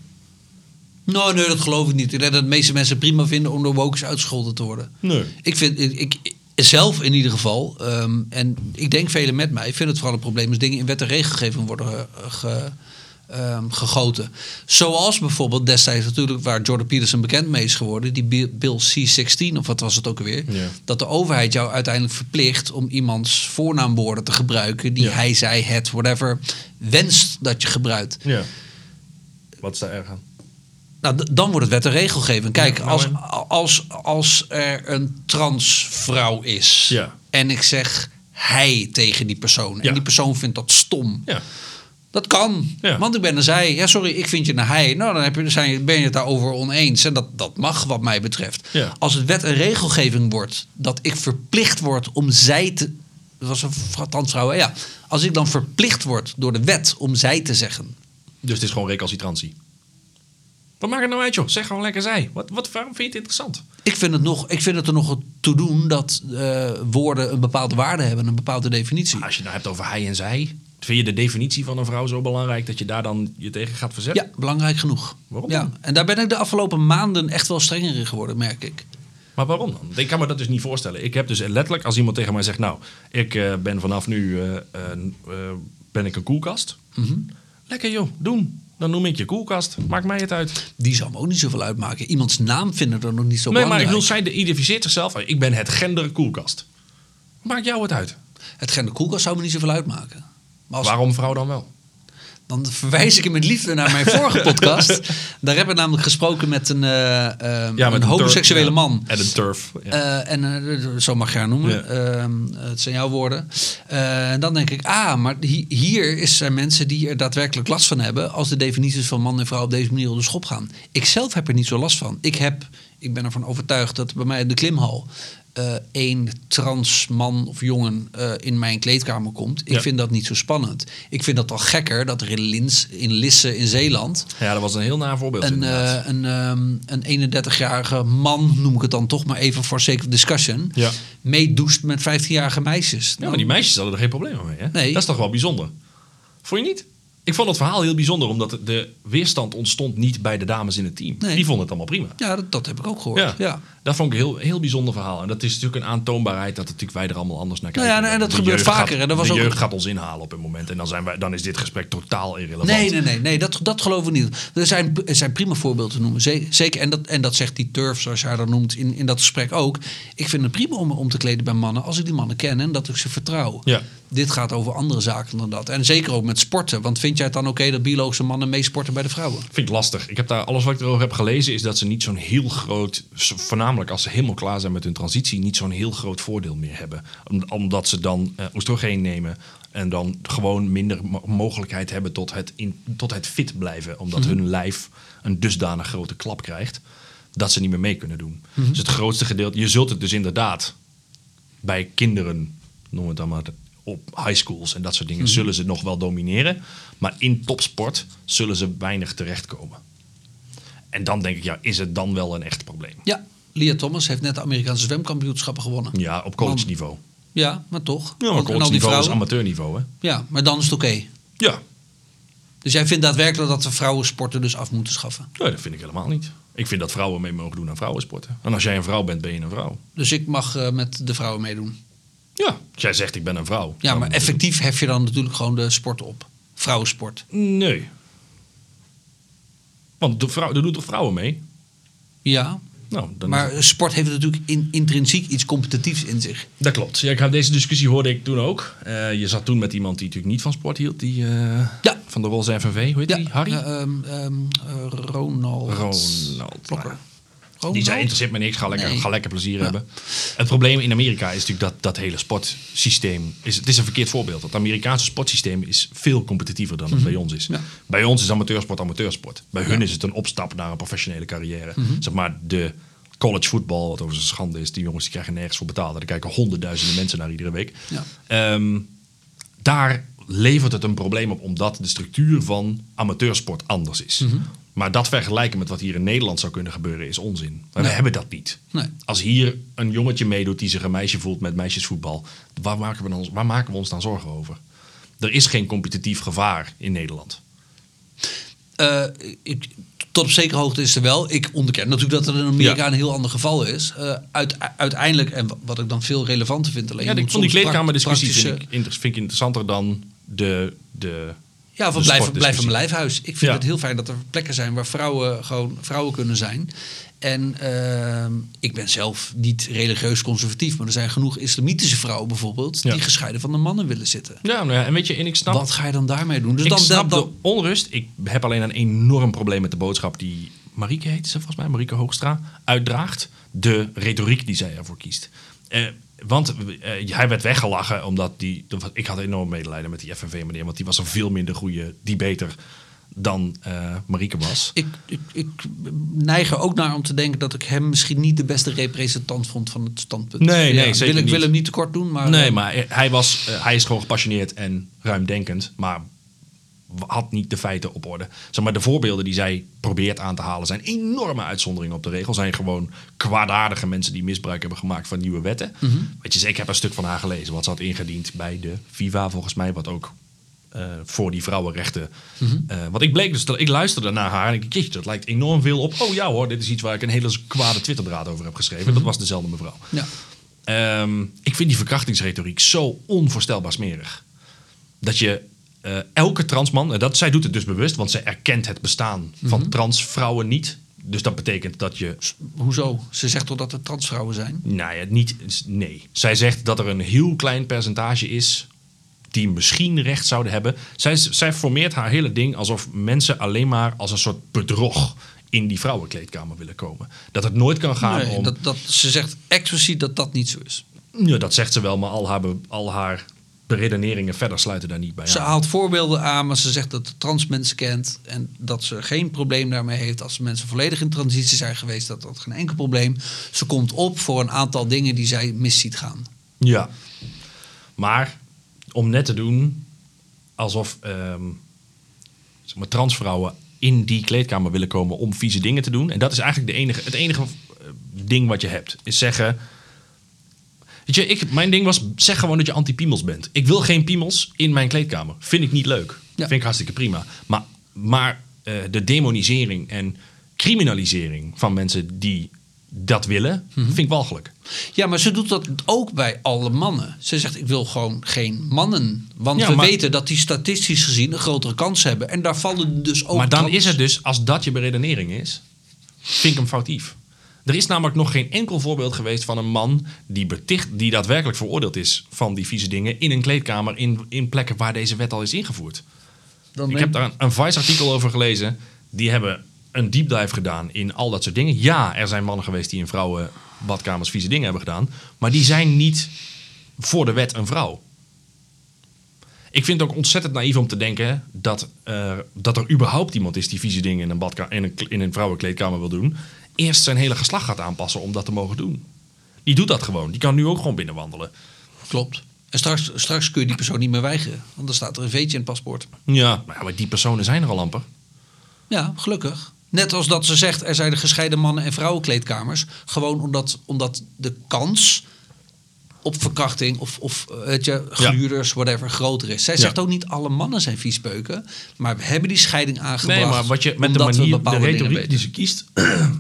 Nou, nee, dat geloof ik niet. Ik denk dat de meeste mensen prima vinden om door wokers uitgescholden te worden. Nee. Ik vind, ik, ik- zelf in ieder geval, ehm, en ik denk velen met mij, vind het vooral een probleem als dingen in wet en regelgeving worden ge- ge- ehm, gegoten. Zoals bijvoorbeeld destijds natuurlijk waar Jordan Peterson bekend mee is geworden, die Bi- Bill C-16, of wat was het ook alweer, Ja. dat de overheid jou uiteindelijk verplicht om iemands voornaamwoorden te gebruiken die Ja. hij, zij, het, whatever, wenst dat je gebruikt. Ja. Wat is daar erg aan? Nou, dan wordt het wet en regelgeving. Kijk, nou als, als, als er een transvrouw is Ja. en ik zeg hij tegen die persoon en Ja. die persoon vindt dat stom. Ja. Dat kan, Ja. want ik ben een zij. Ja, sorry, ik vind je een hij. Nou, dan heb je, zijn, ben je het daarover oneens. En dat, dat mag wat mij betreft. Ja. Als het wet en regelgeving wordt dat ik verplicht word om zij te... Dat was een hè? ja. Als ik dan verplicht word door de wet om zij te zeggen... Dus het is gewoon recalcitrantie. Wat maakt het nou uit, joh? Zeg gewoon lekker zij. Wat, wat, waarom vind je het interessant? Ik vind het, nog, ik vind het er nog toe doen dat eh, woorden een bepaalde waarde hebben, een bepaalde definitie. Als je het nou hebt over hij en zij, vind je de definitie van een vrouw zo belangrijk dat je daar dan je tegen gaat verzetten? Ja, belangrijk genoeg. Waarom Ja, en daar ben ik de afgelopen maanden echt wel strenger in geworden, merk ik. Maar waarom dan? Ik kan me dat dus niet voorstellen. Ik heb dus letterlijk, als iemand tegen mij zegt, nou, ik eh, ben vanaf nu eh, eh, ben ik een koelkast. Lekker joh, doen. Dan noem ik je koelkast. Maakt mij het uit. Die zou me ook niet zoveel uitmaken. Iemands naam vinden er nog niet zo Nee, maar ik belangrijk. bedoel, zij identificeert zichzelf. Ik ben het gender koelkast. Maakt jou het uit? Het gender koelkast zou me niet zoveel uitmaken. Als, Waarom vrouw dan wel? dan verwijs ik hem met liefde naar mijn vorige podcast. Daar heb ik namelijk gesproken met een, eh, eh, een turf, homoseksuele ja. man. En een turf. Ja. Eh, en zo mag je haar noemen. Ja. Ehm, het zijn jouw woorden. En dan denk ik, ah, maar hi- hier is er mensen die er daadwerkelijk last van hebben. als de definities van man en vrouw op deze manier op de schop gaan. Ik zelf heb er niet zo last van. Ik, heb, ik ben ervan overtuigd dat bij mij in de klimhal. Eh één trans man of jongen eh, in mijn kleedkamer komt. Ik Ja. vind dat niet zo spannend. Ik vind dat al gekker dat er in, Lins, in Lisse in Zeeland ja, dat was een heel naar voorbeeld. een, eh, een, ehm, een 31-jarige man, noem ik het dan toch maar even voor of discussion, Ja. meedoest met 15-jarige meisjes. ja, maar die meisjes hadden er geen problemen mee. Hè? Nee. Dat is toch wel bijzonder? Vond je niet? Ik vond het verhaal heel bijzonder, omdat de weerstand ontstond niet bij de dames in het team. Nee. Die vonden het allemaal prima. Ja, dat, dat heb ik ook gehoord. Ja. Ja. dat vond ik een heel, heel bijzonder verhaal. En dat is natuurlijk een aantoonbaarheid dat natuurlijk wij er allemaal anders naar Nou kijken. ja, en dat De gebeurt vaker, Gaat, hè. Dat was de ook- jeugd gaat ons inhalen op een moment. En dan, zijn wij, dan is dit gesprek totaal irrelevant. Nee, nee, nee, nee dat, dat geloven we niet. Er zijn, er zijn prima voorbeelden te noemen. Ze- Zeker, en dat, en dat zegt die turf, zoals je haar dan noemt, in, in dat gesprek ook. Ik vind het prima om me om te kleden bij mannen als ik die mannen ken en dat ik ze vertrouw. Ja. Dit gaat over andere zaken dan dat. En zeker ook met sporten. Want vind jij het dan oké dat biologische mannen meesporten bij de vrouwen? Vind ik lastig. Ik heb daar alles wat ik erover heb gelezen is dat ze niet zo'n heel groot, voornamelijk als ze helemaal klaar zijn met hun transitie, niet zo'n heel groot voordeel meer hebben. Om- omdat ze dan eh oestrogeen nemen en dan gewoon minder mo- mogelijkheid hebben tot het, in, tot het fit blijven. Omdat hun lijf een dusdanig grote klap krijgt dat ze niet meer mee kunnen doen. Dus het grootste gedeelte, je zult het dus inderdaad bij kinderen, noem het dan maar, op high schools en dat soort dingen, zullen ze nog wel domineren. Maar in topsport zullen ze weinig terechtkomen. En dan denk ik, ja, is het dan wel een echt probleem? Ja, Lia Thomas heeft net de Amerikaanse zwemkampioenschappen gewonnen. Ja, op college niveau. Ja, maar toch. Ja, maar Ook- en college al die niveau is amateurniveau, hè? Ja, maar dan is het oké. Ja. Dus jij vindt daadwerkelijk dat we vrouwensporten dus af moeten schaffen. Nee, dat vind ik helemaal niet. Ik vind dat vrouwen mee mogen doen aan vrouwensporten. En als jij een vrouw bent, ben je een vrouw. Dus ik mag eh, met de vrouwen meedoen. Ja, jij zegt ik ben een vrouw. Ja, maar effectief hef je dan natuurlijk gewoon de sport op. Vrouwensport. Nee. Want de vrouw, er doen toch vrouwen mee? Ja, Nou, dan maar sport heeft natuurlijk in, intrinsiek iets competitiefs in zich. Dat klopt. Ja, ik had deze discussie hoorde ik toen ook. Eh, je zat toen met iemand die natuurlijk niet van sport hield. Die, eh, Ja. Van de Rolls FNV. Hoe heet die? Harry? Ja, ehm, ehm, eh, Ronald. Ronald. Blokker. Die Ronald? zei, interesseert me niks, ga lekker, Nee. ga lekker plezier hebben. Het probleem in Amerika is natuurlijk dat dat hele sportsysteem... Is, het is een verkeerd voorbeeld. Het Amerikaanse sportsysteem is veel competitiever dan het bij ons is. Mhm. Ja. Bij ons is amateursport amateursport. Bij hun is het een opstap naar een professionele carrière. Mhm. Zeg maar de college voetbal, wat over zijn schande is. Die jongens die krijgen nergens voor betaald. Er kijken honderdduizenden mensen naar iedere week. Ehm, daar levert het een probleem op, omdat de structuur van amateursport anders is. Mhm. Maar dat vergelijken met wat hier in Nederland zou kunnen gebeuren is onzin. Maar we hebben dat niet. Nee. Als hier een jongetje meedoet die zich een meisje voelt met meisjesvoetbal, waar maken we, dan, waar maken we ons dan zorgen over? Er is geen competitief gevaar in Nederland. Eh, ik, tot op zekere hoogte is er wel. Ik onderken natuurlijk dat het in Amerika Ja. een heel ander geval is. Eh, uit, uiteindelijk, en wat ik dan veel relevanter vind... Alleen Ja, ik vond die kleedkamerdiscussie vind praktische- ik, inter- vind ik interessanter dan de, de Ja, van de blijf, blijf van sportdiscussie. mijn lijfhuis. Ik vind Ja. het heel fijn dat er plekken zijn waar vrouwen gewoon vrouwen kunnen zijn. En ehm, ik ben zelf niet religieus conservatief, maar er zijn genoeg islamitische vrouwen bijvoorbeeld Ja. die gescheiden van de mannen willen zitten. Ja, nou ja, en weet je, en ik snap... Wat ga je dan daarmee doen? Dus ik dan, snap dan, de onrust. Ik heb alleen een enorm probleem met de boodschap die Marieke heet ze volgens mij, Marieke Hoogstra, uitdraagt. De retoriek die zij ervoor kiest. Eh, want eh, hij werd weggelachen omdat die... Ik had enorm medelijden met die FNV-meneer, want die was een veel minder goede debater dan eh Marieke was. ik, ik, ik neig er ook naar om te denken dat ik hem misschien niet de beste representant vond van het standpunt. Nee, nee, zeker wil, ik wil hem niet tekort doen, maar... Nee, eh, maar hij, was, hij is gewoon gepassioneerd en ruimdenkend. Maar had niet de feiten op orde. Zeg maar, de voorbeelden die zij probeert aan te halen zijn enorme uitzonderingen op de regel. Zijn gewoon kwaadaardige mensen die misbruik hebben gemaakt van nieuwe wetten. Mhm. Weet je, ik heb een stuk van haar gelezen. Wat ze had ingediend bij de FIFA volgens mij. Wat ook eh, voor die vrouwenrechten. Mhm. eh, wat ik bleek dus dat ik luisterde naar haar en ik dacht, dat lijkt enorm veel op. Oh ja hoor, dit is iets waar ik een hele kwade Twitterdraad over heb geschreven. Dat was dezelfde mevrouw. Ja. Ehm, ik vind die verkrachtingsretoriek zo onvoorstelbaar smerig. Dat je eh, elke transman, en dat, zij doet het dus bewust, want zij erkent het bestaan van transvrouwen niet. Dus dat betekent dat je, Hoezo? Ze zegt toch dat er transvrouwen zijn? nou ja, niet, nee. Zij zegt dat er een heel klein percentage is die misschien recht zouden hebben. Zij, zij formeert haar hele ding alsof mensen alleen maar als een soort bedrog in die vrouwenkleedkamer willen komen. Dat het nooit kan gaan Nee, om... dat, dat, ze zegt expliciet dat dat niet zo is. Ja, dat zegt ze wel, maar al haar, al haar beredeneringen verder sluiten daar niet bij Ze aan. haalt voorbeelden aan, maar ze zegt dat ze trans mensen kent. En dat ze geen probleem daarmee heeft als mensen volledig in transitie zijn geweest. Dat dat geen enkel probleem. Ze komt op voor een aantal dingen die zij mis ziet gaan. Ja. Maar om net te doen alsof ehm, zeg maar, transvrouwen in die kleedkamer willen komen om vieze dingen te doen. En dat is eigenlijk de enige, het enige eh, ding wat je hebt. Is zeggen... Weet je, ik, mijn ding was, zeg gewoon dat je anti-piemels bent. Ik wil geen piemels in mijn kleedkamer. Vind ik niet leuk. Vind ik hartstikke prima. Maar, maar eh, de demonisering en criminalisering van mensen die dat willen, Mhm. vind ik walgelijk. Ja, maar ze doet dat ook bij alle mannen. Ze zegt, ik wil gewoon geen mannen. Want Ja, we maar- weten dat die statistisch gezien een grotere kans hebben. En daar vallen dus ook... maar dan trans- is het dus, als dat je beredenering is, vind ik hem foutief. Er is namelijk nog geen enkel voorbeeld geweest van een man die, beticht, die daadwerkelijk veroordeeld is van die vieze dingen in een kleedkamer in, in plekken waar deze wet al is ingevoerd. Dan Ik heb daar een, een Vice-artikel over gelezen. Die hebben een deep dive gedaan in al dat soort dingen. Ja, er zijn mannen geweest die in vrouwen badkamers vieze dingen hebben gedaan. Maar die zijn niet voor de wet een vrouw. Ik vind het ook ontzettend naïef om te denken dat, dat er überhaupt iemand is die vieze dingen in een, badka- in, een, in een vrouwenkleedkamer wil doen. Eerst zijn hele geslacht gaat aanpassen om dat te mogen doen. Die doet dat gewoon. Die kan nu ook gewoon binnenwandelen. Klopt. En straks, straks kun je die persoon niet meer weigeren. Want dan staat er een veetje in het paspoort. Ja, maar, ja, maar die personen zijn er al amper. Ja, gelukkig. Net als dat ze zegt, er zijn de gescheiden mannen- en vrouwenkleedkamers. Gewoon omdat, omdat de kans op verkrachting of, of eh, weet je, gluurders, whatever, groter is. Zij Ja. zegt ook niet alle mannen zijn viespeuken. Maar we hebben die scheiding aangebracht. Nee, maar wat je met de manier, de retoriek die ze kiest,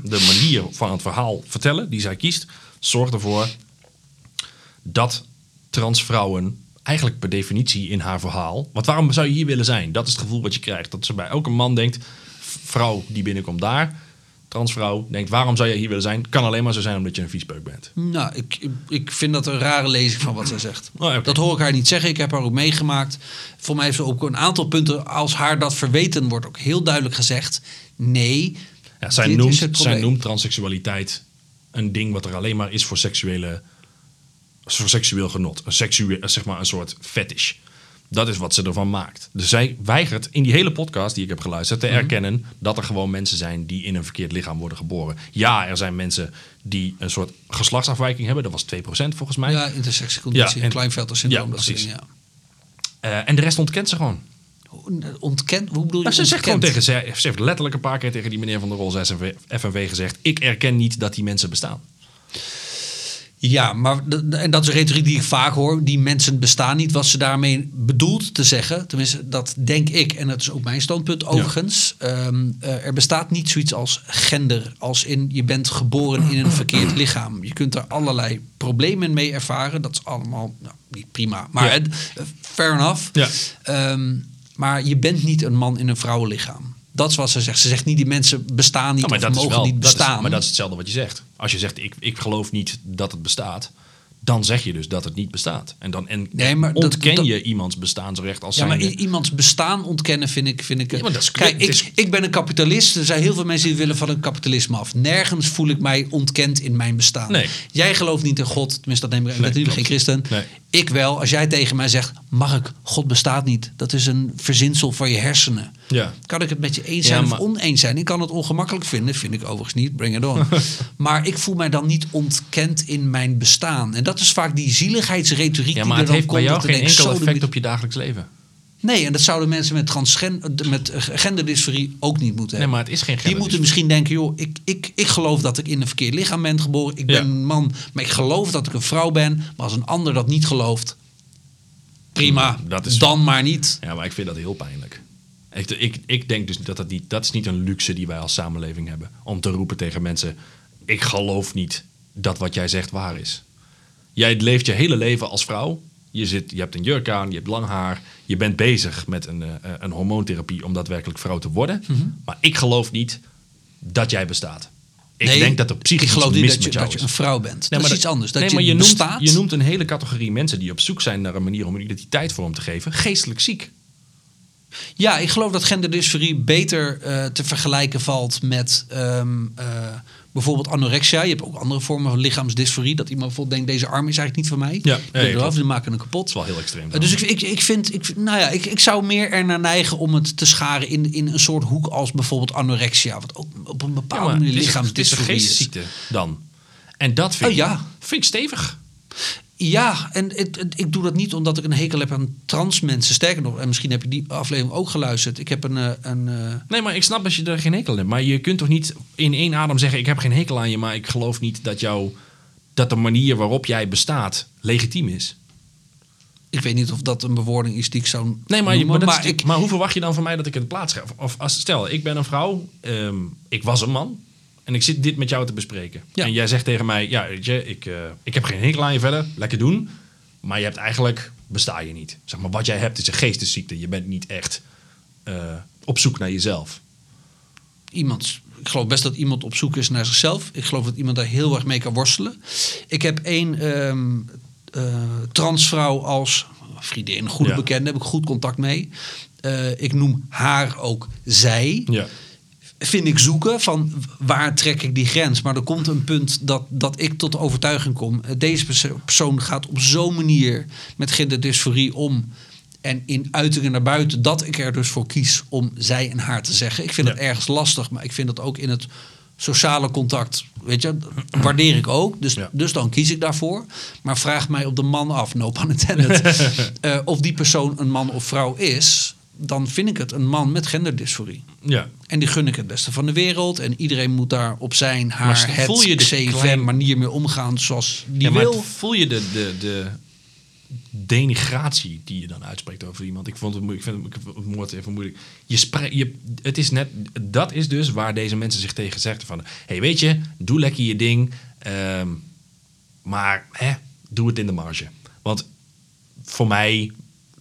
de manier van het verhaal vertellen die zij kiest, zorgt ervoor dat transvrouwen eigenlijk per definitie in haar verhaal. Want waarom zou je hier willen zijn? Dat is het gevoel wat je krijgt. Dat ze bij elke man denkt, vrouw die binnenkomt daar, transvrouw denkt, waarom zou je hier willen zijn? Kan alleen maar zo zijn omdat je een viespeuk bent. Nou, ik, ik- vind dat een rare lezing van wat zij zegt. Oh. Dat hoor ik haar niet zeggen. Ik heb haar ook meegemaakt. Voor mij heeft ze ook een aantal punten. Als haar dat verweten wordt, ook heel duidelijk gezegd. Nee. Ja, zij, dit noemt, is het zij noemt transseksualiteit een ding wat er alleen maar is voor seksuele voor seksueel genot. Een, seksueel, zeg maar een soort fetish. Dat is wat ze ervan maakt. Dus zij weigert in die hele podcast die ik heb geluisterd Mhm. te erkennen dat er gewoon mensen zijn die in een verkeerd lichaam worden geboren. Ja, er zijn mensen die een soort geslachtsafwijking hebben. Dat was 2% volgens mij. Ja, intersectieconditie, Ja, en- Kleinvelter syndroom. Ja, precies. dingen, Eh, en de rest ontkent ze gewoon. ja. Ontkent? Hoe bedoel je Maar ze zegt gewoon tegen, ze, ze heeft letterlijk een paar keer tegen die meneer van der Rols FNV gezegd: Ik erken niet dat die mensen bestaan. Ja, maar en dat is een retoriek die ik vaak hoor. Die mensen bestaan niet. Wat ze daarmee bedoelt te zeggen, tenminste dat denk ik en dat is ook mijn standpunt overigens. Ehm, eh, er bestaat niet zoiets als gender, als in je bent geboren in een verkeerd lichaam. Je kunt er allerlei problemen mee ervaren. Dat is allemaal nou, niet prima, maar Ja. eh, fair enough. Ja. Ehm, maar je bent niet een man in een vrouwenlichaam. Dat is wat ze zegt. Ze zegt niet die mensen bestaan niet Ja, maar of dat is mogen wel, niet dat is- bestaan. maar dat is hetzelfde wat je zegt. Als je zegt, ik, ik geloof niet dat het bestaat, dan zeg je dus dat het niet bestaat. En dan en, Nee, maar dat- ontken dat- je iemands bestaansrecht als Ja, maar iemands bestaan ontkennen vind ik... Vind ik Ja, maar dat is- Kijk, ik, ben een kapitalist. Er zijn heel veel mensen die willen van een kapitalisme af. Nergens voel ik mij ontkend in mijn bestaan. Nee. Jij gelooft niet in God. Tenminste, dat neem ik. Nee, ben natuurlijk geen christen. Nee. Ik wel. Als jij tegen mij zegt... Mark, God bestaat niet. Dat is een verzinsel van je hersenen. Ja. Kan ik het met je eens Ja, zijn maar- of oneens zijn? Ik kan het ongemakkelijk vinden. Vind ik overigens niet. Bring it on. maar ik voel mij dan niet ontkend in mijn bestaan. En dat is vaak die zieligheidsretoriek Ja, die maar er het dan heeft bij komt. jou ik geen enkel effect op je dagelijks leven. Nee, en dat zouden mensen met, transgen met eh, genderdysforie ook niet moeten Nee, hebben. maar het is geen Die moeten misschien denken, joh, ik, ik, ik geloof dat ik in een verkeerd lichaam ben geboren. Ik ben Ja. een man, maar ik geloof dat ik een vrouw ben. Maar als een ander dat niet gelooft, prima, Dat is- dan maar niet. Ja, maar ik vind dat heel pijnlijk. Ik, ik, ik denk dus dat dat niet, dat is niet een luxe die wij als samenleving hebben. Om te roepen tegen mensen, ik geloof niet dat wat jij zegt waar is. Jij leeft je hele leven als vrouw. Je, zit, je hebt een jurk aan, je hebt lang haar. Je bent bezig met een, eh, een hormoontherapie om daadwerkelijk vrouw te worden. Mhm. Maar ik geloof niet dat jij bestaat. Ik Nee, denk dat er psychisch ik geloof iets niet mis dat je, met jou dat je een vrouw bent. Nee, dat is iets anders. Dat nee, je, maar je noemt, bestaat. je noemt een hele categorie mensen die op zoek zijn naar een manier om een identiteit vorm te geven. Geestelijk ziek. Ja, ik geloof dat genderdysforie beter eh, te vergelijken valt met ehm, eh, bijvoorbeeld anorexia. Je hebt ook andere vormen van lichaamsdysforie. Dat iemand bijvoorbeeld denkt, deze arm is eigenlijk niet van mij. Ja, Ik ja, ja, eraf, maken hem Dat kapot. is wel heel extreem. Uh, dus ik, ik, ik vind, ik, nou ja, ik, ik zou meer ernaar neigen om het te scharen in, in een soort hoek als bijvoorbeeld anorexia. Wat ook op een Ja, bepaalde maar manier het is- het is een lichaamsdysforie is. geestziekte dan. En dat vind, Oh, ja. vind ik stevig. Ja, en het, het- ik doe dat niet omdat ik een hekel heb aan trans mensen. Sterker nog, en misschien heb je die aflevering ook geluisterd. Ik heb een... eh, een eh, Nee, maar ik snap als je er geen hekel aan hebt. Maar je kunt toch niet in één adem zeggen... ik heb geen hekel aan je, maar ik geloof niet dat, jou, dat de manier waarop jij bestaat legitiem is. Ik weet niet of dat een bewoording is die ik zou Nee, maar, noemen, maar, dat maar is- ik, maar hoe verwacht je dan van mij dat ik het plaats ga? Of, of als, stel, ik ben een vrouw, ehm, ik was een man en ik zit dit met jou te bespreken. Ja. En jij zegt tegen mij, ja, weet je, ik, eh, ik heb geen hekel aan je verder, lekker doen. Maar je hebt eigenlijk, besta je niet. Zeg maar, wat jij hebt is een geestesziekte. Je bent niet echt eh, op zoek naar jezelf. iemand, ik geloof best dat iemand op zoek is naar zichzelf. Ik geloof dat iemand daar heel erg mee kan worstelen. Ik heb één ehm, eh, transvrouw als vriendin, goede Ja. bekende, heb ik goed contact mee. Ik noem haar ook zij. Ja. Vind ik zoeken van waar trek ik die grens. Maar er komt een punt dat, dat ik tot de overtuiging kom. eh, Deze perso- persoon gaat op zo'n manier met genderdysforie om. En in uitingen naar buiten dat ik er dus voor kies om zij en haar te zeggen. Ik vind Ja. het ergens lastig, maar ik vind het ook in het sociale contact, weet je, waardeer ik ook. Dus, Ja. dus dan kies ik daarvoor. Maar vraag mij op de man af, no pun intended, eh, of die persoon een man of vrouw is. Dan vind ik het een man met genderdysforie. ja. En die gun ik het beste van de wereld. En iedereen moet daar op zijn, haar, Maar het, voel je de klein- manier mee omgaan zoals die ja, maar wil. voel je de, de, de denigratie die je dan uitspreekt over iemand? Ik vond het moeilijk. Ik vind het, ik vind het woord even moeilijk. Je spre- je, het is net, dat is dus waar deze mensen zich tegen zeggen van... hey, weet je, doe lekker je ding. ehm, maar hè, doe het in de marge. Want voor mij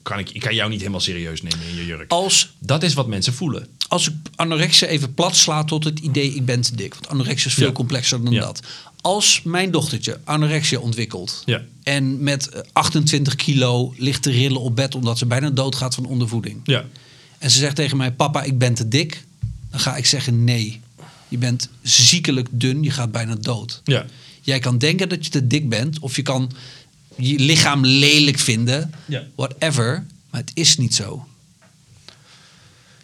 kan ik, ik kan jou niet helemaal serieus nemen in je jurk. Als, Dat is wat mensen voelen. als ik anorexia even plat sla tot het idee ik ben te dik. Want anorexia is veel Ja. complexer dan Ja. dat. Als mijn dochtertje anorexia ontwikkelt. Ja. En met eh, 28 kilo ligt te rillen op bed omdat ze bijna doodgaat van ondervoeding. Ja. En ze zegt tegen mij, papa, ik ben te dik. Dan ga ik zeggen, nee. Je bent ziekelijk dun, je gaat bijna dood. Ja. Jij kan denken dat je te dik bent, of je kan je lichaam lelijk vinden, Ja. whatever, maar het is niet zo.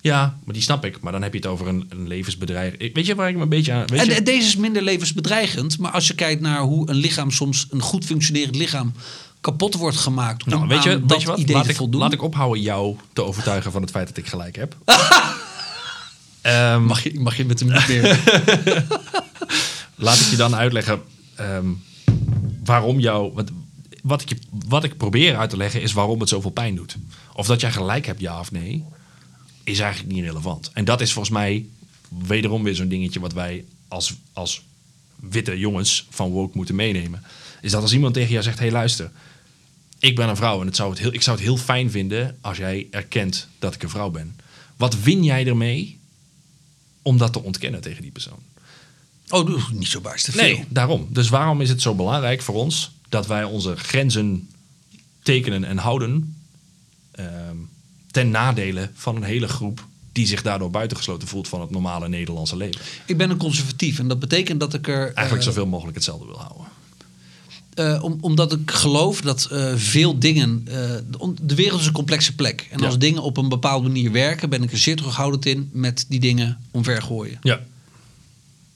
Ja, maar die snap ik. Maar dan heb je het over een, een levensbedrijf. Ik, weet je waar ik me een beetje aan... Weet En je? deze is minder levensbedreigend, maar als je kijkt naar hoe een lichaam soms, een goed functionerend lichaam, kapot wordt gemaakt Nou, weet je, weet wat? idee Laat ik, voldoen. laat ik ophouden jou te overtuigen van het feit dat ik gelijk heb. Ehm, mag, je, mag je met hem niet meer? laat ik je dan uitleggen ehm, waarom jou... Wat, wat, ik je, wat ik probeer uit te leggen is waarom het zoveel pijn doet. Of dat jij gelijk hebt, ja of nee, is eigenlijk niet relevant. En dat is volgens mij wederom weer zo'n dingetje wat wij als, als witte jongens van woke moeten meenemen. Is dat als iemand tegen jou zegt, hé hey, luister, ik ben een vrouw en het zou het heel, ik zou het heel fijn vinden als jij erkent dat ik een vrouw ben. Wat win jij ermee om dat te ontkennen tegen die persoon? Oh, niet zo baas te veel. Nee, daarom. Dus waarom is het zo belangrijk voor ons dat wij onze grenzen tekenen en houden ehm, ten nadele van een hele groep die zich daardoor buitengesloten voelt van het normale Nederlandse leven? Ik ben een conservatief en dat betekent dat ik er... Eigenlijk eh, zoveel mogelijk hetzelfde wil houden. Eh, om, omdat ik geloof dat eh, veel dingen. de, de wereld is een complexe plek. En Ja. als dingen op een bepaalde manier werken, ben ik er zeer terughoudend in met die dingen omvergooien. Ja,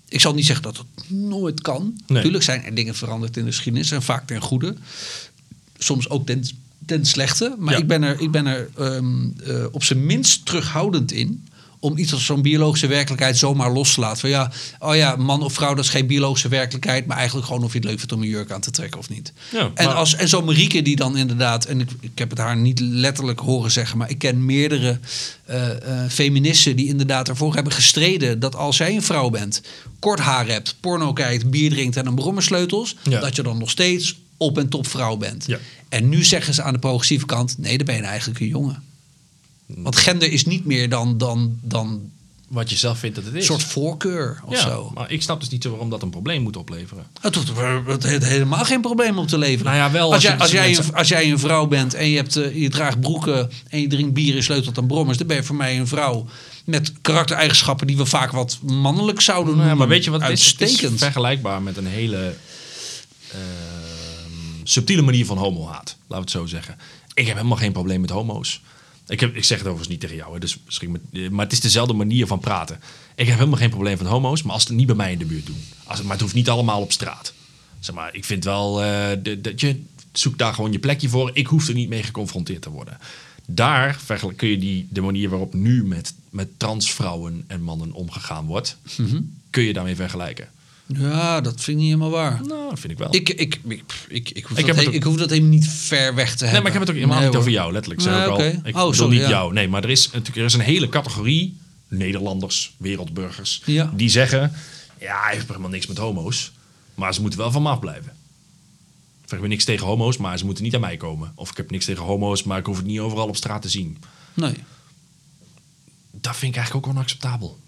Ik zal niet zeggen dat het nooit kan. Nee. Natuurlijk zijn er dingen veranderd in de geschiedenis en vaak ten goede. Soms ook ten, ten slechte. Maar Ja. ik ben er, ik ben er ehm, eh, op zijn minst terughoudend in. Om iets als zo'n biologische werkelijkheid zomaar los te laten. Van ja, oh ja, man of vrouw, dat is geen biologische werkelijkheid. Maar eigenlijk gewoon of je het leuk vindt om een jurk aan te trekken of niet. Ja, en, als, en zo'n Marieke die dan inderdaad, en ik, ik heb het haar niet letterlijk horen zeggen, maar ik ken meerdere eh eh feministen die inderdaad ervoor hebben gestreden dat als jij een vrouw bent, kort haar hebt, porno kijkt, bier drinkt en een brommersleutels, Ja. dat je dan nog steeds op en top vrouw bent. Ja. En nu zeggen ze aan de progressieve kant, nee, dan ben je eigenlijk een jongen. Want gender is niet meer dan, dan, dan wat je zelf vindt dat het een is. soort voorkeur of ja, zo. maar ik snap dus niet zo waarom dat een probleem moet opleveren. Het hoeft het heeft helemaal geen probleem om te leveren. Nou ja, wel als, als jij, als, jij mensen- een, als jij een vrouw bent en je, hebt, eh, je draagt broeken en je drinkt bier en sleutelt aan brommers, dan ben je voor mij een vrouw met karaktereigenschappen die we vaak wat mannelijk zouden Nou ja, noemen. maar weet je wat het is? Het is Uitstekend. vergelijkbaar met een hele ehm, subtiele manier van homohaat. Laten we het zo zeggen. Ik heb helemaal geen probleem met homo's. Ik, heb, ik zeg het overigens niet tegen jou, hè, dus misschien met, eh, maar het is dezelfde manier van praten. Ik heb helemaal geen probleem met homo's, maar als ze het niet bij mij in de buurt doen. Als, het- maar het hoeft niet allemaal op straat. Zeg maar, ik vind wel de- dat je zoekt daar gewoon je plekje voor. Ik hoef er niet mee geconfronteerd te worden. Daar kun je die, de manier waarop nu met, met transvrouwen en mannen omgegaan wordt, kun je daarmee vergelijken. Ja, dat vind ik niet helemaal waar. Nou, dat vind ik wel. Ik, ik, ik, ik, ik, hoef, Ik dat he- ook- ik hoef dat helemaal niet ver weg te hebben. Nee, maar ik heb het ook helemaal Nee, niet over jou, letterlijk. Ik Nee, al, ik Oh, bedoel sorry, niet ja. jou. Nee, maar er is natuurlijk er is een hele categorie Nederlanders, wereldburgers, Ja. die zeggen, ja, hij heeft helemaal niks met homo's, maar ze moeten wel van me afblijven. Ik heb niks tegen homo's, maar ze moeten niet aan mij komen. Of ik heb niks tegen homo's, maar ik hoef het niet overal op straat te zien. Nee. Dat vind ik eigenlijk ook onacceptabel.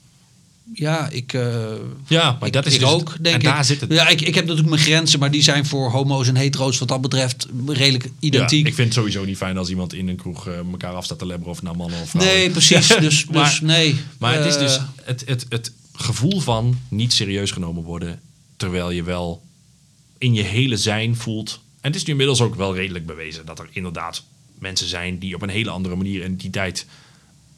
Ja, ik... eh, Ja, maar ik, dat is ik dus ook, denk en ik. daar zit het. Ja, ik, ik heb natuurlijk mijn grenzen, maar die zijn voor homo's en hetero's wat dat betreft redelijk identiek. Ja, ik vind het sowieso niet fijn als iemand in een kroeg eh, elkaar af staat te lebberen of naar mannen of vrouwen. nee, precies. Dus, dus Maar- nee. Maar het is Eh, dus het, het, het gevoel van niet serieus genomen worden, terwijl je wel in je hele zijn voelt. En het is nu inmiddels ook wel redelijk bewezen dat er inderdaad mensen zijn die op een hele andere manier identiteit,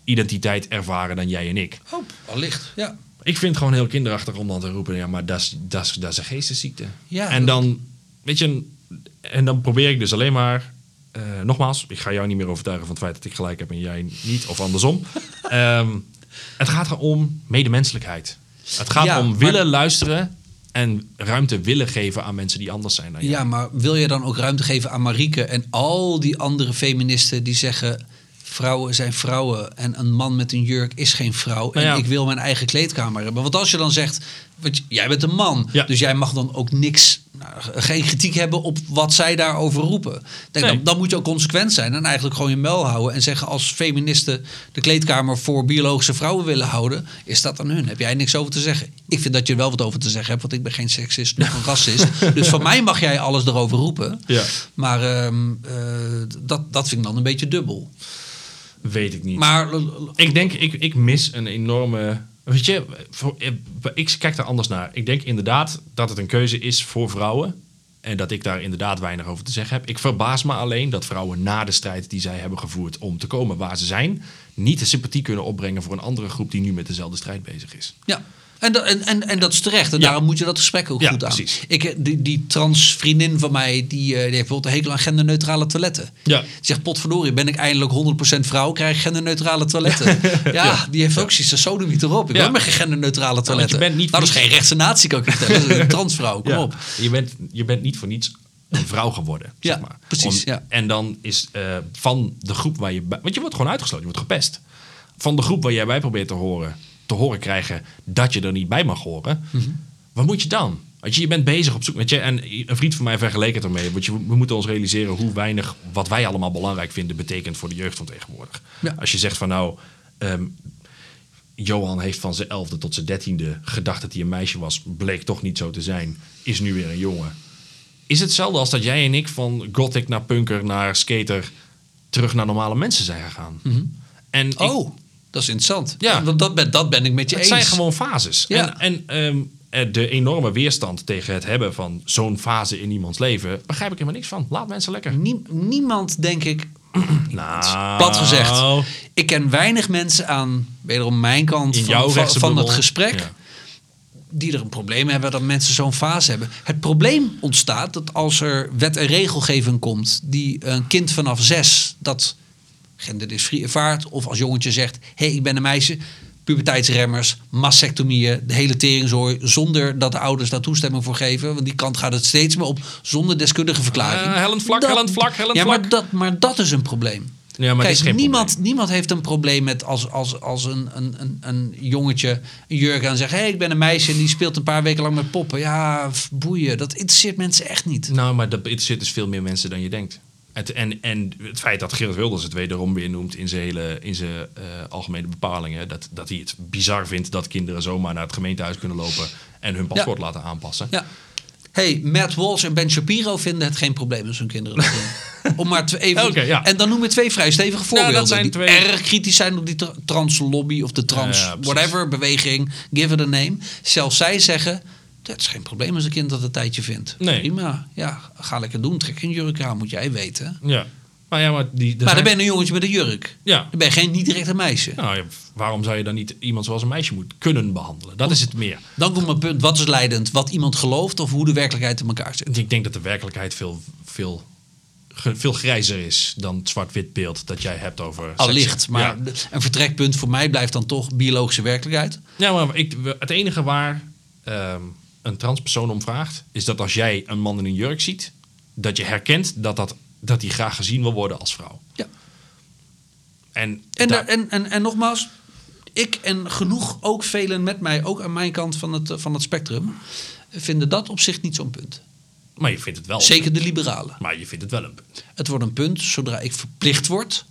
identiteit ervaren dan jij en ik. Oh, allicht, ja. Ik vind het gewoon heel kinderachtig om dan te roepen, ja, maar dat is, een geestesziekte. Ja, en dan, weet je, en dan probeer ik dus alleen maar, eh, nogmaals, ik ga jou niet meer overtuigen van het feit dat ik gelijk heb en jij niet, of andersom. Ehm, het gaat erom medemenselijkheid. Het gaat Ja, om maar- willen luisteren en ruimte willen geven aan mensen die anders zijn dan jij. Ja, maar wil je dan ook ruimte geven aan Marieke en al die andere feministen die zeggen... vrouwen zijn vrouwen en een man met een jurk is geen vrouw... en Nou ja. ik wil mijn eigen kleedkamer hebben. Want als je dan zegt, want jij bent een man... Ja. dus jij mag dan ook niks, nou, geen kritiek hebben op wat zij daarover roepen. Denk, Nee. dan, dan moet je ook consequent zijn en eigenlijk gewoon je mel houden... en zeggen als feministen de kleedkamer voor biologische vrouwen willen houden... is dat aan hun. Heb jij niks over te zeggen? Ik vind dat je er wel wat over te zeggen hebt, want ik ben geen seksist, nog een racist. dus van mij mag jij alles erover roepen. Ja. Maar ehm, eh, dat, dat vind ik dan een beetje dubbel. Weet ik niet. Maar Ik denk, ik, ik mis een enorme. Weet je, voor, ik kijk daar anders naar. Ik denk inderdaad dat het een keuze is voor vrouwen. En dat ik daar inderdaad weinig over te zeggen heb. Ik verbaas me alleen dat vrouwen na de strijd die zij hebben gevoerd om te komen waar ze zijn, niet de sympathie kunnen opbrengen voor een andere groep die nu met dezelfde strijd bezig is. ja. En, dat- en, en, en dat is terecht. En Ja. daarom moet je dat gesprek ook Ja, goed aan. precies. Ik, eh, die, die trans vriendin van mij, die, eh, die heeft bijvoorbeeld een hekel aan genderneutrale toiletten. Ja. Die zegt, potverdorie, ben ik eindelijk 100% vrouw, krijg ik genderneutrale toiletten. ja, die heeft ook zoiets, sodemiet erop. Ik wil maar geen genderneutrale toiletten. je bent niet nou, dat is geen rechtse natie, kan ik vertellen. Dat is een transvrouw, kom op. Je bent, je bent niet voor niets een vrouw geworden. Ja, zeg maar. precies, ja. En dan is eh, van de groep waar je. Want je wordt gewoon uitgesloten, je wordt gepest. Van de groep waar jij bij probeert te horen, te horen krijgen dat je er niet bij mag horen. Mhm. Wat moet je dan? Want je, je bent bezig op zoek. Weet je, en een vriend van mij vergeleek het ermee. Want je, we moeten ons realiseren hoe weinig wat wij allemaal belangrijk vinden betekent voor de jeugd van tegenwoordig. Ja. Als je zegt van nou. ehm, Johan heeft van zijn elfde tot zijn dertiende gedacht dat hij een meisje was. Bleek toch niet zo te zijn. Is nu weer een jongen. Is het hetzelfde als dat jij en ik van gothic naar punker naar skater terug naar normale mensen zijn gegaan? En ik- Oh, dat is interessant. Ja. Want dat ben, dat ben ik met je het eens. zijn gewoon fases. Ja. En, en ehm, eh, de enorme weerstand tegen het hebben van zo'n fase in iemands leven, begrijp ik helemaal niks van. Laat mensen lekker. Nie- niemand, denk ik, Nou, plat gezegd. Ik ken weinig mensen aan, wederom mijn kant In van, jouw van, van het gesprek, Ja. die er een probleem hebben dat mensen zo'n fase hebben. Het probleem ontstaat dat als er wet en regelgeving komt die een kind vanaf zes dat genderdysforie ervaart, of als jongetje zegt: hé, hey, ik ben een meisje. Puberteitsremmers, mastectomieën, de hele teringzooi, zonder dat de ouders daar toestemming voor geven. Want die kant gaat het steeds meer op, zonder deskundige verklaring. Eh, hellend vlak, Dat- hellend vlak, hellend ja, vlak. Maar dat, maar dat is een probleem. Ja, maar Kijk, het is geen niemand, probleem. niemand heeft een probleem met als, als, als een, een, een, een jongetje een jurk aan zegt: hé, hey, ik ben een meisje en die speelt een paar weken lang met poppen. Ja, boeien. Dat interesseert mensen echt niet. Nou, maar dat interesseert dus veel meer mensen dan je denkt. Het, en, en het feit dat Gerrit Wilders het wederom weer noemt in zijn, hele, in zijn eh, algemene bepalingen. Dat, dat hij het bizar vindt dat kinderen zomaar naar het gemeentehuis kunnen lopen en hun paspoort laten aanpassen. Ja. hey, Matt Walsh en Ben Shapiro vinden het geen probleem als hun kinderen dat doen. Om maar te even. Oké, ja. En dan noem je twee vrij stevige voorbeelden. dat zijn die twee- erg kritisch zijn op die tra- translobby of de trans whatever beweging. Give it a name. Zelfs zij zeggen. Dat is geen probleem als een kind dat een tijdje vindt. Nee. Prima. Ja, ga lekker doen. Trek een jurk aan, moet jij weten. Ja. Maar ja, maar die. maar dan zijn- ben je een jongetje met een jurk. Ja. Dan ben je geen, niet direct een meisje. Nou, ja, waarom zou je dan niet iemand zoals een meisje moeten kunnen behandelen? Dat is het meer. Dan komt mijn punt. Wat is leidend? Wat iemand gelooft of hoe de werkelijkheid in elkaar zit. Ik denk dat de werkelijkheid veel, veel, veel grijzer is dan het zwart-wit beeld dat jij hebt over. seks. Allicht. Maar Ja. een vertrekpunt voor mij blijft dan toch biologische werkelijkheid. Ja, maar ik, het enige waar, ehm, een transpersoon om vraagt, is dat als jij een man in een jurk ziet, dat je herkent dat, dat, dat die graag gezien wil worden als vrouw. Ja. En, En, daar- en, en, en nogmaals, ik en genoeg ook velen met mij, ook aan mijn kant van het, eh, van het spectrum, vinden dat op zich niet zo'n punt. maar je vindt het wel. Zeker de liberalen. Maar je vindt het wel een punt. Het wordt een punt zodra ik verplicht word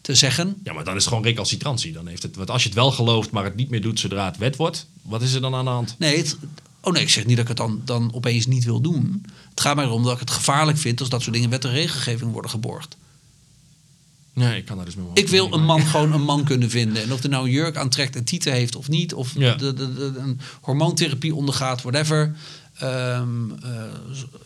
te zeggen. Ja, maar dan is het gewoon recalcitrantie. Dan heeft het, want als je het wel gelooft, maar het niet meer doet zodra het wet wordt, wat is er dan aan de hand? Nee, het, oh nee, ik zeg niet dat ik het dan, dan opeens niet wil doen. Het gaat mij erom dat ik het gevaarlijk vind als dat soort dingen in wet en regelgeving worden geborgd. Nee, ik kan daar dus mee Ik wil een man gewoon een man kunnen vinden. En of hij nou een jurk aantrekt en tieten heeft of niet. Of Ja. de, de, de- een hormoontherapie ondergaat, whatever. Ehm, eh,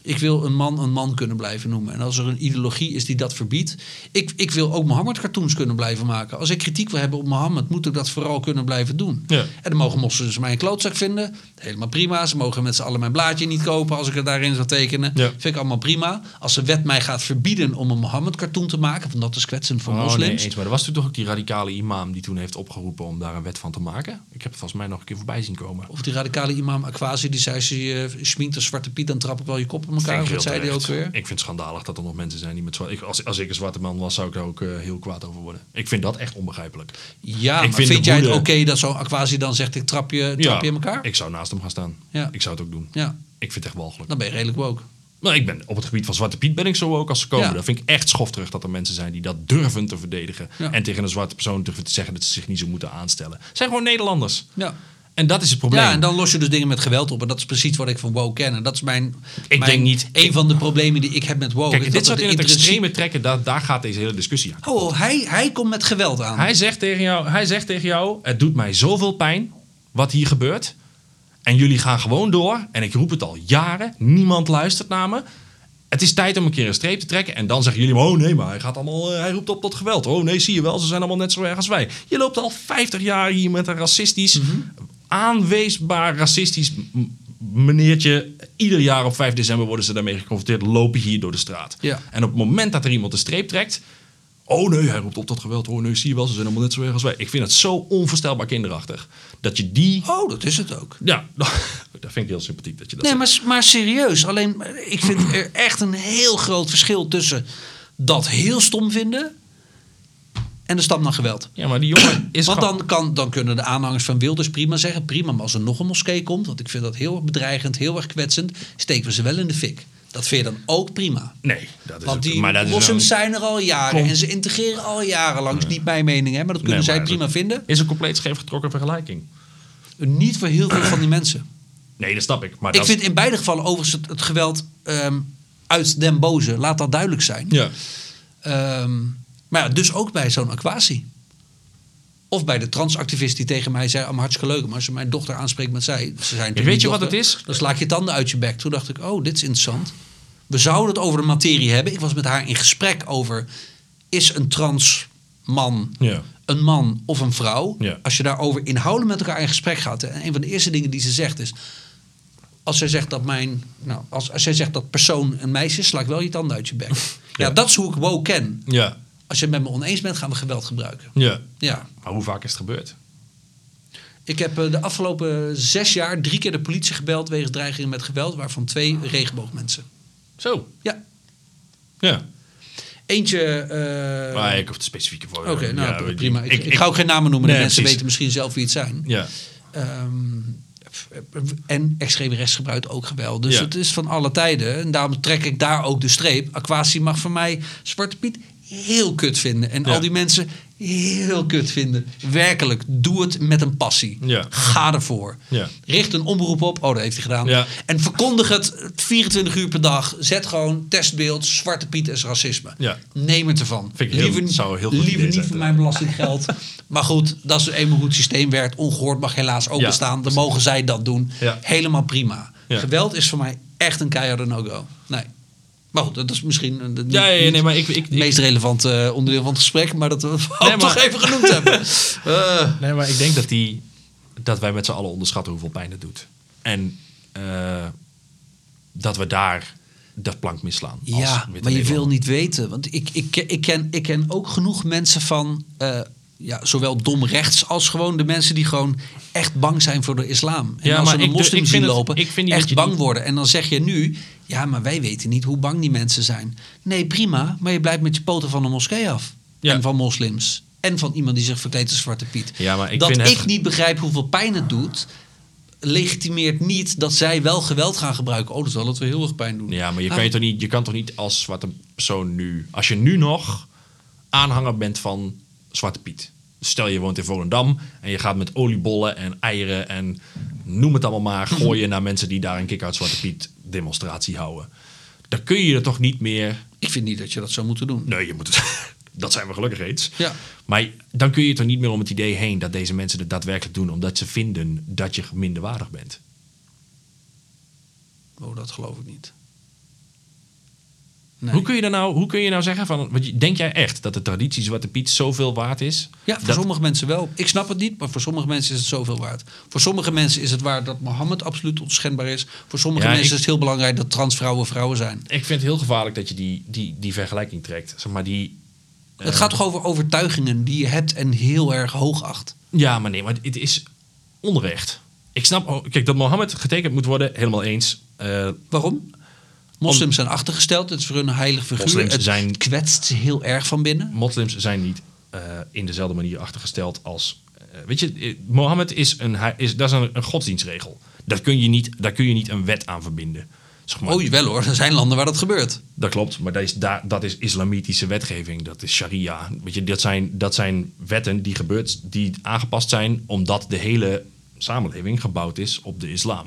ik wil een man een man kunnen blijven noemen. En als er een ideologie is die dat verbiedt. Ik, ik wil ook Mohammed-cartoons kunnen blijven maken. Als ik kritiek wil hebben op Mohammed, moet ik dat vooral kunnen blijven doen. Ja. En dan mogen moslims mij een klootzak vinden. Helemaal prima. Ze mogen met z'n allen mijn blaadje niet kopen als ik het daarin zou tekenen. Ja. Vind ik allemaal prima. Als de wet mij gaat verbieden om een Mohammed-cartoon te maken, want dat is kwetsend voor Oh, moslims. nee, eens. Maar er was toen toch ook die radicale imam die toen heeft opgeroepen om daar een wet van te maken. Ik heb het volgens mij nog een keer voorbij zien komen. Of die radicale imam Aquasi, die zei: je je schminkt als Zwarte Piet, dan trap ik wel je kop in elkaar. Heel zei hij ook weer? Ik vind het schandalig dat er nog mensen zijn die met zwart... Ik, als, als ik een zwarte man was, zou ik daar ook eh, heel kwaad over worden. Ik vind dat echt onbegrijpelijk. Ja, Ik maar vind vind, jij het oké dat zo'n Aquasi dan zegt: Ik trap je, trap je in elkaar? ik zou naast hem gaan staan. Ja. Ik zou het ook doen. Ja, Ik vind het echt walgelijk. dan ben je redelijk woke. Maar ik ben, op het gebied van Zwarte Piet ben ik zo ook als ze komen. Ja. Dat vind ik echt schofterig dat er mensen zijn die dat durven te verdedigen. Ja. En tegen een zwarte persoon durven te zeggen dat ze zich niet zo moeten aanstellen. Het zijn gewoon Nederlanders. Ja. En dat is het probleem. Ja, en dan los je dus dingen met geweld op. En dat is precies wat ik van woke ken. En dat is mijn. Ik mijn- denk niet- Een van de problemen die ik heb met woke. Kijk, dit dat soort in het extreme trekken, daar, daar gaat deze hele discussie aan. Oh, hij, hij komt met geweld aan. Hij zegt, tegen jou, hij zegt tegen jou: Het doet mij zoveel pijn wat hier gebeurt. En jullie gaan gewoon door. En ik roep het al jaren. Niemand luistert naar me. Het is tijd om een keer een streep te trekken. En dan zeggen jullie: Oh nee, maar hij, gaat allemaal, eh, hij roept op tot geweld. Oh nee, zie je wel, ze zijn allemaal net zo erg als wij. Je loopt al 50 jaar hier met een racistisch, Mhm. Aanweesbaar racistisch meneertje. Ieder jaar op 5 december worden ze daarmee geconfronteerd. Lopen hier door de straat. Ja. En op het moment dat er iemand een streep trekt. Oh nee, hij roept op tot geweld. Oh nee, zie je wel, ze zijn allemaal net zo erg als wij. Ik vind het zo onvoorstelbaar kinderachtig. Dat je die... Oh, dat is het ook. Ja, dat vind ik heel sympathiek dat je dat Nee, maar, maar serieus. Alleen, ik vind er echt een heel groot verschil tussen dat heel stom vinden en de stap naar geweld. Ja, maar die jongen is Want dan, kan, dan kunnen de aanhangers van Wilders prima zeggen... prima, maar als er nog een moskee komt... want ik vind dat heel erg bedreigend, heel erg kwetsend... steken we ze wel in de fik. Dat vind je dan ook prima. Nee, dat is Want ook- die maar dat is moslims wel- zijn er al jaren... Kom. en ze integreren al jarenlang. Dat is niet mijn mening, hè, maar dat kunnen Nee, zij prima vinden. Is een compleet scheef getrokken vergelijking. Niet voor heel veel van die mensen. Nee, dat snap ik. Maar Ik dat vind in beide gevallen overigens het, het geweld ehm, uit den boze. Laat dat duidelijk zijn. Ja. Ehm, maar ja, dus ook bij zo'n aquatie. Of bij de transactivist die tegen mij zei: allemaal hartstikke leuk. Maar als je mijn dochter aanspreekt met zij. Ze zijn weet je wat het is? Dan sla ik je tanden uit je bek. Toen dacht ik: oh, dit is interessant. We zouden het over de materie hebben. Ik was met haar in gesprek over: is een trans man Ja. een man of een vrouw? Ja. Als je daarover inhoudelijk met elkaar in gesprek gaat. En een van de eerste dingen die ze zegt is: als zij zegt dat mijn, nou, als, als zij zegt dat persoon een meisje is, sla ik wel je tanden uit je bek. ja. Ja. dat is hoe ik woke ken. Ja. Als je het met me oneens bent, gaan we geweld gebruiken. Ja. Ja. Maar hoe vaak is het gebeurd? Ik heb eh, de afgelopen zes jaar drie keer de politie gebeld wegens dreigingen met geweld, waarvan twee regenboogmensen. Zo. Ja. Ja. Eentje. eh, maar ik hoef de specifieke voor. Oké, nou ja, prima. Ik, ik- ik, ga ook geen namen noemen. Nee, de mensen precies. weten misschien zelf wie het zijn. Ja. Ehm, en extreem rechts gebruikt ook geweld. Dus Ja. het is van alle tijden. En daarom trek ik daar ook de streep. Aquasi mag voor mij Zwarte Piet heel kut vinden. En Ja. al die mensen heel kut vinden. Werkelijk, doe het met een passie. Ja. Ga ervoor. Ja. Richt een omroep op. Oh, dat heeft hij gedaan. Ja. En verkondig het 24 uur per dag. Zet gewoon testbeeld. Zwarte Piet is racisme. Ja. Neem het ervan. Vind ik heel- liever zou heel goed liever niet voor mijn belastinggeld. maar goed, dat is eenmaal hoe het systeem werkt. Ongehoord mag helaas ook bestaan. Dan mogen zij dat doen. Ja. Helemaal prima. Geweld is voor mij echt een keiharde no-go. Nee. Maar goed, dat is misschien een, niet- Ja, ja, ja, niet nee, maar ik, ik, het meest relevante eh, onderdeel van het gesprek. Maar dat we ook maar- toch even genoemd hebben. Eh, Nee, maar ik denk dat, die, dat wij met z'n allen onderschatten hoeveel pijn het doet. En eh, dat we daar dat plank misslaan. als Ja, maar je wil niet weten. Want ik, ik, ik, ken, ik ken ook genoeg mensen van... eh, ja, zowel dom rechts als gewoon de mensen die gewoon echt bang zijn voor de islam. En Ja, als maar ze een de- moslim zien het- lopen, ik vind niet echt bang worden. En dan zeg je nu, ja, maar wij weten niet hoe bang die mensen zijn. Nee, prima, maar je blijft met je poten van de moskee af. Ja. En van moslims. En van iemand die zich verkleedt als Zwarte Piet. Ja, maar ik dat vind ik het- niet begrijp hoeveel pijn het doet, legitimeert niet dat zij wel geweld gaan gebruiken. Oh, dat zal het wel heel erg pijn doen. Ja, maar je Ah, kan, je, toch niet, je kan toch niet als zwarte persoon nu... Als je nu nog aanhanger bent van Zwarte Piet. Stel je woont in Volendam en je gaat met oliebollen en eieren en noem het allemaal maar... gooien naar mensen die daar een kick-out Zwarte Piet demonstratie houden. Dan kun je er toch niet meer... Ik vind niet dat je dat zou moeten doen. Nee, je moet het... dat zijn we gelukkig eens. Ja. Maar dan kun je toch niet meer om het idee heen dat deze mensen het daadwerkelijk doen... omdat ze vinden dat je minderwaardig bent. Oh, dat geloof ik niet. Nee. Hoe kun je dan nou, hoe kun je nou zeggen van, denk jij echt dat de traditie Zwarte Piet zoveel waard is? Ja, voor Dat- sommige mensen wel. Ik snap het niet, maar voor sommige mensen is het zoveel waard. Voor sommige mensen is het waard dat Mohammed absoluut onschendbaar is. Voor sommige Ja, mensen ik- is het heel belangrijk dat transvrouwen vrouwen zijn. Ik vind het heel gevaarlijk dat je die, die, die vergelijking trekt. Zeg maar die, het gaat toch over overtuigingen die je hebt en heel erg hoog acht. ja, maar nee, maar het is onrecht. Ik snap, oh, kijk, dat Mohammed getekend moet worden, helemaal eens. Eh, Waarom? Moslims zijn achtergesteld. Het is voor hun een heilig figuur. Moslims het zijn- kwetst ze heel erg van binnen. moslims zijn niet eh, in dezelfde manier achtergesteld als. eh, weet je, eh, Mohammed is een, is, dat is een, een godsdienstregel. Dat kun je niet, daar kun je niet een wet aan verbinden. Zeg maar, Oh, jawel hoor. Er zijn landen waar dat gebeurt. Dat klopt, maar dat is, daar, dat is islamitische wetgeving. Dat is sharia. Weet je, dat, zijn, dat zijn wetten die, gebeurt, die aangepast zijn omdat de hele samenleving gebouwd is op de islam.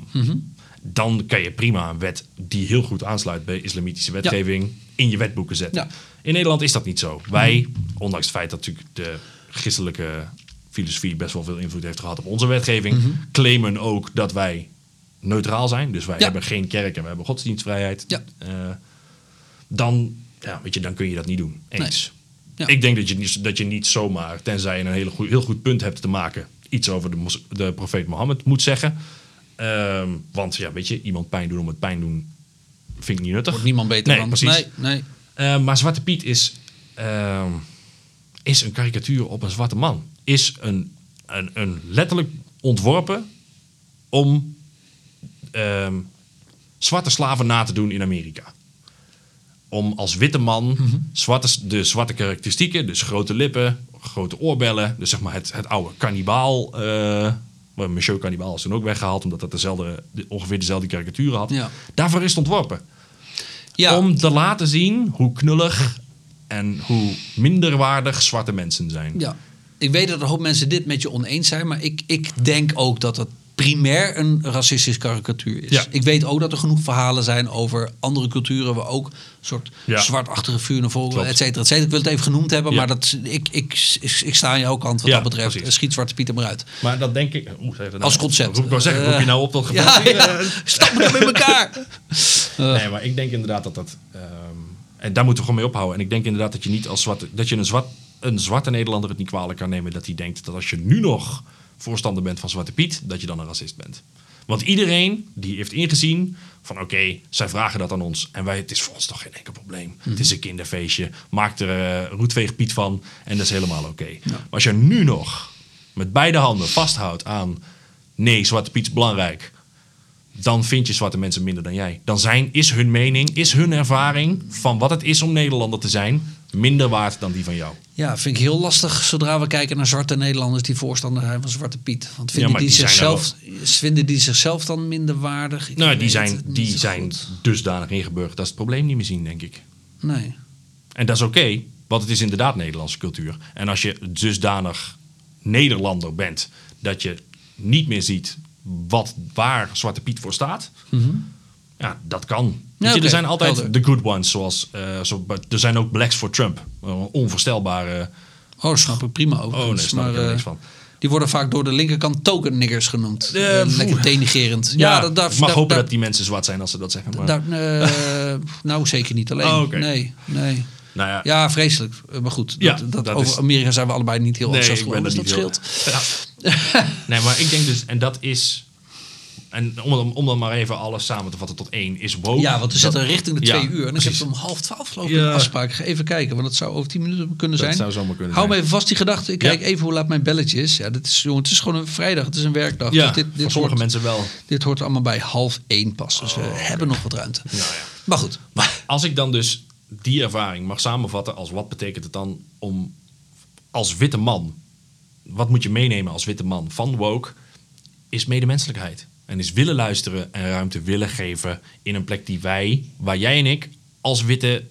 Dan kan je prima een wet die heel goed aansluit bij islamitische wetgeving in je wetboeken zetten. Ja. In Nederland is dat niet zo. Wij, ondanks het feit dat natuurlijk de christelijke filosofie best wel veel invloed heeft gehad op onze wetgeving, claimen ook dat wij neutraal zijn. Dus wij Ja. hebben geen kerk en we hebben godsdienstvrijheid. Ja. Eh, dan, ja, weet je, dan kun je dat niet doen. Eens. Ja. Ik denk dat je, niet, dat je niet zomaar, tenzij je een hele heel goed punt hebt te maken, iets over de, de profeet Mohammed moet zeggen. Ehm, want ja, weet je, iemand pijn doen om het pijn doen vind ik niet nuttig. Wordt niemand beter nee, van. Precies. Nee, nee. Eh, maar Zwarte Piet is, ehm, is een karikatuur op een zwarte man. Is een, een, een letterlijk ontworpen om ehm, zwarte slaven na te doen in Amerika. Om als witte man Mhm. zwarte, de zwarte karakteristieken, dus grote lippen, grote oorbellen, dus zeg maar het, het oude kannibaal. eh Monsieur Cannibal is toen ook weggehaald, omdat dat dezelfde, de- ongeveer dezelfde karikaturen had. Ja. Daarvoor is het ontworpen. Ja, Om te laten zien hoe knullig en hoe minderwaardig zwarte mensen zijn. Ja, ik weet dat een hoop mensen dit met je oneens zijn, maar ik, ik denk ook dat het primair een racistisch karikatuur is. Ja. Ik weet ook dat er genoeg verhalen zijn over andere culturen waar ook een soort Ja. zwartachtige vuur naar voren, et cetera, et cetera. Ik wil het even genoemd hebben, Ja. maar dat, ik, ik, ik, ik sta aan jouw kant wat Ja, dat betreft. precies. Schiet Zwarte Piet er maar uit. Maar dat denk ik... Oeh, dat nou? Als concept. Roep, ik wou zeggen, roep je nou op tot geval? Ja, ja. Stap me in elkaar. Nee, maar ik denk inderdaad dat dat... ehm, en daar moeten we gewoon mee ophouden. En ik denk inderdaad dat je niet als zwarte... Dat je een, zwart, een zwarte Nederlander het niet kwalijk kan nemen... dat hij denkt dat als je nu nog voorstander bent van Zwarte Piet... dat je dan een racist bent. Want iedereen die heeft ingezien van oké, zij vragen dat aan ons. En wij, het is voor ons toch geen enkel probleem. Het is een kinderfeestje. Maak er eh roetveeg Piet van en dat is helemaal oké. Maar als je nu nog met beide handen vasthoudt aan... nee, Zwarte Piet is belangrijk dan vind je zwarte mensen minder dan jij. Dan zijn, is hun mening, is hun ervaring van wat het is om Nederlander te zijn, minder waard dan die van jou. Ja, vind ik heel lastig zodra we kijken naar zwarte Nederlanders die voorstander zijn van Zwarte Piet. Want vinden, die, zichzelf, vinden die zichzelf dan minder waardig? Ik Nou, die zijn, die zijn goed. dusdanig ingeburgerd dat ze het probleem niet meer zien, denk ik. Nee. En dat is oké, want het is inderdaad Nederlandse cultuur. En als je dusdanig Nederlander bent dat je niet meer ziet wat, waar Zwarte Piet voor staat, ja, dat kan. Weet je, oké, er zijn altijd helder. de good ones, zoals eh, zo, maar er zijn ook blacks voor Trump. Onvoorstelbare. Oh, snap ik prima over. Oh nee, snap ik helemaal niks van. Die worden vaak door de linkerkant token niggers genoemd. Eh, Eh, lekker denigerend. Ja, dat, daar, ik mag daar- hopen daar- dat die mensen zwart zijn als ze dat zeggen. Maar, eh, nou, zeker niet alleen. Oh. Nee, nee. nou ja, Ja, vreselijk. Eh, Maar goed, Ja, dat, dat, dat over is- Amerika zijn we allebei niet heel Nee, enthousiast over, dus dat niet scheelt. heel- nee, maar ik denk dus, en dat is. En om, dan- om dan maar even alles samen te vatten tot één, is woke. Ja, want we dat- zitten richting de Ja, twee uur. En ik heb om half twaalf geloof ik Ja. een afspraak. Ik ga even kijken, want het zou over tien minuten kunnen Dat zijn. zou zomaar kunnen Hou zijn. me even vast die gedachte. Ik Ja. kijk even hoe laat mijn belletje is. Ja, dit is, jongen, het is gewoon een vrijdag. Het is een werkdag. Ja, Dus dit, voor dit, sommige hoort, mensen wel. dit hoort allemaal bij half één pas. Dus we hebben nog wat ruimte. Ja, ja. Maar goed. Maar als ik dan dus die ervaring mag samenvatten als wat betekent het dan om als witte man, wat moet je meenemen als witte man van woke, is medemenselijkheid. En is willen luisteren en ruimte willen geven in een plek die wij, waar jij en ik, als witte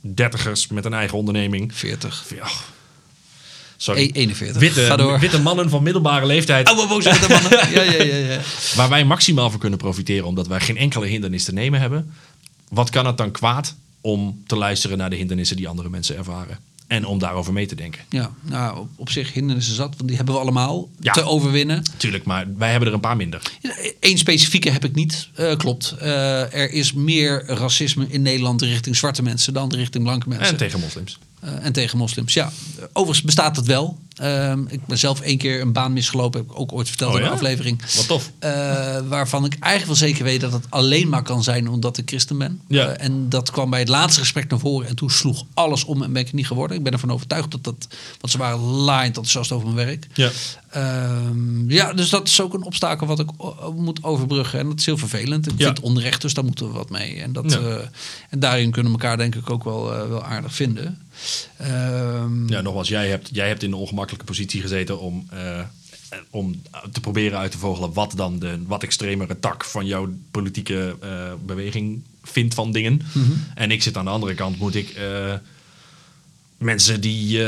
dertigers met een eigen onderneming, 40. ja, sorry, E- 41. witte, Ga door. witte mannen van middelbare leeftijd, Oude boze witte mannen. Ja, ja, ja, ja. waar wij maximaal voor kunnen profiteren, omdat wij geen enkele hindernis te nemen hebben. Wat kan het dan kwaad om te luisteren naar de hindernissen die andere mensen ervaren? En om daarover mee te denken. Ja, nou, op, op zich hindernissen zat, want die hebben we allemaal Ja. te overwinnen. Tuurlijk, maar wij hebben er een paar minder. Eén specifieke heb ik niet, eh, klopt. Eh, er is meer racisme in Nederland richting zwarte mensen dan richting blanke mensen. En tegen moslims. Eh, en tegen moslims, ja. Overigens bestaat het wel. Ehm, ik ben zelf één keer een baan misgelopen, heb ik ook ooit verteld Oh in een ja? aflevering. Wat tof. Eh, waarvan ik eigenlijk wel zeker weet dat het alleen maar kan zijn omdat ik christen ben. Ja. Eh, en dat kwam bij het laatste gesprek naar voren. En toen sloeg alles om en ben ik niet geworden. Ik ben ervan overtuigd dat dat... Want ze waren laaiend enthousiast over mijn werk. Ja. Ehm, ja, dus dat is ook een obstakel wat ik moet overbruggen. En dat is heel vervelend. Ik Ja. vind het onrecht, dus daar moeten we wat mee. En, dat, Ja. en daarin kunnen we elkaar denk ik ook wel, wel aardig vinden. Ehm, Ja, nogmaals, jij hebt, jij hebt in de ongemakkelijke positie gezeten om, eh, om te proberen uit te vogelen wat dan de wat extremere tak van jouw politieke eh, beweging vindt van dingen. Mhm. En ik zit aan de andere kant, moet ik eh, mensen die.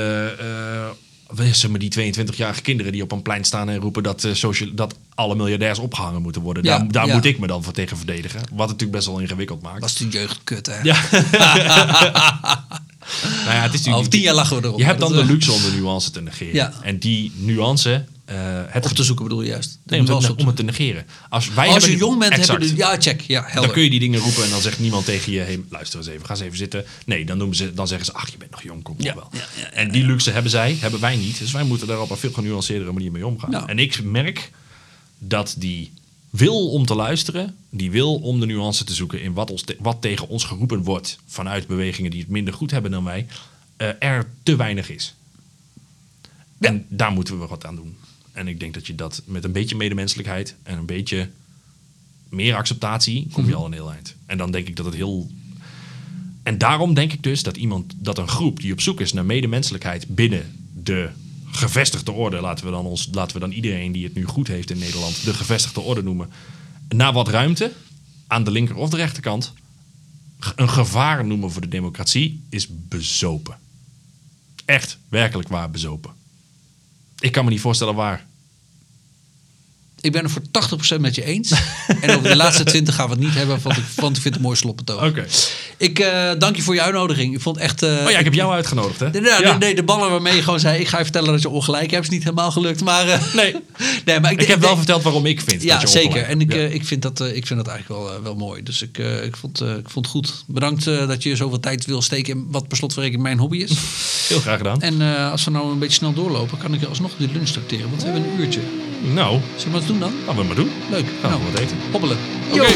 is het, maar die 22-jarige kinderen die op een plein staan en roepen dat, social, dat alle miljardairs opgehangen moeten worden. Ja, daar daar ja. moet ik me dan voor tegen verdedigen. Wat het natuurlijk best wel ingewikkeld maakt. was de jeugd kut, hè? Ja. nou ja, het is natuurlijk Over tien jaar lachen we erop. je hebt dan de luxe om de nuance te negeren. Ja. En die nuance, eh het Op te zoeken bedoel je juist. nee, om, op om het te negeren. Als, wij Als je jong bent, heb exact. je de... Ja, check. Ja, helder. Dan kun je die dingen roepen en dan zegt niemand tegen je: hey, luister eens even, ga eens even zitten. Nee, dan, noemen ze, dan zeggen ze: ach, je bent nog jong, kom Ja, wel. ja, ja, en die luxe hebben zij, hebben wij niet. Dus wij moeten daar op een veel genuanceerdere manier mee omgaan. Ja. En ik merk dat die wil om te luisteren, die wil om de nuance te zoeken in wat, ons te- wat tegen ons geroepen wordt vanuit bewegingen die het minder goed hebben dan wij, eh, er te weinig is. Ja. En daar moeten we wat aan doen. En ik denk dat je dat met een beetje medemenselijkheid en een beetje meer acceptatie, kom je Mhm. al een heel eind. En dan denk ik dat het heel. En daarom denk ik dus dat iemand, dat een groep die op zoek is naar medemenselijkheid binnen de gevestigde orde, laten we dan, ons, laten we dan iedereen die het nu goed heeft in Nederland, de gevestigde orde noemen, naar wat ruimte aan de linker of de rechterkant, een gevaar noemen voor de democratie, is bezopen. Echt, werkelijk waar bezopen. Ik kan me niet voorstellen waar. Ik ben het voor 80% met je eens. en over de laatste 20 gaan we het niet hebben, want ik, want ik vind het een mooi slotbetoog. Oké. Ik eh, dank je voor je uitnodiging. Ik vond echt... eh, Oh ja, ik heb jou uitgenodigd, hè? Nee, nee, de ballen waarmee je gewoon zei... ik ga je vertellen dat je ongelijk hebt... is niet helemaal gelukt, maar... eh, Nee. nee, maar ik, Ik heb wel verteld waarom ik vind Ja, dat je zeker. En ik, ik, vind dat, ik vind dat eigenlijk wel, wel mooi. Dus ik, ik, vond, ik vond het goed. Bedankt dat je zoveel tijd wil steken... in wat per slotverrekening mijn hobby is. Heel graag gedaan. en als we nou een beetje snel doorlopen... kan ik je alsnog de lunch tracteren. Want we hebben een uurtje. Nou, we dat doen dan? laten we maar doen. Leuk. Gaan we Nou, wat eten. hobbelen. Oké.